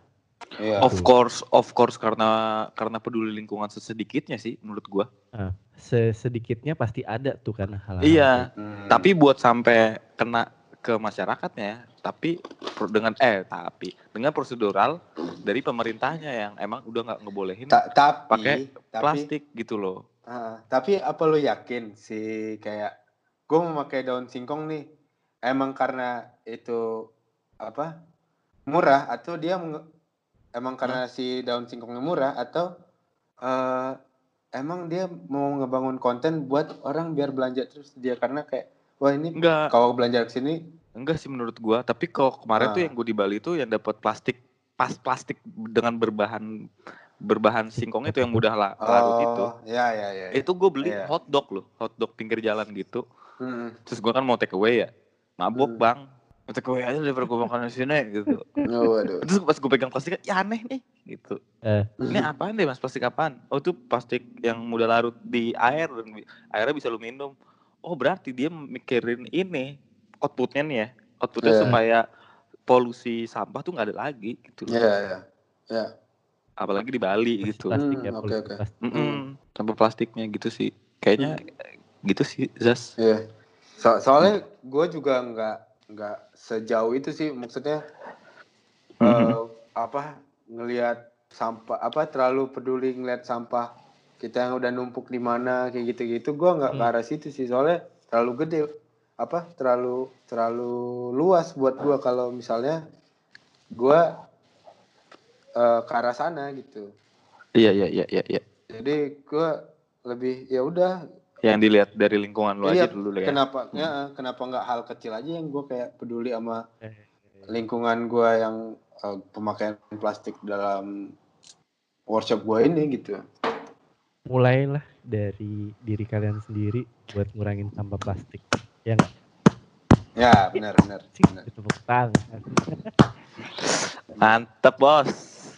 iya. Of course, of course karena karena peduli lingkungan sesedikitnya sih menurut gua. Nah, sesedikitnya pasti ada tuh kan hal-hal. Iya. Hmm. Tapi buat sampai kena ke masyarakatnya, tapi dengan eh tapi dengan prosedural dari pemerintahnya yang emang udah nggak ngebolehin Ta- tapi pakai tapi plastik gitu loh. ah, tapi apa lo yakin sih kayak gue mau pakai daun singkong nih emang karena itu apa murah atau dia emang karena si daun singkongnya murah atau eh, emang dia mau ngebangun konten buat orang biar belanja terus dia? Karena kayak wah ini kalau belanja ke sini enggak sih menurut gua. Tapi kalau kemarin tuh Ah. yang gue di Bali tuh yang dapat plastik pas plastik dengan berbahan berbahan singkong itu yang mudah la- larut itu. oh ya ya ya Itu gue beli Iya. hotdog loh, hotdog pinggir jalan gitu. Hmm. Terus gua kan mau take away ya, mabok Hmm. bang. Mau take away aja daripada gue makan di sini gitu. Oh, waduh Terus pas gue pegang plastiknya, ya aneh nih gitu. Eh. Ini apaan deh mas plastik apaan? Oh itu plastik yang mudah larut di air dan airnya bisa lu minum. Oh berarti dia mikirin ini outputnya nih ya, outputnya Iya. supaya polusi sampah tuh nggak ada lagi gitu. loh. ya ya ya Apalagi di Bali gitu. Plastik Hmm, ya, oke, polusi oke. plastik. Mm-mm, Sampah plastiknya gitu sih. Kayaknya gitu sih Zas. Iya. So- soalnya gue juga nggak nggak sejauh itu sih maksudnya Mhm. eh, apa ngelihat sampah apa terlalu peduli ngelihat sampah kita yang udah numpuk di mana kayak gitu-gitu gue nggak ke Hmm. arah situ sih soalnya terlalu gede apa terlalu terlalu luas buat gue kalau misalnya gue eh, ke arah sana gitu Iya iya iya iya. iya. jadi gue lebih ya udah Yang dilihat dari lingkungan lu Iya, aja dulu ya. kenapa ya, kenapa nggak hal kecil aja yang gue kayak peduli sama Eh, lingkungan gue yang eh, pemakaian plastik dalam workshop gue ini gitu mulailah dari diri kalian sendiri buat ngurangin sampah plastik. Ya nggak? ya benar benar tepuk tangan. [laughs] Mantap bos.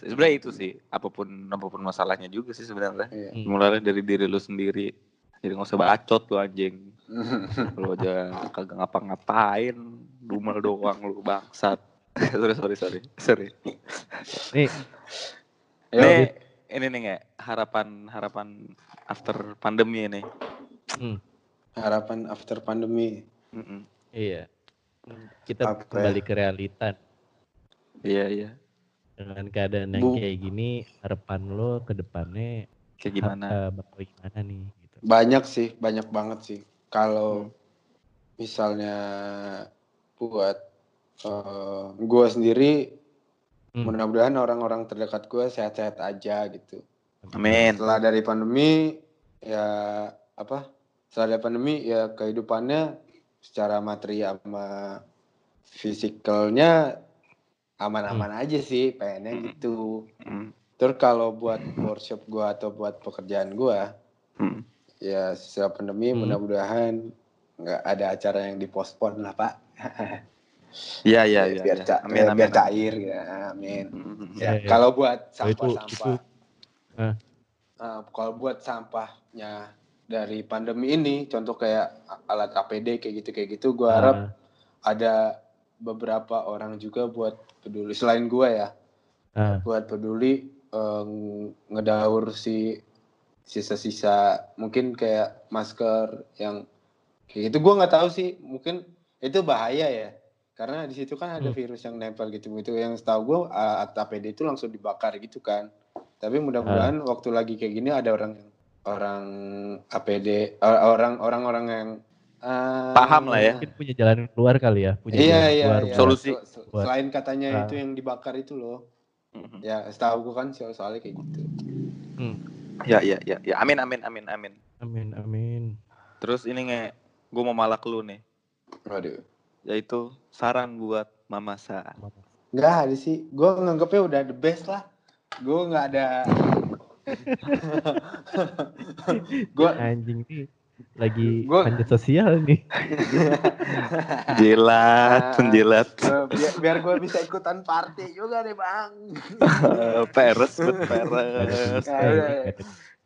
Sebenarnya itu sih apa pun apa pun masalahnya juga sih sebenarnya. Iya. Hmm. Mulai dari diri lu sendiri. Jadi nggak usah bacot lu anjing. [laughs] Lu aja kagak ngapa-ngapain, dumel doang lu bangsat. [laughs] sorry sorry sorry sorry. Nih, Yo, Nih ini nih nggak harapan harapan after pandemi ini. Harapan after pandemi iya. Kita Apa ya? kembali ke realita. Iya iya. Dengan keadaan yang Bu- kayak gini, harapan lo ke depannya Kayak gimana? bakal gimana nih? Gitu. banyak sih banyak banget sih kalau misalnya buat eh gue sendiri Hmm. mudah-mudahan orang-orang terdekat gue sehat-sehat aja gitu Amin. setelah dari pandemi ya apa setelah pandemi ya kehidupannya secara materi sama fisikalnya aman-aman aja sih pengennya Hmm. gitu Mm, terus kalau buat workshop gua atau buat pekerjaan gua mm. ya setelah pandemi Hmm. mudah-mudahan nggak ada acara yang dipospon lah pak [laughs] Iya iya iya. biar iya. ca- Amin eh, amin. biar cair ya amin amin. ya Iya, iya. kalau buat Oh, itu sampah sampah Ah. kalau buat sampahnya dari pandemi ini contoh kayak alat APD kayak gitu kayak gitu gue harap ah, ada beberapa orang juga buat peduli selain gue ya ah, buat peduli eh, ngedaur si sisa-sisa mungkin kayak masker yang kayak gitu. Gue nggak tahu sih mungkin itu bahaya ya karena di situ kan ada Hmm. virus yang nempel gitu. Gitu yang setahu gue alat APD itu langsung dibakar gitu kan. Tapi mudah-mudahan Ah. waktu lagi kayak gini ada orang orang APD eh, orang orang-orang yang eh, Paham lah ya. mungkin punya jalan keluar kali ya punya Iya jalan iya, keluar iya. Solusi. Buat- Selain katanya Ah. itu yang dibakar itu loh. Mhm. Ya, setahu gue kan soal soalnya kayak gitu. Hmm, Ya ya ya ya. Amin amin amin amin. amin amin Terus ini nge, gue mau malak lu nih. Waduh. Yaitu saran buat Mama Sa. Enggak ada sih. Gue nganggepnya udah the best lah. Gue nggak ada. [laughs] gue anjing nih lagi Gua- panjat sosial nih [laughs] Jilat, Ah. penjilat. biar, biar gue bisa ikutan party juga deh bang. Eh, peres, bet Gak peres. bisa Ya, ini,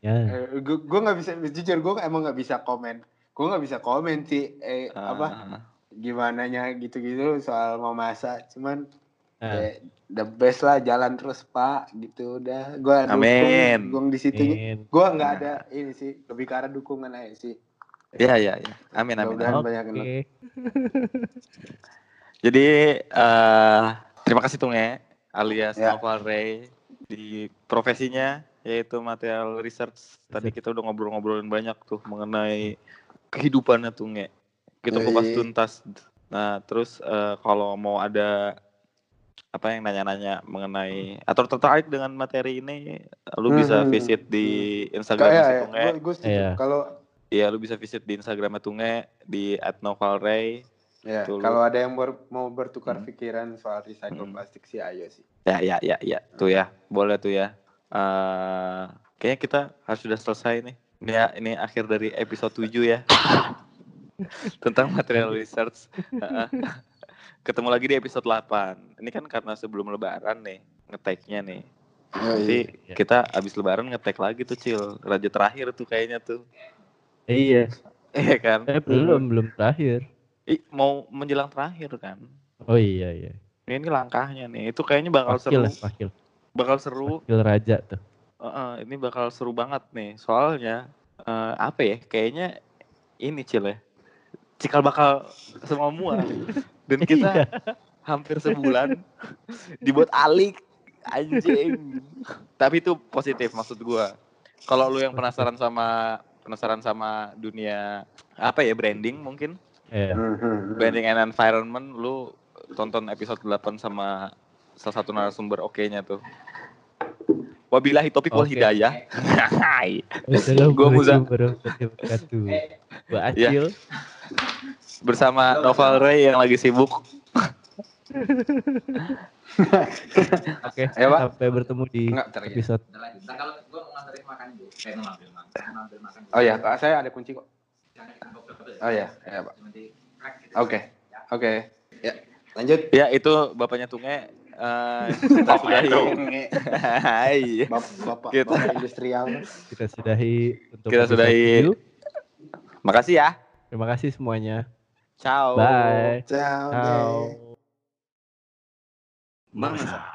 ya, gak ya gue nggak bisa jujur gue emang nggak bisa komen. Gue nggak bisa komen sih. Eh apa? Ah, Gimana nya gitu-gitu soal mau masak. Cuman Kayak the best lah jalan terus pak gitu udah gue Amin. dukung, dukung di situ gue nggak ada ini sih lebih ke arah dukungan aja sih Ya ya ya. Amin amin. Banyak Oke. [laughs] Jadi eh terima kasih Tunge alias Ya. Noval Ray di profesinya yaitu material research. Tadi kita udah ngobrol-ngobrolin banyak tuh mengenai kehidupannya Tunge. Kita kupas Yoi. tuntas. Nah, terus eh, kalau mau ada apa yang nanya-nanya mengenai atau tertarik dengan materi ini, lu bisa Hmm, visit di Instagram kayak si ya, Tunge. gue Iya. kalau Iya, lu bisa visit di Instagramnya Tunge di @novalray. ya kalau ada yang ber- mau bertukar Hmm. pikiran soal recycle Hmm. plastik sih ayo sih Ya, ya, ya, ya. Tuh ya, boleh tuh ya. Eh, kayaknya kita harus sudah selesai nih. Ini ya, ini akhir dari episode 7 ya. [laughs] Tentang material research. Ketemu lagi di episode 8. Ini kan karena sebelum lebaran nih, ngeteknya nih. Nanti iya. kita abis lebaran ngetek lagi tuh, Cil. Raja terakhir tuh kayaknya tuh. iya Iya kan? eh belum belum terakhir Ih, mau menjelang terakhir kan. oh iya iya Ini langkahnya nih. Itu kayaknya bakal wakil seru. lah wakil Bakal seru. wakil raja tuh Heeh, ini bakal seru banget nih. Soalnya eh, apa ya? Kayaknya ini Cil ya. Cikal bakal semua mua. Dan kita Iya. hampir sebulan dibuat alik anjing. Tapi itu positif maksud gua. Kalau lu yang penasaran sama penasaran sama dunia apa ya branding mungkin Hmm, branding and environment lu tonton episode 8 sama salah satu narasumber oke-nya tuh. Wabillahi topik wal Oke. hidayah. Hai. Assalamualaikum Muza. Ya. Acil Bersama Noval Ray yang lagi sibuk. Oke Ayo, Pak. sampai bertemu di Enggak, ntar ya. episode. Ntar kalau gue mau nganterin makan dulu. Kayak mau ngambil makan. Mau ngambil makan. oh ya Kak, saya ada kunci kok oh ya ya pak gitu. oke oke ya lanjut Ya itu bapaknya Tunge. Eh, kita sudahi. Hai. Bap- bapak Kita- bapak industrial kita sudahi untuk Kita sudahi. tujuh. Makasih ya. Terima kasih semuanya Ciao. bye ciao ciao deh. Bang,